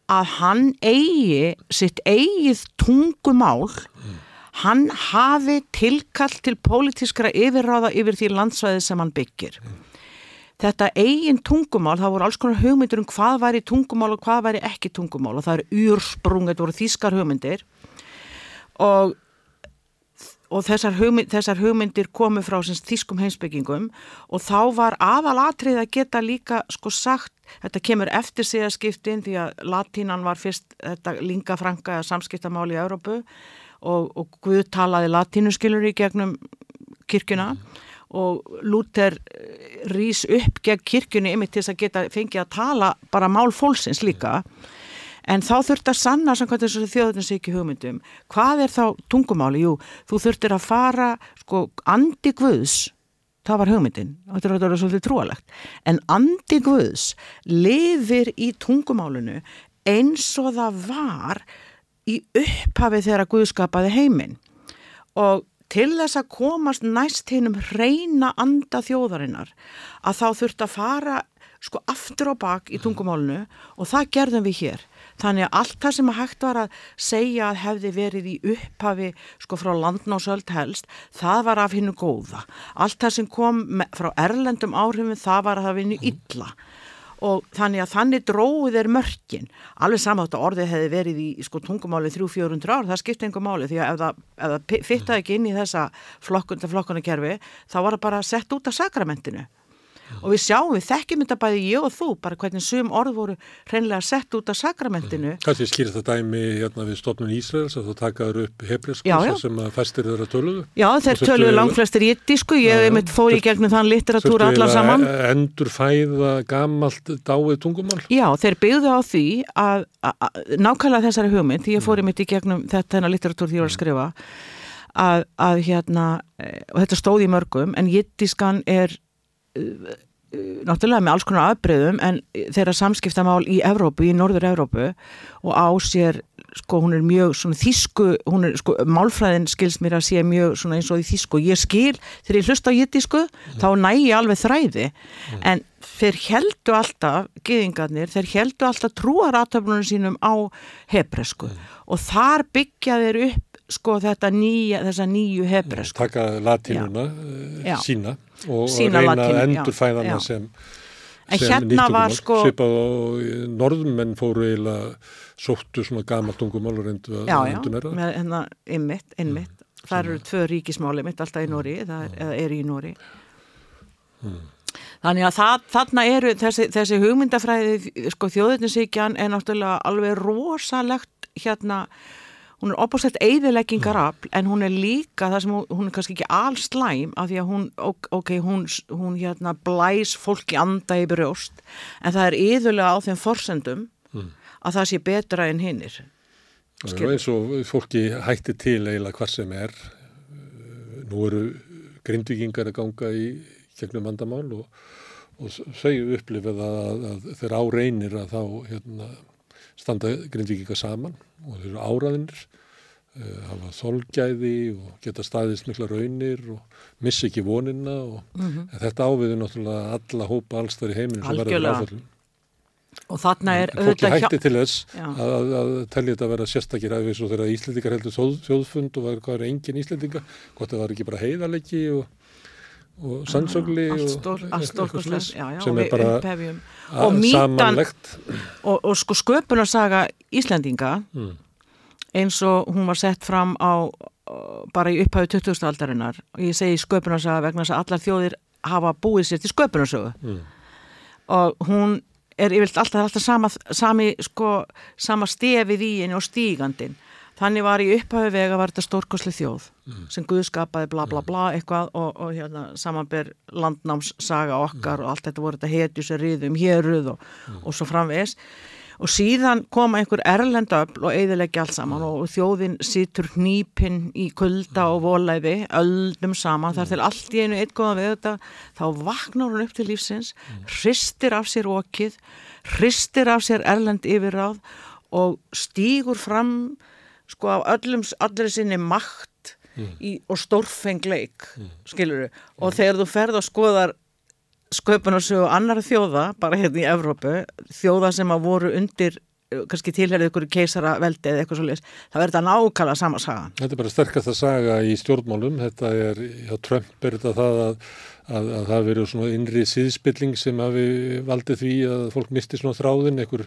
að hann eigi sitt eigið tungumál mm hann hafi tilkall til pólitískra yfirráða yfir því landsvæði sem hann byggir. Þetta eigin tungumál, það voru alls konar hugmyndir um hvað væri tungumál og hvað væri ekki tungumál og það er ursprung, þetta voru þýskar hugmyndir og, og þessar, hugmynd, þessar hugmyndir komu frá þýskum heimsbyggingum og þá var aðalatrið að geta líka sko sagt, þetta kemur eftir síðaskiptin því að latínan var fyrst þetta lingafranga samskiptamáli í Európu og, og Guð talaði latínuskilur í gegnum kirkuna mm. og Luther eh, rýs upp gegn kirkjunni yfir til þess að geta fengið að tala bara mál fólksins líka. En þá þurft að sanna samkvæmt þessu þjóðuninsíki hugmyndum. Hvað er þá tungumáli? Jú, þú þurftir að fara sko andi Guðs það var hugmyndin, þetta er þetta svolítið trúalegt en andi Guðs lifir í tungumálunu eins og það var í upphafi þegar Guð skapaði heiminn og til þess að komast næst hinn um reyna anda þjóðarinnar að þá þurft að fara sko aftur á bak í tungumálunu og það gerðum við hér. Þannig að allt það sem að hægt var að segja að hefði verið í upphafi sko frá landnásöld helst, það var af hinnu góða. Allt það sem kom frá erlendum áhrifin, það var að það vinni illa og þannig að þannig dróðu þeir mörkin alveg samátt að orðið hefði verið í sko, tungumáli 300-400 ár, það skipti einhver máli því að ef það, það fittaði ekki inn í þessa flokkunda flokkuna kerfi þá var það bara sett út af sakramentinu og við sjáum, við þekkjum þetta bæði ég og þú, bara hvernig sum orð voru hreinlega sett út af sakramentinu. Kanski skýrst það dæmi hérna við stofnun Ísraels að þú takaður upp hebrisku sem að fæstir þeirra töluðu. Já, þeir töluðu langflestir jittísku ég hef mitt fóri í gegnum þann litteratúra allar saman. Endur fæða gamalt dáið tungumál. Já, þeir byggðu á því að, að nákvæmlega þessari hugmynd, því ég fóri mitt í gegnum þetta hennar litteratúr því ég var að skrifa að, að hérna, eh, og þetta stóði í mörgum en jittískan er náttúrulega með alls konar afbreyðum en þeirra samskiptamál í Evrópu, í norður Evrópu og á sér, sko hún er mjög svona þísku, hún er sko málfræðin skils mér að sé mjög svona eins og í þísku ég skil, þegar ég hlust á jittísku mm. þá næ ég alveg þræði mm. en þeir heldu alltaf geðingarnir, þeir heldu alltaf trúaratöflunum sínum á hebresku mm. og þar byggja þeir upp sko þetta nýja, þessa nýju hebresku. Taka latínuna já. Eh, sína og Sína reyna að endur fæðana sem, sem hérna sko... svipað og norðmenn fóru eiginlega sóttu svona gamalt ungumál og reyndu að endur næra. Já, já, hérna einmitt, einmitt. Mm. Það eru tvö ríkismáli mitt alltaf í Nóri, það er, mm. er í Nóri. Mm. Þannig að það, þarna eru þessi, þessi hugmyndafræði, sko þjóðutinsíkjan er náttúrulega alveg rosalegt hérna hún er opástætt eigðileggingarafl en hún er líka það sem hún, hún er kannski ekki allslæm af því að hún, ok, hún, hún hérna blæs fólki anda í brjóst en það er yðurlega á þeim forsendum mm. að það sé betra en hinnir. Það er eins og fólki hætti til eiginlega hvað sem er. Nú eru grindvikingar að ganga í gegnum vandamál og, og þau upplifið að, að þeir áreinir að þá hérna standa grindvíkika saman og þeir eru áraðinir uh, hafa þolgæði og geta staðist mikla raunir og missi ekki vonina og mm -hmm. þetta áviður náttúrulega alla hópa alls þar í heiminu sem verður áfællum og þarna er auðvitað fólki hætti til þess að, að, að telja þetta að vera sérstakir aðeins og þegar Íslendingar heldur þjóðfund og var, hvað er engin Íslendinga gott að það var ekki bara heiðalegi og og sannsögli sem er bara og mítan og, og sko sköpunarsaga Íslandinga mm. eins og hún var sett fram á bara í upphæðu 20. aldarinnar og ég segi sköpunarsaga vegna þess að allar þjóðir hafa búið sér til sköpunarsögu mm. og hún er yfirlt alltaf, alltaf sama, sami, sko, sama stefið í henni og stígandin Þannig var í upphæfi vega var þetta stórkosli þjóð mm. sem Guðskapaði bla bla bla eitthvað og, og hérna samanber landnámssaga okkar mm. og allt þetta voru þetta hetjus er riðum héruð og, mm. og svo framvis og síðan koma einhver erlendöfl og eðilegja allt saman og þjóðin situr nýpinn í kulda og volæði öldum saman þar til allt í einu eitthvað við þetta þá vaknar hún upp til lífsins hristir af sér okið hristir af sér erlend yfirráð og stýgur fram sko af öllum, allir sinni makt mm. í, og stórfengleik mm. skilur þú, og mm. þegar þú ferð og skoðar sköpun og sögu annar þjóða, bara hérna í Evrópu þjóða sem að voru undir kannski tilherðið ykkur keisara veldi eða eitthvað svolítið, það verður þetta nákvæmlega sama saga. Þetta er bara sterkast að saga í stjórnmálum, þetta er, já Trump er þetta það að, að, að það verður svona innri síðspilling sem hafi valdið því að fólk misti svona þráðin, einhver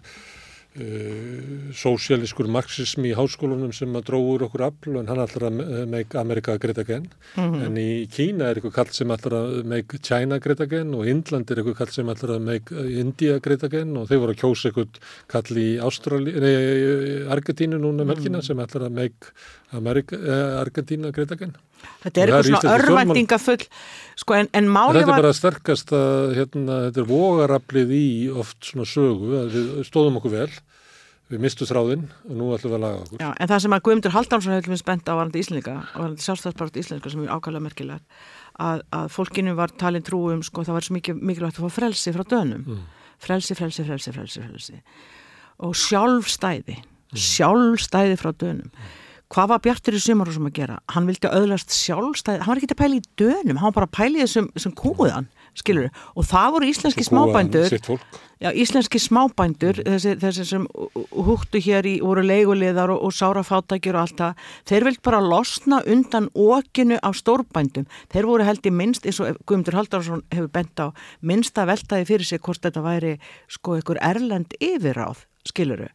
Uh, eh, sósialískur marxismi í háskólunum sem að dróður okkur afl en hann alltaf að make America great again mm -hmm. en í Kína er eitthvað kallt sem alltaf að make China great again og Indland er eitthvað kallt sem alltaf að make India great again og þeir voru að kjósa eitthvað kall í Ástrali, nei, Argentínu núna melkina mm -hmm. sem alltaf að make America, eh, Argentína great again Þetta er eitthvað svona örvæntingafull sko en, en máli var Þetta er bara sterkast að hérna, þetta er vogaraflið í oft svona sögu við stóðum okkur vel við mistu þráðinn og nú ætlum við að laga okkur Já, En það sem að Guðmundur Haldánsson hefði með spennt á varandi Íslandika og varandi sjálfstæðsbárat Íslandika sem er ákvæmlega merkilegt að, að fólkinu var talin trúum sko það var svo mikið, mikilvægt að fá frelsi frá dönum mm. frelsi, frelsi, frelsi, frelsi, frelsi og sjálfstæði mm. sjálfstæði frá dönum mm hvað var Bjartur í sumarúsum að gera? Hann vildi auðlast sjálfstæði, hann var ekki að pæli í dönum, hann var bara að pæli þessum sem kúðan skilur og það voru íslenski smábændur já, íslenski smábændur mm. þessi, þessi sem húttu hér í voru leiguleðar og, og sárafátækjur og allt það, þeir vilt bara losna undan okinu af stórbændum þeir voru held í minnst, eins og Guðmundur Haldarsson hefur bent á, minnst að veltaði fyrir sig hvort þetta væri sko einhver erlend yfiráð, skiluru.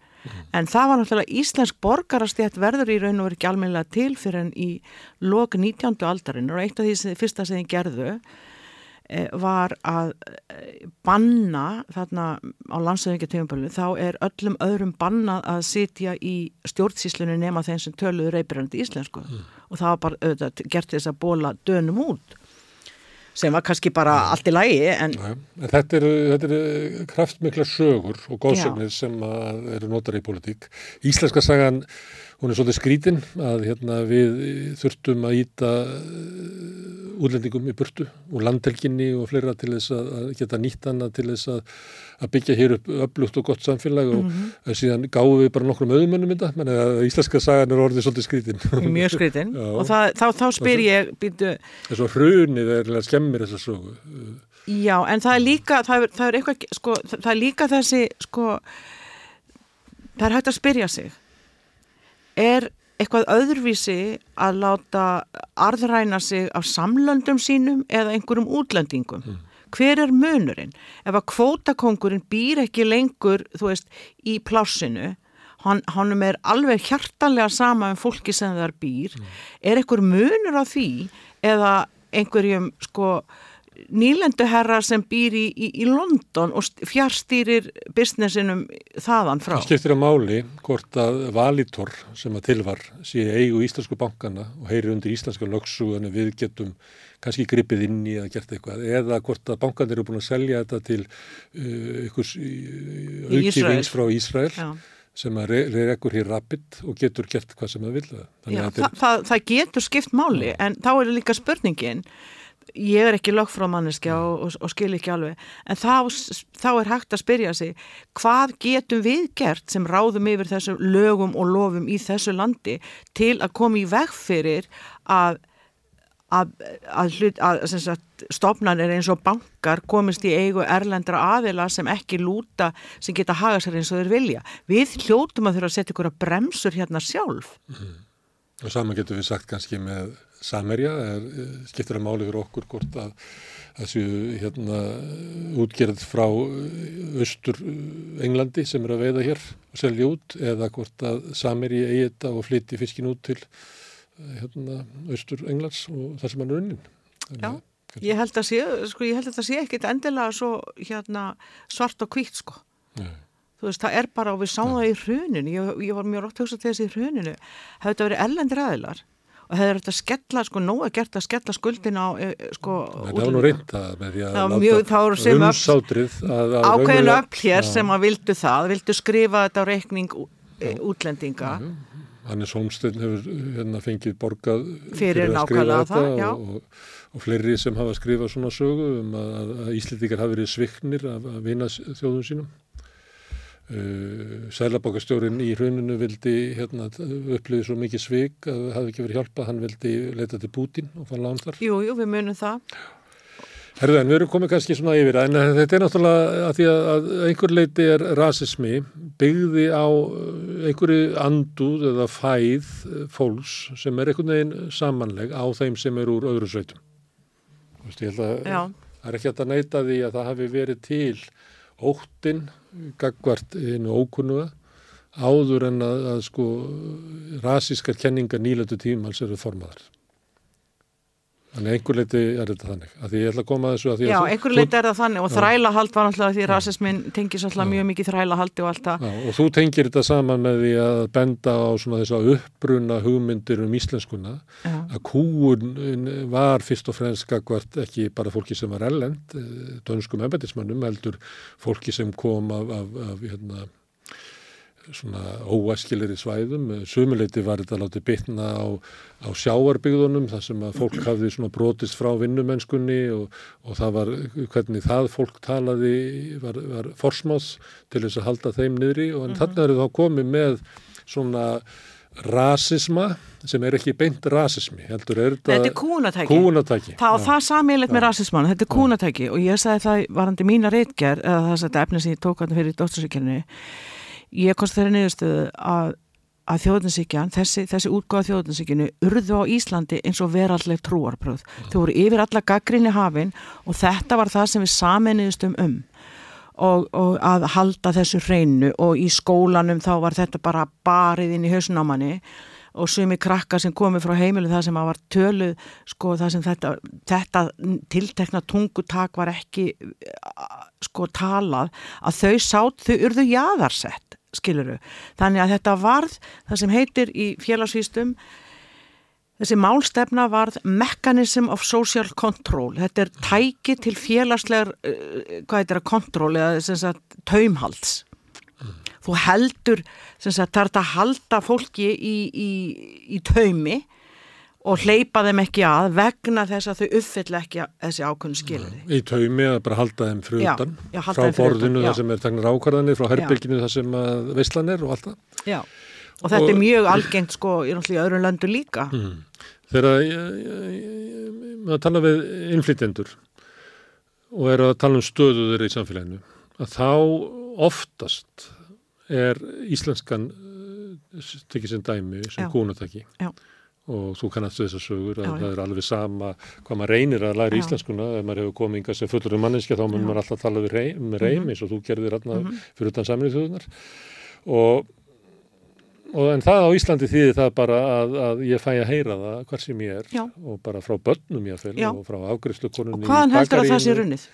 En það var náttúrulega íslensk borgarastjætt verður í raun og verið ekki almennilega til fyrir en í lok 19. aldarinn og eitt af því sem, fyrsta sem þið gerðu e, var að e, banna þarna á landsöðingjartífumbölu þá er öllum öðrum bannað að sitja í stjórnsíslunni nema þeim sem töluður reypirandi íslensku mm. og það var bara auðvitað gert þess að bóla dönum út sem var kannski bara allt í lægi en... en þetta eru, eru kraftmikla sögur og góðsögnir sem eru notar í politík Íslenska sagan, hún er svolítið skrítin að hérna, við þurftum að íta útlendingum í burtu og landhelginni og fleira til þess að geta nýtt hana til þess að, að byggja hér upp öflugt og gott samfélag og mm -hmm. síðan gáðum við bara nokkrum auðmönnum þetta, menn að íslenska sagan er orðið svolítið skrítin. Mjög skrítin [LAUGHS] og það, þá, þá spyr ég býtu... Þess að hrunið er skemmir þess að sögu. Já, en það er líka það er, það er eitthvað, sko, það er líka þessi, sko það er hægt að spyrja sig er eitthvað öðruvísi að láta arðræna sig af samlöndum sínum eða einhverjum útlendingum. Mm. Hver er munurinn? Ef að kvótakongurinn býr ekki lengur, þú veist, í plásinu, hann, hann er alveg hjartanlega sama um fólki sem þar býr, mm. er einhver munur á því eða einhverjum, sko, nýlenduherra sem býr í, í, í London og fjárstýrir businessinum þaðan frá. Það skiptir að máli hvort að Valitor sem að tilvar sé eigu íslensku bankana og heyri undir íslenska lögsugan við getum kannski gripið inn í að gert eitthvað eða hvort að bankan eru búin að selja þetta til uh, ykkur uh, aukifins frá Ísrael Já. sem að reyrekur hér rapid og getur gert hvað sem það vilja. Já, það, það, getur skipt máli en þá er líka spurningin ég er ekki lögfrámanniski og, og, og skil ekki alveg. En þá, þá er hægt að spyrja sig hvað getum við gert sem ráðum yfir þessum lögum og lofum í þessu landi til að koma í veg fyrir að að, að, hlut, að sagt, stofnanir eins og bankar komist í eigu erlendra aðila sem ekki lúta sem geta haga sér eins og þeir vilja? Við hljótum að þurfa að setja ykkur að bremsur hérna sjálf. Mm. og saman getur við sagt kannski með Samerja er, skiptir að máli fyrir okkur hvort að þessu hérna útgerð frá austur Englandi sem er að veiða hér og selja út eða hvort að Samerja eigi þetta og flytti fiskin út til hérna austur Englands og það sem hann er unnin. Já, ég held að sé, sko ég held að það sé ekkit endilega svo hérna svart og kvítt sko. Nei. Þú veist, það er bara og við sáum það í hruninu, ég, ég var mjög rátt að hugsa þessi í hruninu, hefði þetta verið ellendir aðilar og hefur þetta skella, sko, nóg að gert að skella skuldin á, e, sko Það er nú reynda með því að láta umsátrið ákveðinu öll hér sem að vildu það vildu skrifa þetta á reikning e, útlendinga. Hannes Holmstein hefur hérna fengið borgað fyrir, fyrir að skrifa þetta það, og, og fleiri sem hafa skrifað svona sögu um að, að Íslendingar hafi verið sviknir af að vinna þjóðum sínum Sælabokastjórin í hruninu vildi hérna, upplýði svo mikið svig að það hefði ekki verið hjálpa, hann vildi leita til Bútin og fann lán þar. Jú, jú, við munum það. Herðan, við erum komið kannski svona yfir en þetta er náttúrulega að því að einhver leiti er rasismi byggði á einhverju anduð eða fæð fólks sem er einhvern veginn samanleg á þeim sem er úr öðru sveitum. Þú veist, ég held að það er ekki að neyta því að það hafi verið til óttinn gagvart einu ókunnuga áður en að, að sko rasískar kenningar nýlötu tímals eru formaðar. Þannig einhver leiti er þetta þannig, að því ég ætla að koma að þessu að því Já, að... Já, einhver leiti er það þannig og þrælahald var náttúrulega því rasismin tengis alltaf mjög mikið þrælahaldi og allt það. Já, og þú tengir þetta saman með því að benda á svona þess að uppbruna hugmyndir um íslenskuna, Já. að kúun var fyrst og fremst skakvart ekki bara fólki sem var ellend, eh, dönskum embætismannum, heldur fólki sem kom af, af, af hérna, svona óæskilir í svæðum sumuleiti var þetta látið bytna á, á sjáarbygðunum þar sem að fólk hafði svona brotist frá vinnumennskunni og, og það var hvernig það fólk talaði var, var forsmáð til þess að halda þeim niðri. Og mm -hmm. þannig er það komið með svona rasisma sem er ekki beint rasismi heldur er þetta, þetta er kúnatæki, kúnatæki. það, það samíleitt með rasisman þetta er kúnatæki. Og ég sagði það varandi mína reitger eða það er efni sem ég tók hann fyrir dóttursvíkjörni ég komst þeirri niðurstöðu að, að þjóðninsíkjan þessi, þessi útgáða þjóðninsíkjunu urðu á Íslandi eins og veralleg trúarbröð þau voru yfir alla gaggrinni hafin og þetta var það sem við saminniðustum um. Og, og að halda þessu hreinu og í skólanum þá var þetta bara barið inn í hausnámanni og sumi krakkar sem komið frá heimilu það sem að var töluð sko það sem þetta, þetta tiltekna tungutak var ekki sko talað að þau sátt, þau urðu jaðarsett skiluru, þannig að þetta varð það sem heitir í félagsvístum Þessi málstefna varð Mechanism of Social Control. Þetta er tæki til félagslegar, uh, hvað heitir það, kontról eða sagt, taumhalds. Þú heldur, sagt, það er að halda fólki í, í, í taumi og hleypa þeim ekki að vegna þess að þau uppfylla ekki þessi ákveðinu skilur. Í taumi að bara halda þeim frutan, frá borðinu það sem er tagnar ákvarðanir, frá herbylginu það sem veistlan er og allt það. Já og þetta og, er mjög algengt sko í öðrum löndu líka mm. Þegar maður tala við innflytjendur og er að tala um stöðuður í samfélaginu að þá oftast er íslenskan tekið sem dæmi sem kúnatæki og þú kannast þess að sögur að já, það er alveg sama hvað maður reynir að læra já. íslenskuna ef maður hefur komið yngar sem fullur um manninska þá mun maður alltaf tala reym, með reym mhm. eins og þú gerðir alltaf mm -hmm. fyrir utan saminnið þjóðunar og Og en það á Íslandi þýðir það bara að, að ég fæ að heyra það hver sem ég er Já. og bara frá börnum ég að fylg og frá afgriðslukonunni. Og hvaðan heldur að það sé runnið?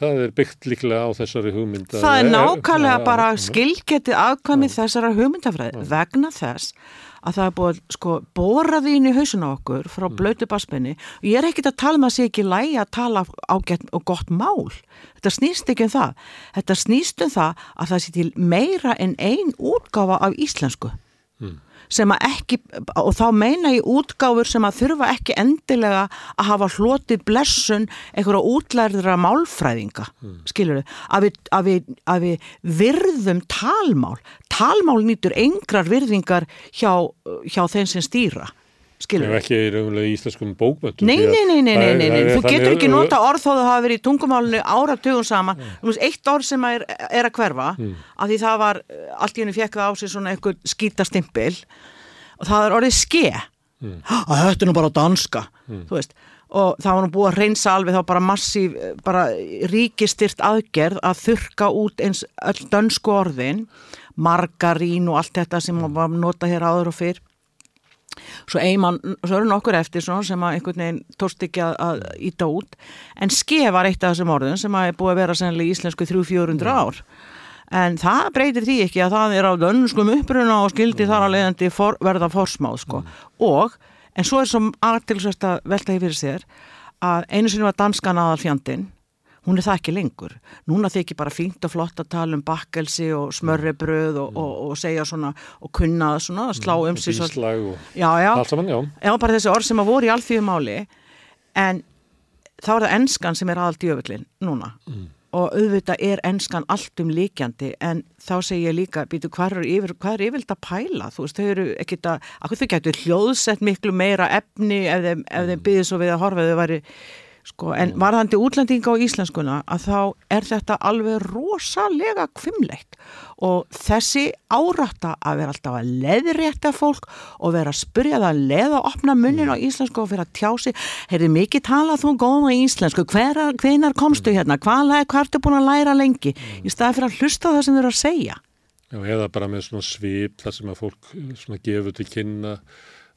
Það er byggt líklega á þessari hugmynd. Það er nákvæmlega er, bara skilgetið afkvæmið þessara hugmyndafræði vegna þess að það er búið sko boraði inn í hausun á okkur frá mm. blötu baspenni og ég er ekkit að tala með um að sé ekki lægi að tala ágætt og gott mál. Þetta snýst ekki um það. Þetta snýst um það að það sé til meira en ein útgáfa af íslensku. Mm sem að ekki, og þá meina ég útgáfur sem að þurfa ekki endilega að hafa hlotið blessun einhverja útlærðra málfræðinga mm. skilur þau, að við, að, við, að við virðum talmál. Talmál nýtur engrar virðingar hjá, hjá þeim sem stýra skilur. Ekki í íslenskum bókmöndum. Nei, nei, nei, nei, nei, nei. þú getur ekki nota orð þó það hafi verið í tungumálunni áratugum saman. Mm. Eitt orð sem er, er að hverfa, mm. að því það var, allt í henni fekk það á sig svona eitthvað skýtastimpil og það er orðið ske. Mm. Að [GASPS] þetta er nú bara danska, mm. þú veist. Og það var nú búið að reynsa alveg þá bara massíf, bara ríkistyrt aðgerð að þurka út eins öll dönsku orðin, margarín og allt þetta sem var nota hér áður og fyrr svo einmann, svo eru nokkur eftir sem að einhvern veginn tóst ekki að íta út, en ske var eitt af þessum orðum sem að er búið að vera sennilega í íslensku 300-400 ár. En það breytir því ekki að það er á dönskum uppruna og skildi þar að leiðandi for, verða forsmáð sko. Mm. og, en svo er svo aðtilsvært að velta í fyrir sér að einu sinni var danskan aðal fjandin hún er það ekki lengur. Núna þykir bara fínt og flott að tala um bakkelsi og smörrebröð og, og, og segja svona og kunna svona, slá um sig Íslag og já, já. allt saman, já. Já, bara þessi orð sem að voru í alþjóðumáli en þá er það ennskan sem er aðalt í öfullin núna mm. og auðvitað er ennskan allt um líkjandi en þá segir ég líka, býtu, hvað er yfir, hvað er yfirlt að pæla? Þú veist, þau eru ekkit að, að þau getur hljóðsett miklu meira efni ef þeim, ef þeim byggði svo við að horfa þau væri Sko, en varðandi útlendinga á íslenskuna að þá er þetta alveg rosalega kvimleitt og þessi árætta að vera alltaf að leðrétta fólk og vera að spyrja það að leða og opna munnin á íslensku og vera að tjási heyrði mikið talað þú góða í íslensku. Hvenar komstu hérna, hvað ertu búin að læra lengi? Í staði fyrir að hlusta það sem þau eru að segja. Já, eða bara með svona svip þar sem að fólk svona gefur til kynna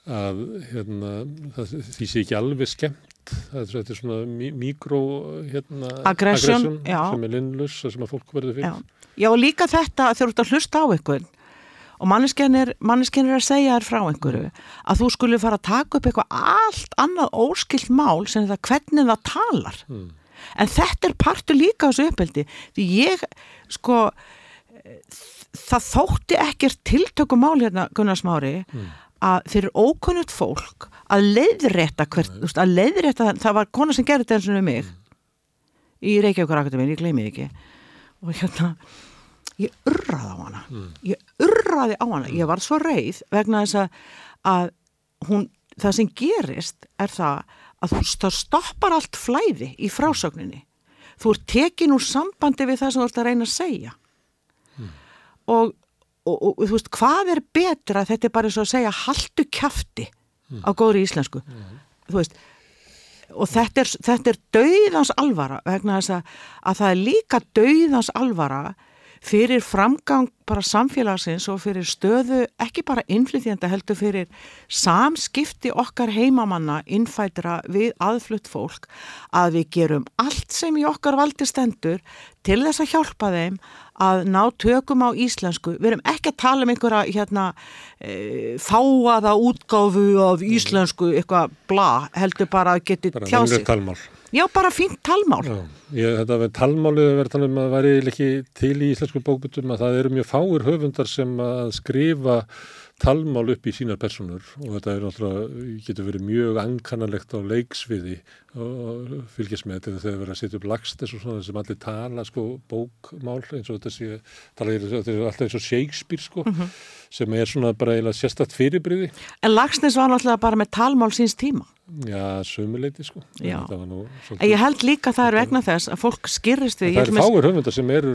að hérna, það, því sé ekki alveg skemmt þetta er svona mikró hérna, aggression sem er linnlus sem að fólk verður fyrir. Já, Já og líka þetta að þú ert að hlusta á einhvern og manneskennir er að segja þér frá einhverju að þú skulle fara að taka upp eitthvað allt annað óskilt mál sem það hvernig það talar. Hmm. en þetta er partur líka á þessu uppeldi því ég sko það þótti ekkert tiltökumál hérna Gunnar Smári hmm að fyrir ókunnut fólk að leiðrætta hvert, veist, að leiðrætta það var kona sem gerði þetta eins og mig. Mm. í Reykjavík Akademín, ég gleymi ekki. Og hérna ég urraði á hana. Mm. ég urraði á hana, ég var svo reið vegna þess að, að hún, það sem gerist er það að þú stoppar allt flæði í frásögninni. Þú ert tekin úr sambandi við það sem þú ert að reyna að segja. Og, og, og þú veist hvað er betra þetta er bara eins og að segja haldu kæfti á góðri íslensku? Þú veist og þetta er, þetta er dauðans alvara vegna þess að, að það er líka dauðans alvara fyrir framgang bara samfélagsins og fyrir stöðu ekki bara innflytjanda heldur fyrir samskipti okkar heimamanna innfætra við aðflutt fólk að við gerum allt sem í okkar valdi stendur til þess að hjálpa þeim að ná tökum á íslensku. Við erum ekki að tala um einhverja hérna, e, fáaða útgáfu af íslensku eitthvað bla, heldur bara að geti tjá sig. Já, bara fínt talmál. Já, ég, þetta við talmálið verður talað um að væri ekki til í íslensku bókbutum að það eru mjög fáir höfundar sem að skrifa talmál upp í sínar personur og þetta er náttúrulega, getur verið mjög ankannalegt á leiksviði og fylgjast með þetta þegar það verið að setja upp lagst eins og svona sem allir tala sko bókmál eins og þetta sé, tala alltaf eins og Shakespeare sko mm -hmm. sem er svona bara eiginlega sérstatt fyrirbriði. En Lagsnes var náttúrulega bara með talmál síns tíma. Já, sömuleiti sko. Já, en ég held líka það er vegna þess að fólk skyrrist við. Það er fáir höfundar sem eru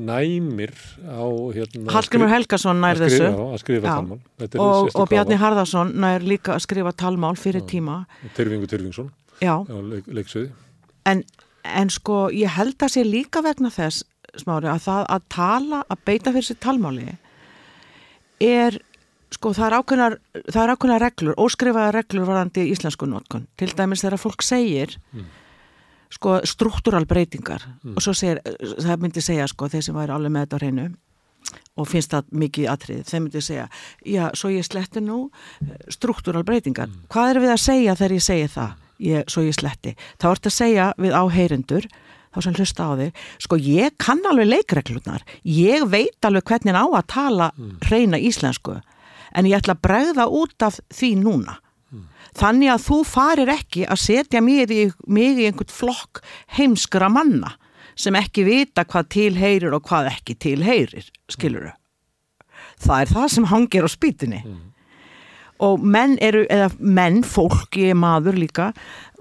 næmir á hérna. Hallgrimur Helgason nær þessu. Já, að skrifa talmál. Og, og Bjarni Harðarsson nær líka að skrifa talmál fyrir já. tíma. Tyrfingu Tyrfingsson. Já. Á leik, leiksviði. En, en sko, ég held að sé líka vegna þess, smári, að það að tala, að beita fyrir sér talmáli er sko það er ákveðnar, það er ákveðnar reglur, óskrifaða reglur varandi íslensku notkun. Til dæmis þegar fólk segir mm. sko struktúral breytingar mm. og svo segir, það myndi segja sko þeir sem væri alveg með þetta á hreinu og finnst það mikið atrið, þeir myndi segja já, svo ég sletti nú struktúral breytingar. Mm. Hvað er við að segja þegar ég segi það, ég, svo ég sletti? Það vart að segja við áheyrendur þá sem hlusta á þig, sko ég kann alveg leikreglunar, ég veit alveg hvernig á að tala hreina íslensku en ég ætla að bregða út af því núna. Mm. Þannig að þú farir ekki að setja mig í, mig í einhvern flokk heimskra manna sem ekki vita hvað tilheyrir og hvað ekki tilheyrir, skiluru. Það er það sem hangir á spýtinni. Mm. Og menn eru, eða menn, fólk, ég er maður líka,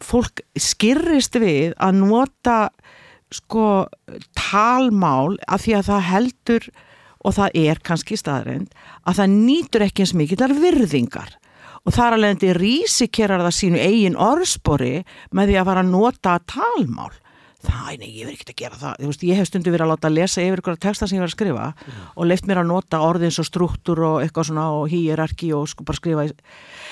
fólk skirrist við að nota sko talmál af því að það heldur og það er kannski staðrænt að það nýtur ekki eins mikillar virðingar. Og þar alveg endur rísikerar það sínu eigin orðspori með því að fara að nota talmál það, nei, ég verð ekki að gera það veist, ég hef stundu verið að láta að lesa yfir ykkur texta sem ég verið að skrifa mm. og leift mér að nota orðins og struktúr og eitthvað svona og hýrarki og sko bara skrifa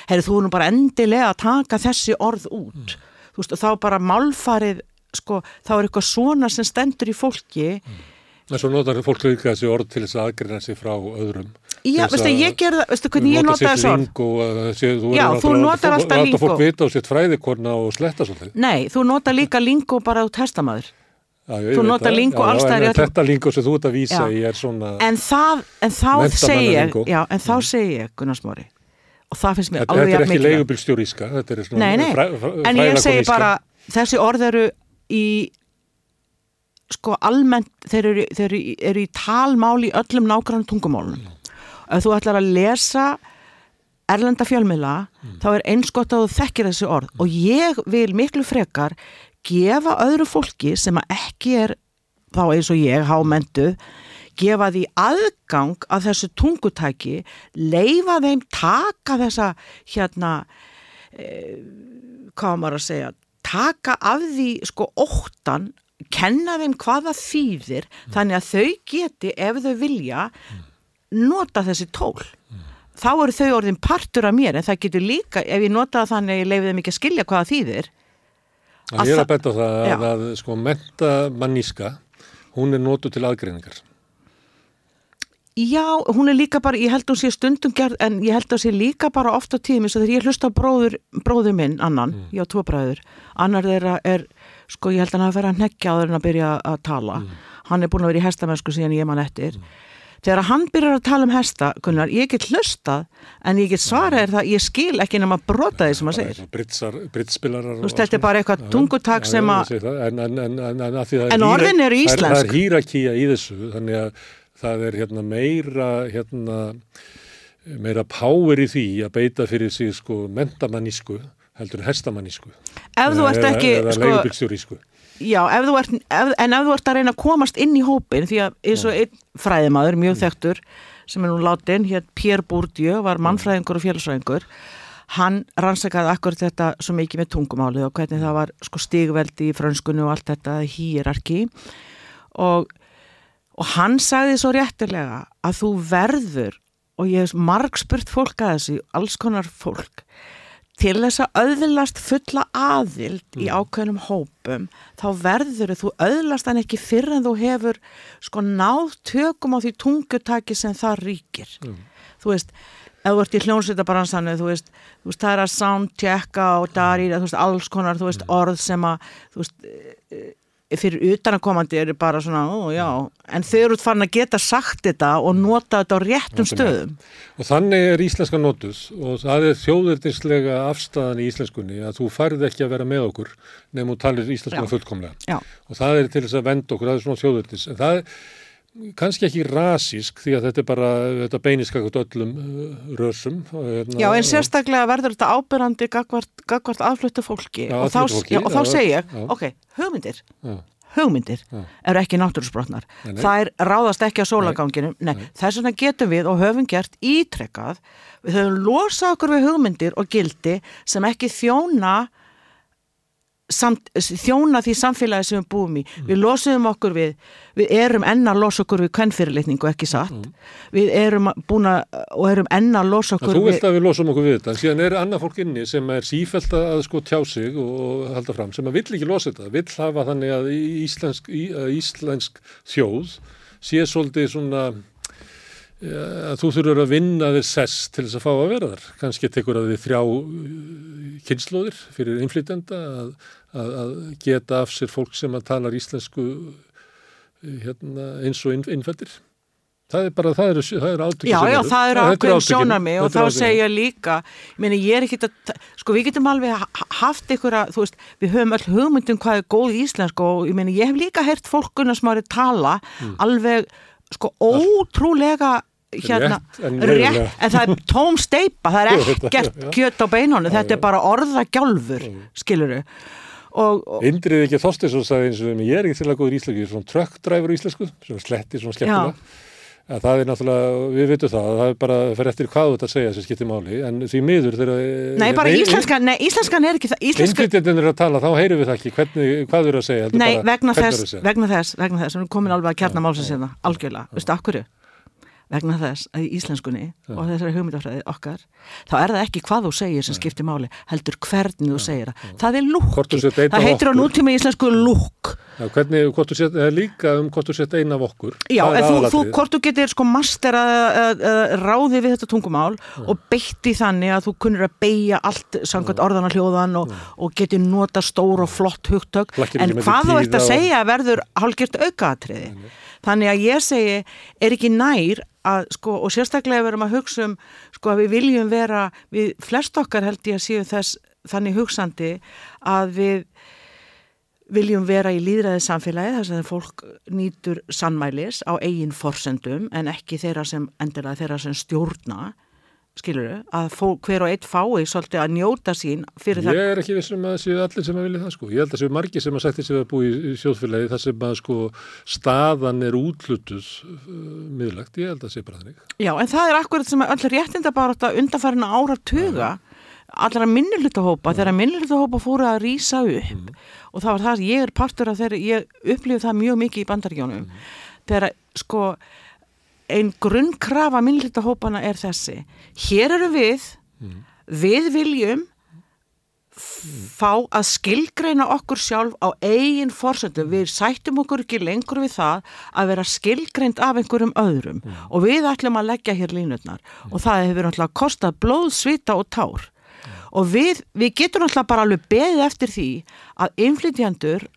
herri þú nú bara endilega að taka þessi orð út mm. þú veist og þá bara málfarið sko þá er eitthvað svona sem stendur í fólki mm En svo notar fólk líka þessi orð til þess að aðgreina sig frá öðrum. Já, veistu, ég gerða, veistu hvernig ég nota þessi orð? Þú Já, þú notar alltaf lingo. Þú fólk vita á sitt fræðikorna og sletta svolítið. Nei, þú notar líka lingo bara út hestamæður. Já, þú notar lingo allstæðir. Þetta lingo sem þú ert að vísa í er svona... En, það, en þá segi ég, já, en þá mm. segi ég, Gunnar Smóri, og það finnst mér alveg Þetta er ekki leigubilstjóríska, þetta er svona... Nei, nei, en ég segi bara, þessi orð eru í sko almennt þeir eru, þeir eru, eru í talmáli í öllum nákvæmlega tungumálunum mm. ef þú ætlar að lesa erlenda fjölmila mm. þá er einskott að þú þekkir þessi orð mm. og ég vil miklu frekar gefa öðru fólki sem ekki er þá eins og ég hámendu gefa því aðgang að þessu tungutæki leifa þeim taka þessa hérna eh, hvað maður að segja taka af því sko óttan kenna þeim hvaða þýðir mm. þannig að þau geti ef þau vilja nota þessi tól mm. þá eru þau orðin partur af mér en það getur líka, ef ég nota þannig að ég leiði þeim ekki að skilja hvaða þýðir að Ég er að betta það að, að sko menta manníska hún er notu til aðgreiningar Já, hún er líka bara, ég held að hún sé stundum gerð, en ég held að hún sé líka bara ofta tími, svo þegar ég hlusta bróður, bróður minn, annan, mm. ég á tvo bræður, annar þeirra er sko ég held að hann hafa verið að nekja á þeirra að byrja að tala. Mm. hann er búin að vera í hestamennsku síðan ég mann eftir. Mm. þegar hann byrjar að tala um hesta Gunnar, ég get hlustað en ég get svarað er það, ég skil ekki nema brota því sem hann segir. Brittspilarar Þú er bara eitthvað tungutak sem að En, en, en, en orðin eru íslensk Það er hýrakíja í þessu þannig að það er hérna meira hérna meira power í því að beita fyrir sig sko mentamannísku heldur hestamannísku Ef þú ert ekki, eða sko, leigubílstjórísku Já, ef ert, ef, en ef þú ert að reyna að komast inn í hópin, því að eins og einn fræðimaður, mjög þekktur, sem er nú látin, hér Pierre Bourdieu, var mannfræðingur og félagsfræðingur, hann rannsakaði akkur þetta svo mikið með tungumálið og hvernig það var sko stigveldi í frönskunni og allt þetta hýrarki og, og hann sagði svo réttilega að þú verður, og ég hef marg spurt fólk að þessu, alls konar fólk, til þess að öðlast fulla aðild í ákveðnum hópum þá verður þú öðlast hann ekki fyrir en þú hefur sko náð tökum á því tungutaki sem það ríkir. Þú veist, ef þú ert í hljónsveitabransannu þú þú veist, það er að soundchecka og darir, þú veist, alls konar þú veist, orð sem að þú veist, fyrir utanakomandi eru bara svona, ó já, en þau eru farin að geta sagt þetta og nota þetta á réttum stöðum Og þannig er íslenska notuð og það er þjóðurdinslega afstæðan í íslenskunni að þú færð ekki að vera með okkur nefnum þú talir íslenskuna fullkomlega. Já. Og það er til þess að venda okkur, það er svona þjóðurdins. En það er kannski ekki rasísk því að þetta er bara, þetta beiniskakot öllum uh, rösum. hérna- Já, en sérstaklega verður þetta ábyrrandi gagvart, aðfluttu fólki. Já, og, þá, fólki, já, og þá já, ég, já. ok, hugmyndir. Hugmyndir eru ekki náttúrusbrotnar Nei, nei. þær ráðast ekki á sólaganginum nei, þess vegna getum við og höfum gert ítrekkað, við höfum losað okkur við hugmyndir og gildi sem ekki þjóna samt, þjóna því samfélagi sem við búum í Mm. við losuðum okkur við við erum enn að losa okkur við kvennfyrirlitningu ekki satt við erum búin að og erum enn að losa En okkur Mm. þú við vilt að við losum okkur við þetta, en síðan er annað fólk inni sem er sífælt að sko tjá sig og halda fram, sem að vill ekki losa þetta, vill hafa þannig að íslensk, í- íslensk þjóð sé svolítið svona að þú þurfur að vinna þér sess til þess að fá að vera þar. Kannski tekur að þið þrjá uh, kynnslóðir fyrir innflytjenda að, að, að geta af sér fólk sem að talar íslensku uh, hérna, eins og inn, innfættir. Það er bara, það eru, eru átökin Já, já, það eru ákveðin sjónami og þá segja líka, ég meina ég er ekki að, sko við getum alveg ha- haft ykkur að, þú veist, við höfum öll hugmyndum hvað er góð íslensk og ég meina ég hef líka heyrt fólkuna sem árið tala alveg, sko, ótrúlega hérna, Rétt, en rétt, en það er tóm steipa, það er þetta- ekkert já. kjöt á beinunni, þetta er bara orðagjálfur, skiluru Indrið ekki Þorstinsson sagði eins og þeim, ég er ekki til að góður íslensku, ég er svona truckdriver í íslensku, svona sletti, svona skemmtilega. Að það er náttúrulega, við veitum það, það er bara fyrir eftir hvað ert að segja sem skiptir máli, en því miður þegar... nei, bara íslenskan, nei, íslenskan er ekki það, íslenska Innflytjandinn er að tala, þá heyrum við það ekki, hvernig, hvað eru að segja. Nei, bara, vegna þess, að segja. vegna þess, vegna þess, við erum komin alveg að kjarna málsins hérna, algjörlega, veistu, akkurju? Vegna þess að í íslenskunni og þessari hugmyndafræði okkar, þá er það ekki hvað þú segir sem skiptir máli, heldur hvernig þú segir það. Það er einn það heitir á nútíma íslensku lúk. Já, sett, eða líka um hvort þú sett eina af okkur. Já, Það er en þú, þú, hvort þú getur sko master að, að, að ráði við þetta tungumál og beitti þannig að þú kunnur að beigja allt samkvæmt orðana hljóðan og, og getur nota stór og flott hugtök. Flakkir en hvað þú ert að og- segja verður hálfgjört aukaatriði þannig að ég segi er ekki nær að sko og sérstaklega við erum að hugsa um sko að við viljum vera við flest okkar held ég að séu þess þannig hugsandi að við viljum vera í líðræði samfélagi þar sem fólk nýtur sannmælis á eigin forsendum en ekki þeirra sem endilega þeirra sem stjórna skilur að fólk, hver og eitt fái svolítið að njóta sín fyrir Ég það er ekki vissum að það séu allir sem að vilja það sko. Ég held að séu margir sem að sætti sig að búi í sjóðfélagi þar sem að sko staðan er útlutuð uh, miðlagt. Ég held að það sé bara þannig. Já, en það er akkurat sem að öll réttinda bara þetta undanfærina ára tuga allra minnulutahópa, þegar minnulutahópa fóru að rýsa upp. Og það var það, ég er partur af þeirri, ég upplifði það mjög mikið í bandaríkjónum þegar sko ein grunnkrafa minnulutahópana er þessi. Hér eru við við viljum fá að skilgreina okkur sjálf á eigin forsöndu. Við sættum okkur ekki lengur við það að vera skilgreind af einhverjum öðrum. Og við ætlum að leggja hér línutnar og það hefur náttúrulega kostað blóð, svita og tár. Og við, við getum náttúrulega bara alveg beðið eftir því að innflytjandur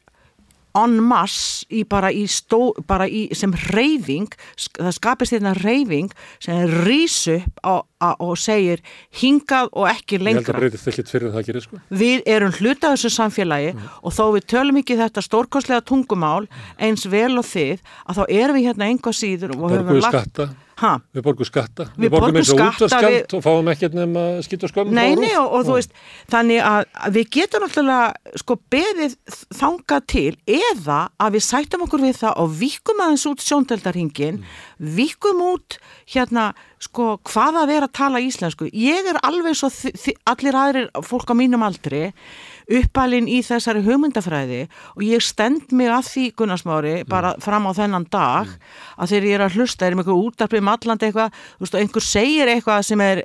en masse í bara, í stó, bara í, sem reyfing það skapist hérna reyfing sem rýs upp á, á, og segir hingað og ekki lengra. Gerir sko. við erum hluta þessu samfélagi og þó við tölum ekki þetta stórkostlega tungumál eins vel og þið að þá erum við hérna enga síður og höfum lagt ha, við borgum skatta, Við borgum borgum eins og útvarskjald við- og fáum ekkert nema skitt og skömm. Nei, nei, og, og þú veist, þannig að, að við getum náttúrulega sko beðið þangað til eða að við sættum okkur við það og vikum aðeins út sjóndeldarhingin, vikum út hérna sko hvað að vera að tala íslensku. Ég er alveg svo allir aðrir fólk á mínum aldri uppalinn í þessari hugmyndafræði og ég stend mig að því Gunnarsmári bara fram á þennan dag að þegar ég er að hlusta, er með eitthvað útarpið mallandi eitthvað, þú veist, og einhver segir eitthvað sem er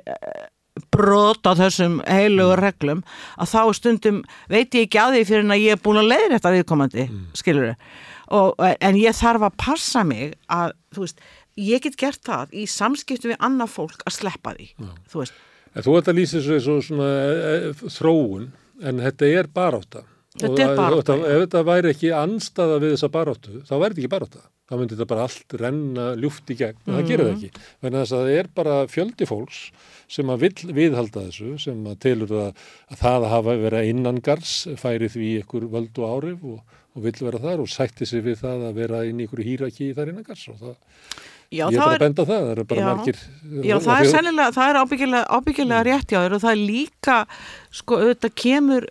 brot á þessum heilugu reglum að þá stundum veit ég ekki að því fyrir en að ég er búin að leiðir þetta viðkomandi, mm. skilur og, en ég þarf að passa mig að, þú veist, ég get gert það í samskiptu við annað fólk að sleppa því, þú veist. En þú ert að lýsa þessu svona e, e, þróun, en þetta er barátta. Þetta Og er að- barátta, og Ef þetta væri ekki anstaða við þessa baráttu, þá væri þetta ekki barátta. Þá myndi þetta bara allt renna ljúft í gegn, en það gerir það ekki. Þannig að það er bara fjöldi fólks sem að vill viðhalda þessu, sem að telur það að það að hafa verið innangars færi því ykkur völd og árif og, og vill vera þar og sætti sig við það að vera inn í ykkur hýraki þar innangars og það, Já, ég er bara að benda á það, það eru bara Já. margir. Já, það er sennilega, það er ábyggilega, ábyggilega rétt hjá þér og það er líka, sko, auðvitað kemur,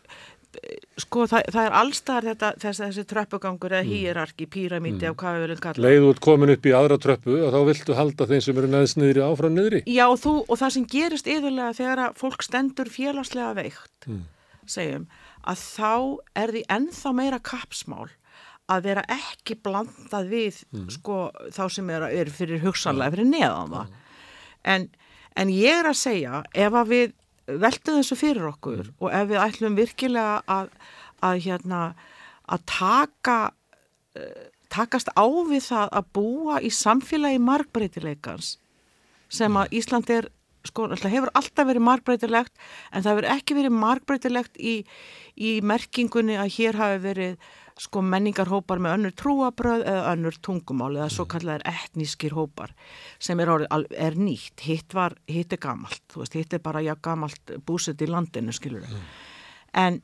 sko, það, það er allstar þetta, þessi, þessi tröppugangur eða hýrarki, píramíti og hvað við viljum kalla. Leið út komin upp í aðra tröppu og þá viltu halda þeim sem eru neðst niðri áfram niðri. Já, þú, og það sem gerist yfirlega þegar að fólk stendur félagslega veikt, segjum, að þá er því ennþá meira kapsmál að vera ekki blandað við sko, þá sem er, er fyrir hugsanlega fyrir neðan það. En, en ég er að segja, ef að við veltum þessu fyrir okkur og ef við ætlum virkilega að, að, hérna, að taka takast á við það að búa í samfélagi margbreytileikans sem að Ísland er sko, hefur alltaf verið margbreytilegt en það hefur ekki verið margbreytilegt í, í merkingunni að hér hafi verið sko menningarhópar með önnur trúabröð eða önnur tungumál eða svo kallar etnískir hópar sem er, al- er nýtt, hitt var hitt er gamalt, þú veist, hitt er bara já gamalt búsett í landinu, skilur en,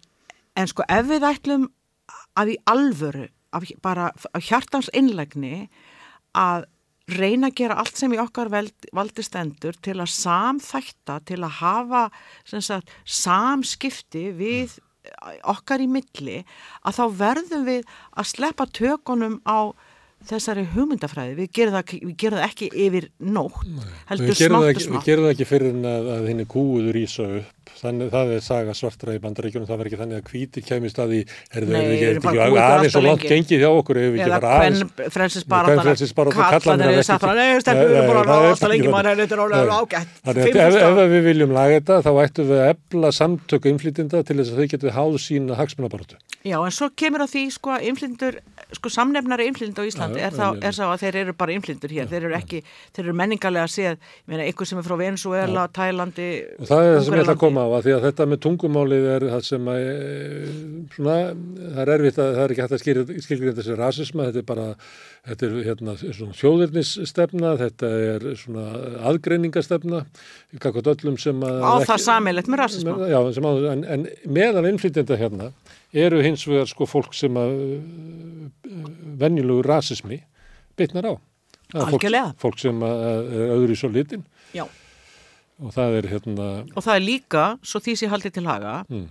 en sko ef við ætlum að í alvöru af, bara af hjartans innlegni að reyna að gera allt sem í okkar valdi stendur til að samþætta, til að hafa sagt, samskipti við okkar í milli að þá verðum við að sleppa tökunum á þessari hugmyndafræði. Við gerum það, við gerum það ekki yfir nótt, heldur smátt og ekki, við smátt. gerum það ekki fyrir að, að henni kúuður ísa upp. Þannig það er saga svartra í bandaríkjunum. Það var ekki þannig að hvítir kemist að því er það ekki, bara aðeins og langt gengið hjá okkur. Ef við ekki bara aðeins. eru ekki- sagt bara, nei, stelpur Nei, eru að er alltaf lengi maður, þetta er Nei. ágætt. Að ef, við viljum laga þetta þá ættum við að ebla samtöku innflytjenda til þess að þau getur háð sína hagsmunabaratu. Já, en svo kemur að því sko að innflindur, sko samnefnari innflindur á Íslandi er, þá, er að þeir eru bara innflindur hér, þeir eru ekki, þeir eru menningarlega séð, ég meina, einhver sem er frá Venezuela, Tælandi, Og það er það sem ég ætla að koma á að því að þetta með tungumálið er það sem að, e, svona, það er erfitt að það er ekki hægt að skilja þessi rasisma, þetta er bara, þetta er hérna svona þjóðirnisstefna, þetta er svona aðgreiningastefna, kakot öllum sem að... Á það sameiginlegt með rasisma. Já, sem að, en, en meðal innflytjenda hérna eru hins vegar sko fólk sem að venjulegu rasismi bitnar á. Fólk-. Fólk sem að, er öðru í svo litin Já. Og það er hérna... Og það er líka, svo því sé haldið til haga, Mm.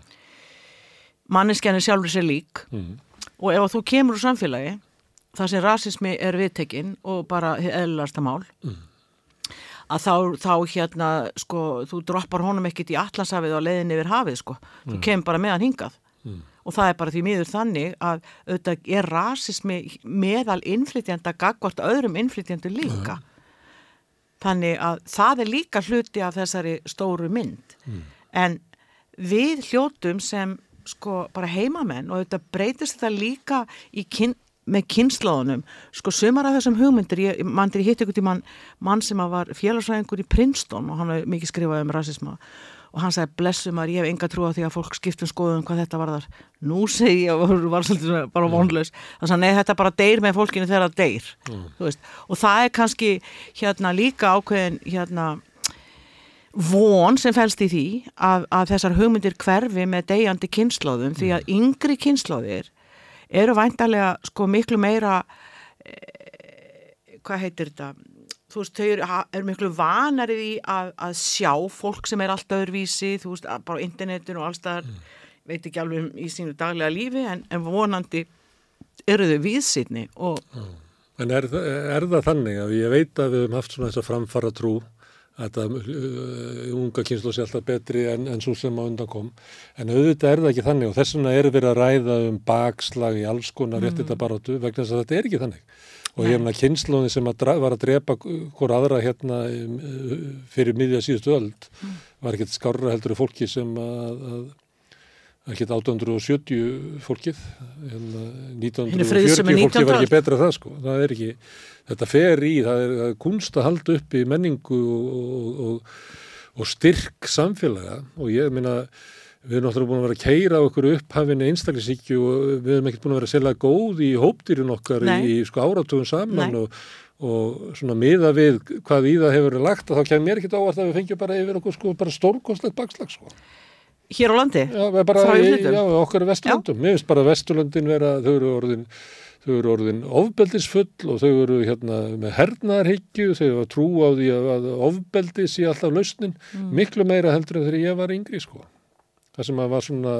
manneskjani sjálfur sér lík Mm. og ef þú kemur úr samfélagi, þar sem rasismi er viðtekinn og bara eðlasta mál, að þá, þá hérna, sko, þú droppar honum ekkit í allansafið og leiðin yfir hafið, sko. Þú kemur bara meðan hingað. Og það er bara því miður þannig að auðvitað er rasismi meðal innflytjanda gagvart öðrum innflytjandu líka. Þannig að það er líka hluti af þessari stóru mynd. En við hljótum sem sko bara heimamenn og þetta breytist þetta líka kyn, með kynnslóðunum. Sko sumar af þessum hugmyndir, ég, mann til ég hitt ykkur tímann mann sem að var félagsvæðingur í Princeton og hann hefði mikið skrifað um rasisma og hann sagði blessum að ég hef enga trú á því að fólk skiptum skoðum hvað þetta var þar nú segi ég og var svolítið bara vonlaus. Þannig að nei þetta bara deyr með fólkinu þegar það deyr. Mm. og það er kannski hérna líka ákveðin hérna von sem fælst í því að, að þessar hugmyndir hverfi með deyjandi kynnslóðum því að yngri kynnslóðir eru væntalega sko miklu meira eh, hvað heitir þetta þú veist, þau eru er miklu vanarið í að, að sjá fólk sem er allt öðruvísi, þú veist, bara internetinu og allstaðar, mm. veit ekki alveg um í sínu daglega lífi, en, en vonandi eru þau viðsýtni og... Mm. En er, er það þannig að ég veit að við hefum haft svona þess að framfara trú að uh, unga kynslu sé alltaf betri en, en svo sem á undan kom en auðvitað er það ekki þannig og þess vegna er við að ræða um bakslag í alls konar mm. réttita barátu vegna þess að þetta er ekki þannig og ég hefna kynnslóni sem að var að drepa hvora aðra hérna fyrir miðja síðustu öll mm. var ekkert skarra heldur fólki sem að, að ekkert 870 fólkið hérna 1940 fólki var ekki betra það sko. Það er ekki, þetta fer í það er, það er kunst að halda upp í menningu og, og, og, og styrk samfélaga. Og ég minna Við erum náttúrulega búin að vera að keira okkur upp hafinu einstaklisíkju og við erum ekkert búin að vera að selja góð í hóptýrun okkar Nei. í sko áratugum saman og, og svona miða við hvað í það hefur lagt og þá kemur mér ekkert ávart að við fengjum bara yfir okkur sko bara stórkostlegt bakslag sko. Hér á landi? Já, bara í, já okkar er Vesturlandum. Mér finnst bara Vesturlandin vera, þau eru orðin þau eru orðin ofbeldisfull og þau eru hérna með hernaðarhyggju, þau eru að trú á því að ofbeldis í alltaf lausnin, mm. miklu meira heldur en þegar ég var yngri sko það sem að var svona,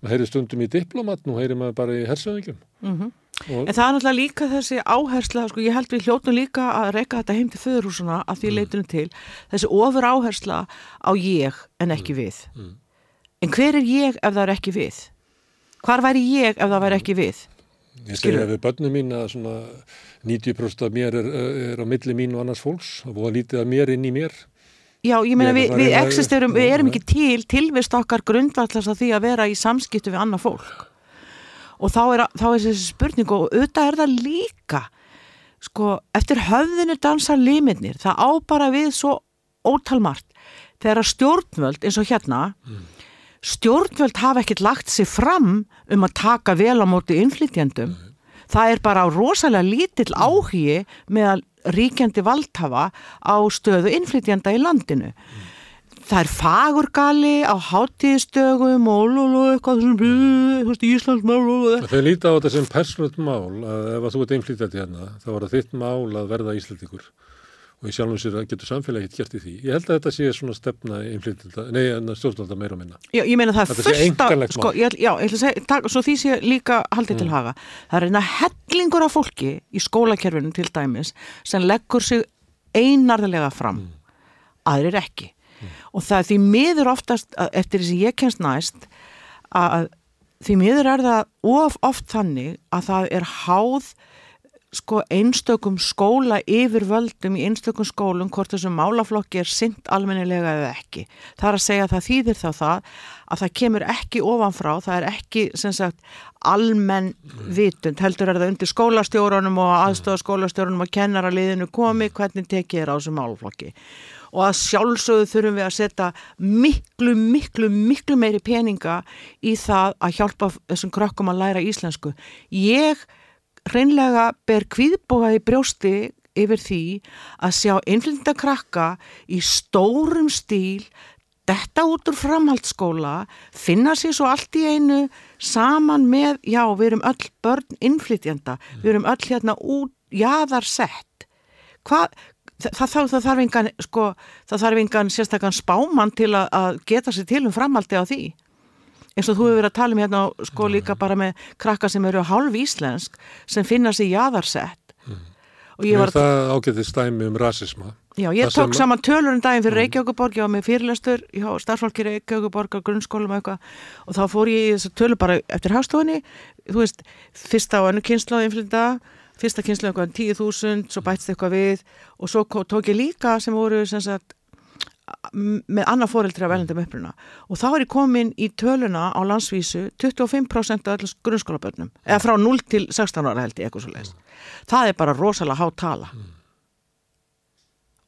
maður heyri stundum í diplomat, nú heyri maður bara í hersöðingjum. Mm -hmm. En það er náttúrulega líka þessi áhersla, sko ég held við hljóttum líka að reyka þetta heim til föðurhúsuna að því mm. leitunum til, þessi ofur áhersla á ég en ekki mm. við. Mm. En hver er ég ef það er ekki við? Hvar væri ég ef það væri ekki við? Ég segja við börnum mín að svona 90% af mér er, er á milli mín og annars fólks og búið að lítið að mér inn í mér Já, ég meina við, við existerum, við erum ekki til tilvist okkar grundvallast að því að vera í samskiptu við annað fólk og þá er, þá er þessi spurning og auðvitað er það líka sko, eftir höfðinu dansa limitnir, það á bara við svo ótalmart þegar stjórnvöld eins og hérna mm. stjórnvöld hafa ekkert lagt sér fram um að taka vel á móti innflytjandum mm. það er bara rosalega lítill áhugi með að ríkjandi valdhafa á stöðu innflytjanda í landinu. Mm. Það er fagurgali á hátíðstögum og lulu, eitthvað veist, Íslandsmál Þau líti á þetta sem persónult mál að ef að þú ert innflytjandi hérna þá var það þitt mál að verða Íslandíkur og í sjálfum sér getur samfélagi hitt gert í því. Ég held að þetta sé svona stefna nei, stjórnvalda meira og minna. Já, ég meina það er fullt af, sko, ég, já, ég ætla að segja, tak, svo því sé líka haldið mm. til haga. Það er einna hellingur af fólki í skólakerfinu til dæmis sem leggur sig einarðilega fram, mm. aðrir ekki. Mm. Og það er því miður oftast, eftir að ég kennst næst, að því miður er það of oft þannig að það er háð sko einstökum skóla yfir völdum í einstökum skólum hvort þessum málaflokki er synd almennilega eða ekki. Það er að segja að það þýðir þá það að það kemur ekki ofanfrá, það er ekki sem sagt almenn vitund, heldur er það undir skólastjórunum og aðstofaskólastjórunum og kennaraliðinu komi hvernig tekið er á þessum málaflokki og að sjálfsögðu þurfum við að setja miklu, miklu, miklu meiri peninga í það að hjálpa þessum krökkum að læra íslensku. Ég hreinlega ber kvíðbóða í brjósti yfir því að sjá einflindar krakka í stórum stíl detta út úr framhaldsskóla finna sér svo allt í einu saman með, já við erum öll börn innflytjanda, við erum öll hérna út, jáðarsett hvað, það, það, það þarf engan sko, það þarf engan sérstaklega spáman til að, að geta sér til um framhaldi á því eins og þú hefur verið að tala um hérna sko líka bara með krakka sem eru hálf íslensk sem finna sér jáðarsett mm. og ég var að... Það ágætti stæmi um rasisma. Já, ég það tók sem... saman tölur um daginn fyrir mm. Reykjavíkuborg, ég var með fyrirlestur, já, starfsfólki Reykjavíkuborg á grunnskólum og eitthvað og þá fór ég í þessu tölur bara eftir hástofunni, þú veist, fyrsta á ennu kynslu á inflinda, fyrsta kynslu eitthvað 10.000, svo bætst eitthvað við og svo tók ég líka sem voru sem sagt með annað fóreldri af velendum uppruna. Og þá er ég komin í töluna á landsvísu 25% af alls grunnskólabönnum eða frá 0 til 16 ára held ég eitthvað svo leiðist það er bara rosalega há tala.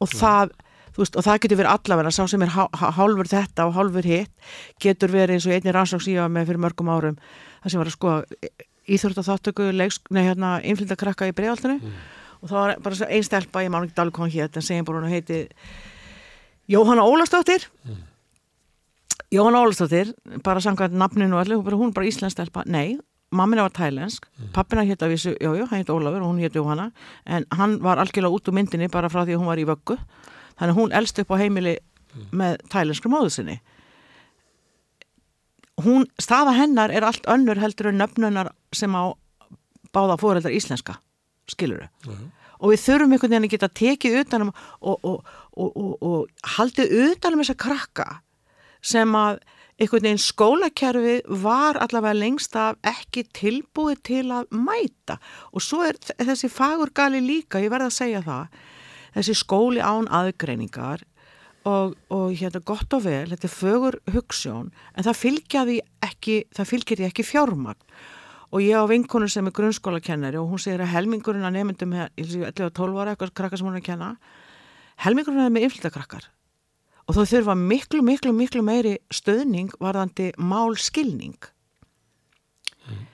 Og það veist, og það getur verið allavega sá sem er hálfur þetta og hálfur hitt getur verið eins og einni rannsóks ég var með fyrir mörgum árum það sem var að skoða íþrótt og þáttöku nei hérna innflýnda krakka í bregaldinu mm. og það var bara einn stelpa ég mánu ekki alveg hvað hér en segjum bara hún heiti Jóhanna Ólastóttir mm. Jóhanna Ólastóttir bara samkvæmt nafninu og allir hún bara íslensk stelpa, nei mammina var tælensk, mm. pappina hétt að vísu jájú, hann hétt Ólafur og hún hétt Jóhanna en hann var algjörlega út úr myndinni bara frá því að hún var í vöggu þannig að hún elst upp á heimili mm. með tælensku móðu sinni hún, staða hennar er allt önnur heldur en nöfnunar sem á báða fóreldar íslenska skiluru og við þurfum einhvern veginn að geta tekið utanum og, og, og, og haldið utanum þessa krakka sem að einhvern veginn skólakerfi var allavega lengst af ekki tilbúið til að mæta. Og svo er þessi fagurgali líka, ég verði að segja það þessi skóli án aðgreiningar og, og hérna gott og vel, þetta er fögur hugssjón en það fylgir því ekki, það fylgir því ekki fjármagn. Og ég á vinkunum sem er grunnskólakennari og hún segir að helmingurinn að nefndum 11-12 ára eitthvað krakkar sem hún er að kenna helmingurinn er með inflitakrakkar og þá þurfa miklu, miklu, miklu meiri stöðning varðandi málskilning mm.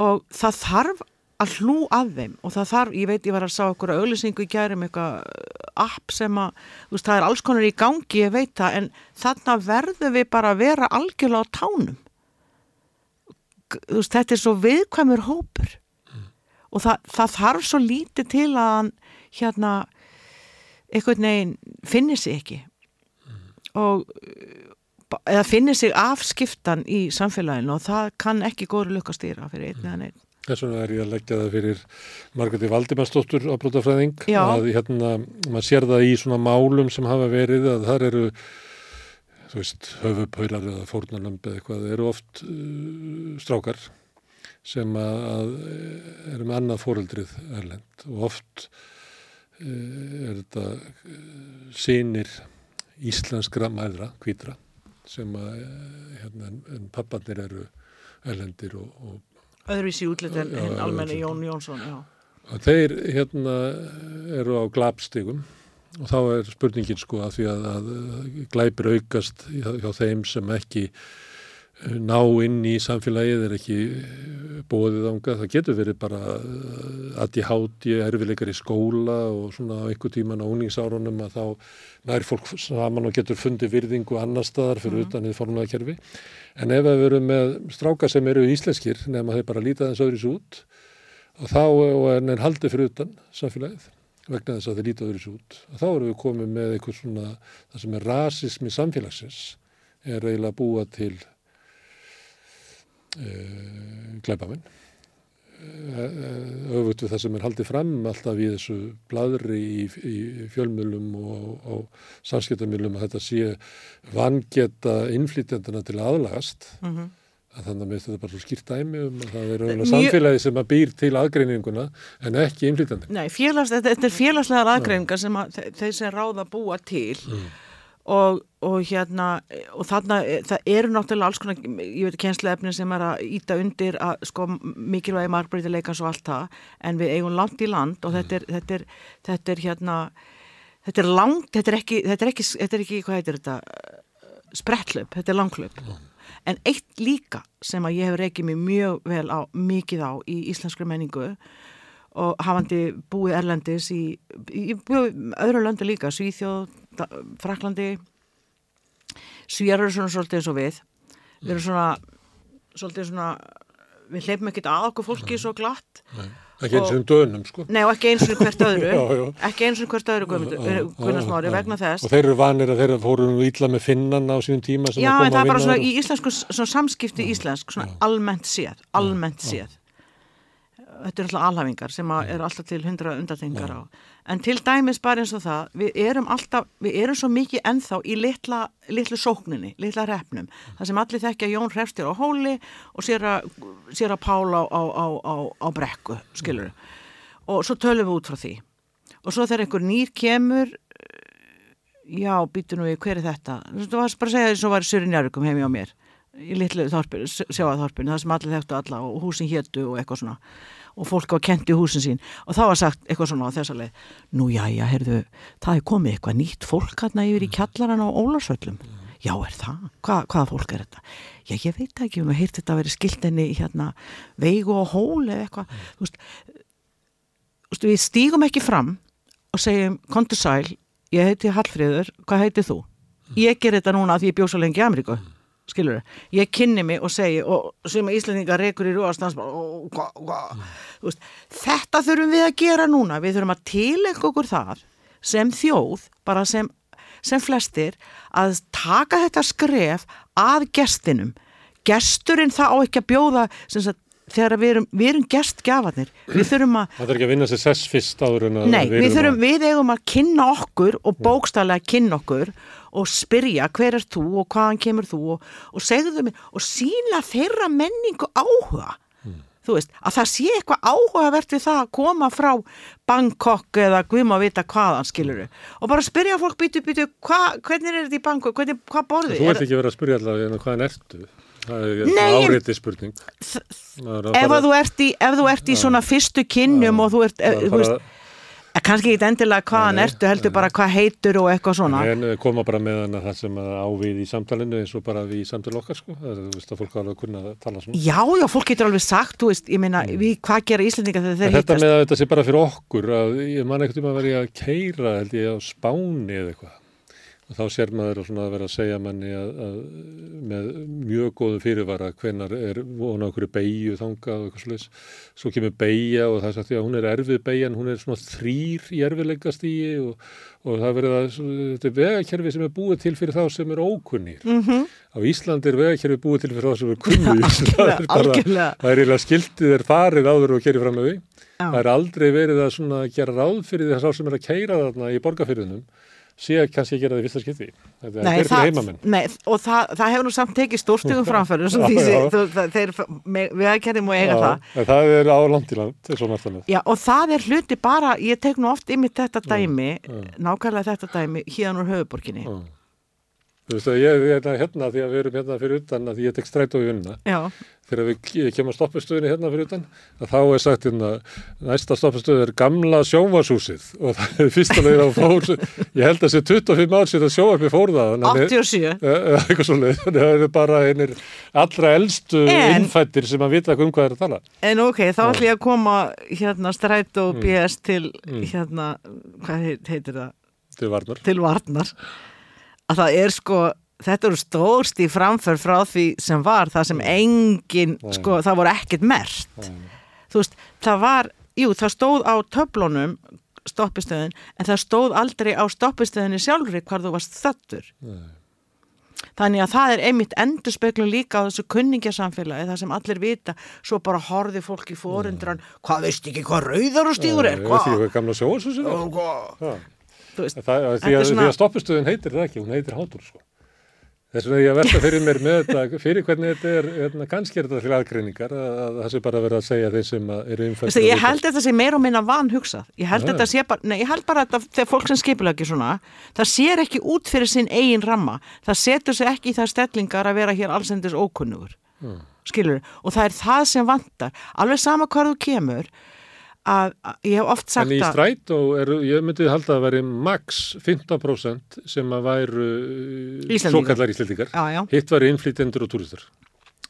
og það þarf að hlú að þeim og það þarf, ég veit ég var að sá okkur auðlýsingu í gærum eitthvað uh, app sem að, þú veist, það er alls konar í gangi, ég veit það, en þarna verður við bara að vera algjörlega á tánum þú veist, þetta er svo viðkvæmur hópur mm. og það, það þarf svo lítið til að hérna eitthvað neginn finnir sig ekki mm. og eða finnir sig afskiptan í samfélaginu og það kann ekki góður lukkastýra fyrir einn eða neitt Þess vegna er ég að leggja það fyrir Margreti Valdimarsdóttur á Brótafræðing að hérna, maður sér það í svona málum sem hafa verið að þar eru þú veist, höfupaular eða fórnarnömb eða eitthvað, eru oft uh, strákar sem að, að eru með annað fóreldrið erlend og oft er þetta uh, sínir íslenskra mæðra, kvítra sem að hérna, en, en pappanir eru erlendir og, og öðruvísi útlætt en hinn almenni Jón Jónsson já. Þeir hérna eru á glapstigum og þá er spurningin sko að því að, að glæpir aukast hjá, hjá þeim sem ekki eh, ná inn í samfélagið er ekki eh, bóðið ánga, það getur verið bara aðti háti, erfileikar í skóla og svona á einhver tíman á uningsárunum að þá nær fólk saman og getur fundið virðingu annar staðar fyrir mm -hmm. utan því formulega kerfi En ef við verum með stráka sem eru íslenskir, nefnum að þeir bara líta þess öðris út og þá er neinn haldið fyrir utan samfélagið vegna þess að þeir líta öðris út. Og þá erum við komið með eitthvað svona, það sem er rasismi samfélagsins, er eiginlega búa til glæbamenn öfut við það sem er haldið fram alltaf í þessu bladri í, í fjölmjölum og, og samskiptamjölum að þetta sé vangeta innflýtjandina til aðlagast. Mm -hmm. að þannig að þetta er bara svo skýrt dæmi um að það er auðvitað samfélagi sem að býr til aðgreininguna en ekki innflýtjandi Nei, félags, þetta, þetta er félagslegar aðgreiningar sem að þeir sem ráða búa til. Mm. Og, og hérna og þarna, það eru náttúrulega alls konar, ég veit, kjensleefni sem er að íta undir að sko mikilvægi margbreytileikans og allt það en við eigum langt í land og þetta er, þetta er, þetta er hérna þetta er langt, þetta er ekki þetta er ekki, þetta er ekki hvað heitir þetta sprettlöp, þetta er langlöp en eitt líka sem að ég hef reykið mér mjög vel á, mikið á í íslenskri menningu og hafandi búið Erlendis í, í, í öðru löndu líka, Svíþjóð Fraklandi Svíjar eru svona svolítið eins og við. Við erum svona svolítið svona við hleypum ekkert að okkur fólki svo glatt. Nei. ekki eins og um dönum sko. Nei og ekki eins og hvert [LAUGHS] öðru. Já, já. ekki eins og hvert öðru Gunnarsmári vegna þess. Og þeir eru vanir að þeir fóru ílla með finnan á síðan tíma Já en það er bara svona í íslensku svona samskipti íslensk svona almennt séð almennt séð þetta eru alltaf alhafingar sem eru alltaf til hundra undatengar á. En til dæmis bara eins og það við erum alltaf, við erum svo mikið ennþá í litla, litlu sókninni litla repnum, það sem allir þekkja Jón Hrefstir á hóli og sér að Pála á, á, á, á brekku, skilur og svo tölum við út frá því. Og svo þegar einhver nýr kemur já, býtu nú við, hver er þetta? Þú varst bara að segja þess að það var Sörin Járvíkum heimi á mér í litlu þorpinu, sjáaþorpinu, það sem allir þekktu alla og húsin héttu og eitthvað svona og fólk á kenti húsin sín. Og þá var sagt eitthvað svona á þessa leið nú já, já, heyrðu, það er komið eitthvað nýtt fólk hérna yfir í kjallaran á Ólarsvöllum já, er það? Hva, hvaða fólk er þetta? Já, ég veit ekki, hún heirt þetta að vera skiltinni hérna, veigu og hól eða eitthvað, þú veist við stígum ekki fram og segjum, kontur sæl ég heiti Hallfríður, hvað heiti þú? Ég ger þetta núna að ég bjósa lengi í Ameríku skilur þau, ég kynni mig og segi og sem íslendingar reykur í rúastans þetta þurfum við að gera núna. Við þurfum að tilenga okkur það sem þjóð, bara sem sem flestir, að taka þetta skref að gestinum. Gesturinn það á ekki að bjóða sagt, þegar við erum, við erum gestgjafarnir. Við þurfum að það er ekki að vinna sér sess fyrst áður að nei, við, þurfum, við eigum að kynna okkur og bókstæðlega kynna okkur og spyrja hver er þú og hvaðan kemur þú? Og, og segðu mér og sína þeirra menningu áhuga. Mm. þú veist, að það sé eitthvað áhugavert við það að koma frá Bangkok eða guðum að vita hvaðan skiluru og bara spyrja fólk býtu býtu hva, hvernig er þetta í Bangkok, hvernig, hvað borði Þú ert ekki verið að spyrja allavega hvaðan ertu? Það er áriði spurning. Ef þú ert í, í svona fyrstu kynnum og þú ert, þú veist kannski ekki endilega hvaðan ertu, heldur bara hvað heitur og eitthvað svona. En eh, koma bara með hana það sem ávið í samtalenu eins og bara við í samtali okkar sko. Það er, veist að fólk alveg kunna að tala svona. Já, já, fólk getur alveg sagt, þú veist, ég meina mm. við, hvað gera Íslandinga þegar þeir hittast þetta með að þetta sé bara fyrir okkur, að ég man ekkert um að vera að keira held ég á spáni eða eitthvað og þá sér maður að vera að segja manni að, að með mjög góðu fyrirvara hvenar er vona okkur beigju þanga og eitthvað sluðis svo kemur beigja og það sagt því að hún er erfið beigjan, hún er svona þrýr í erfiðleikast í og, og það verður að þetta er vegakerfi sem er búið til fyrir þá sem er ókunnir. Mm -hmm. á Íslandi er vegakerfi búið til fyrir þá sem er kunnir. [LAUGHS] Það er bara, það er eiginlega skiltið er farið áður og kerir fram með því. Það er aldrei verið að gera ráð fyrir þess að sem er að keira þarna í borgarfyrðunum sé kannski að gera það í fyrsta skipti. Þetta nei, er fyrir heimamenn. nei, og það, það hefur nú samt tekið stórstugum [LAUGHS] framfæru þeir við aðkerðum og eiga já, það. það er á landiland já, og það er hluti bara, ég tek nú oft yfir þetta dæmi, nákvæmlega þetta dæmi hérna úr höfuborginni þú veist að ég er hérna því að við erum hérna fyrir utan að ég tek stræt á í unna þegar við kemur stoppustöðinni hérna fyrir utan þá er sagt hérna næsta stoppustöð er gamla sjómasúsið og það er fyrsta leið á fór ég held að það sé 25 ár síðan sjóarpi fór það 87 eitthvað svolítið, þannig að það er bara einir allra eldstu en, innfættir sem að vita um hvað er að tala. En ok, þá ætlum ég að koma hérna strætt og BS til mm. hérna, hvað heitir það? Til Varnar. Til Varnar að það er sko þetta eru stórst í framför frá því sem var það sem engin sko, það voru ekkert mert þú veist, það var jú, það stóð á töflunum stoppistöðin, en það stóð aldrei á stoppistöðinni sjálfri hvar þú varst þattur þannig að það er einmitt endur speklum líka á þessu kunningjarsamfélagi það sem allir vita, svo bara horfi fólk í fórundran, hvað veist ekki hvað rauðar og stíður er, hvað? Veist ekki hvað gamla sjóðsúsið er Því að stoppistöðin heitir það ekki, hún heitir hátur sko Þess vegna ég að verða fyrir mér með þetta, fyrir hvernig þetta er, hérna, kannski er þetta fyrir aðgreiningar, að, að það sé bara verið að segja þeir sem eru umfæst. Ég held þetta sé meir og minna van hugsað. Ég held þetta sé bara, nei, ég held bara að þegar fólk sem skipila ekki svona, það sér ekki út fyrir sinn eigin ramma. Það setur sig ekki í það stellingar að vera hér allsendis ókunnugur, mm. skilur. Og það er það sem vantar. Alveg sama hvað þú kemur, að ég hef oft sagt að... En í strætó, er, ég myndi halda að veri max 15% sem að væru svo kallar íslendingar. Hitt var innflýtendur og túristar.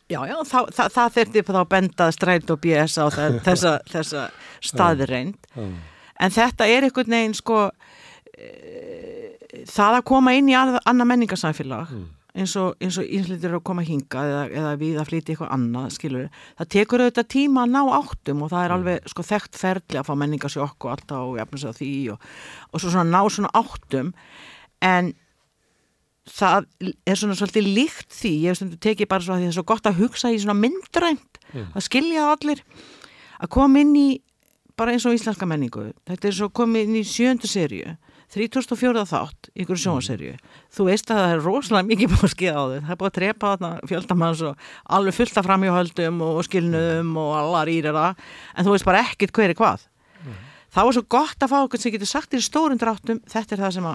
Já, já, það, það, það þurfti þá að benda strætó og BS á það, [LAUGHS] þessa, þessa staðreind. En þetta er einhvern veginn sko, e, það að koma inn í annað menningarsamfélag mm eins og, og íslítir að koma hinga eða, eða við að flytja eitthvað annað, skilur það tekur auðvitað tíma að ná áttum og það er mm. alveg sko þekkt ferli að fá menningasjokk og allt á jafnins að því og, og svo svona ná svona áttum en það er svona svolítið líkt því, ég tekið bara svo að því það er svo gott að hugsa í svona myndrænt mm. að skilja allir að koma inn í bara eins og íslenska menningu þetta er svo komið inn í sjöndu sériu 3004 þátt í ykkur sjónserju þú veist að það er rosalega mikið búið að skilja á þau það er búið að trepa þarna fjöldamanns og alveg fullt af framhjóhaldum og skilnuðum og allar í þeirra en þú veist bara ekkit hver er hvað. Mm. þá er svo gott að fá okkur sem getur sagt í stórum dráttum þetta er það sem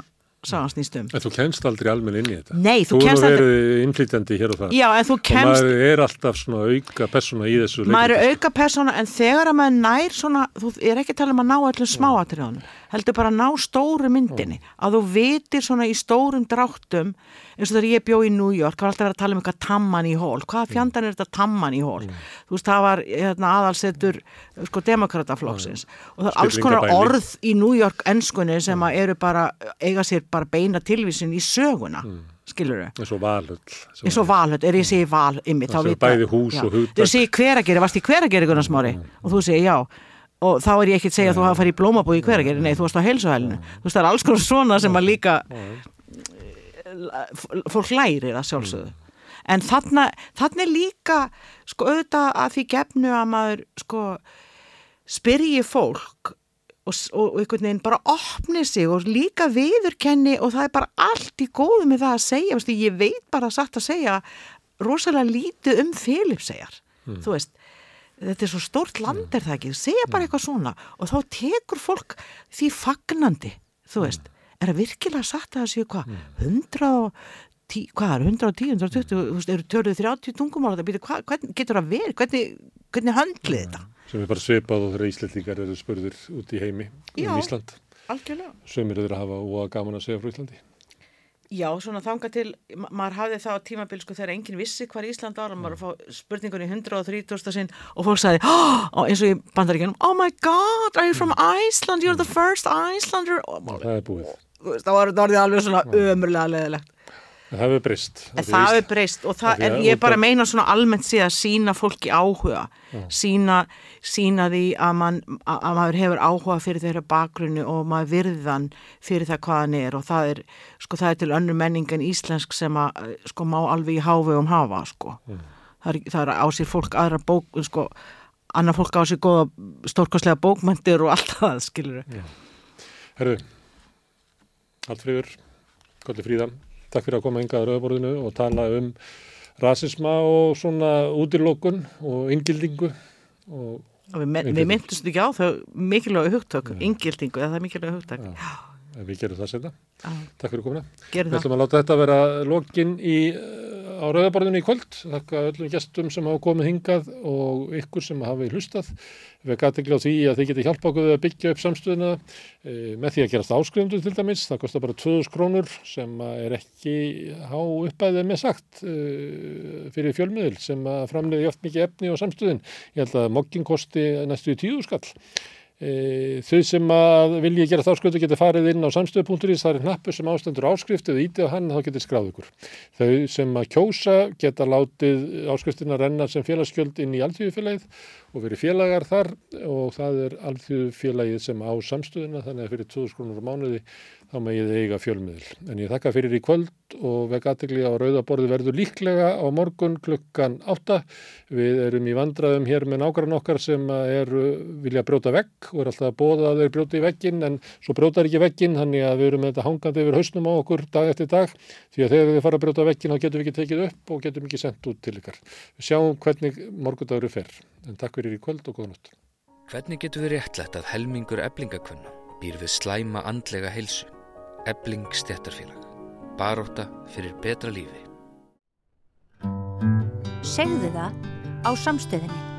sagan snýst um. En þú kennst aldrei almenn inn í þetta. Nei, þú þú kennst aldrei. Þú er verið innflytjandi hér og það. Já, en þú Og kemst, maður er alltaf svona auka persóna í þessu maður er leikritinu, auka persóna en þegar að maður nær svona, þú er ekki að tala um að ná öllum smáatriðunum, heldur bara að ná stóru myndinni, að þú vitir svona í stórum dráttum, eins og þegar ég bjó í New York, það var alltaf verið að tala um eitthvað tamman í hól, hvaða fjandan er þetta tamman í hól? Þú veist, það var hérna, aðalsettur sko, demokrataflokksins og það er alls konar orð í New York ennskunni sem að eru bara, eiga sér bara beina tilvísin í söguna, skilur þau eins og valhull. sem eins og valhöld, er ég segi val ymmið, Það séu bæði hús og hugtak. Þú segi hverageri, varst í hverageri Gunnar Smári? Og þú segi já. Og þá er ég ekki að segja að þú hafa farið í blómabúi í hverageri nei, þú varst á heilsuhælinu. Þú veist, það er alls konar svona sem að líka fólk lærir að sjálfsögðu. En þarna, þarna er líka sko auðvitað að því gefnu að maður sko spyrji fólk og, og einhvern veginn bara opni sig og líka viðurkenni og það er bara allt í góðu með það að segja. Veistu, ég veit bara satt að segja rosalega lítið um Filipseyjar þú veist þetta er svo stórt land er það ekki, segja bara eitthvað svona og þá tekur fólk því fagnandi, þú veist er það virkilega satt að það séu hvað 110, hvað er 110, 120 þú veist, eru törðu 30 tungumál hvað, hvernig getur það verið hvernig, hvernig höndlið þetta sem er bara svipað og þeirra Íslandingar eru spurður út í heimi Já. um Ísland. algjörlega Sömur eru að hafa og gaman að segja frá Íslandi. Já, svona þanga til, ma maður hafði það á tímabil sko þegar enginn vissi hvar Ísland ára, maður var að fá spurningunni 130. sinn og fólk sagði, oh, eins og í bandaríkjunum, oh my god, are you from Iceland, you're the first Icelander, og Og það er búið. Það var orðið alveg svona ömurlega leðilegt. En það hefur breyst. Það er breyst og það, að ég bara meina svona almennt sé að sína fólki áhuga, sína, sína því að, man, að að maður hefur áhuga fyrir þeirra bakgrunni og maður virðan fyrir það hvað hann er og það er, sko það er til önnur menning en íslensk sem að, sko má alveg í hávegum hafa, sko. Það, er, það er á sér fólk aðra bók, sko, annar fólk á sér góða stórkostlega bókmyndir og allt það, skilur Herðu, Hallfríður, Kolli Fríða, takk fyrir að koma hingað að rauðborðinu og tala um rasisma og svona útilokun og inngildingu og við, men- við myndumst ekki á þau mikilvægu hugtök, ingildingu, eða það er mikilvægu hugtök. en við gerum það setna. Já. Takk fyrir komuna. Gerum Við það. ætlum að láta þetta vera lokin í, á rauðaborðinu í kvöld. Þakka öllum gestum sem hafa komið hingað og ykkur sem hafi hlustað. Við gæti ekki á því að þið geti hjálpa okkur að byggja upp samstöðuna e, með því að gerast áskrifundur til dæmis. Það kostar bara 2000 krónur sem er ekki há uppæðið með sagt e, fyrir fjölmiðil sem framleiði oft mikið efni á samstöðin. Ég held að mokkin kosti næstu í tíu skall. E, þau sem að vilji gera þáskötu geti farið inn á samstöðu.is, það er hnappur sem ástendur áskrift eða ítið á hann, þá geti skráð ykkur. Þau sem að kjósa geta látið áskriftina renna sem félagsgjöld inn í alþjóðufélagið og verið félagar þar og það er alþjóðufélagið sem á samstöðuna, þannig að fyrir 2000 krónur á mánuði þá megið þið eiga fjölmiðil. En ég þakka fyrir í kvöld og veg aðtegli á rauðaborði verður líklega á morgun klukkan 8. Við erum í vandraðum hér með nágrann okkar sem eru vilja brjóta vegg og er alltaf að bóða að þeir brjóta í veggin en svo brjótar ekki veggin, þannig að við erum með þetta hangandi yfir hausnum á okkur dag eftir dag því að þegar við fara að brjóta veggin þá getum við ekki tekið upp og getum ekki sendt út til ykkar. Við sjáum hvernig morgundagur er fer. Fyrir í kvöld og góða nótt. Hvernig getur við réttlætt að helmingur eblingakvenna býr við slæma andlega heilsu? Ebling stjættarfélag. Baróta fyrir betra lífi. Segðu það á samstöðinni.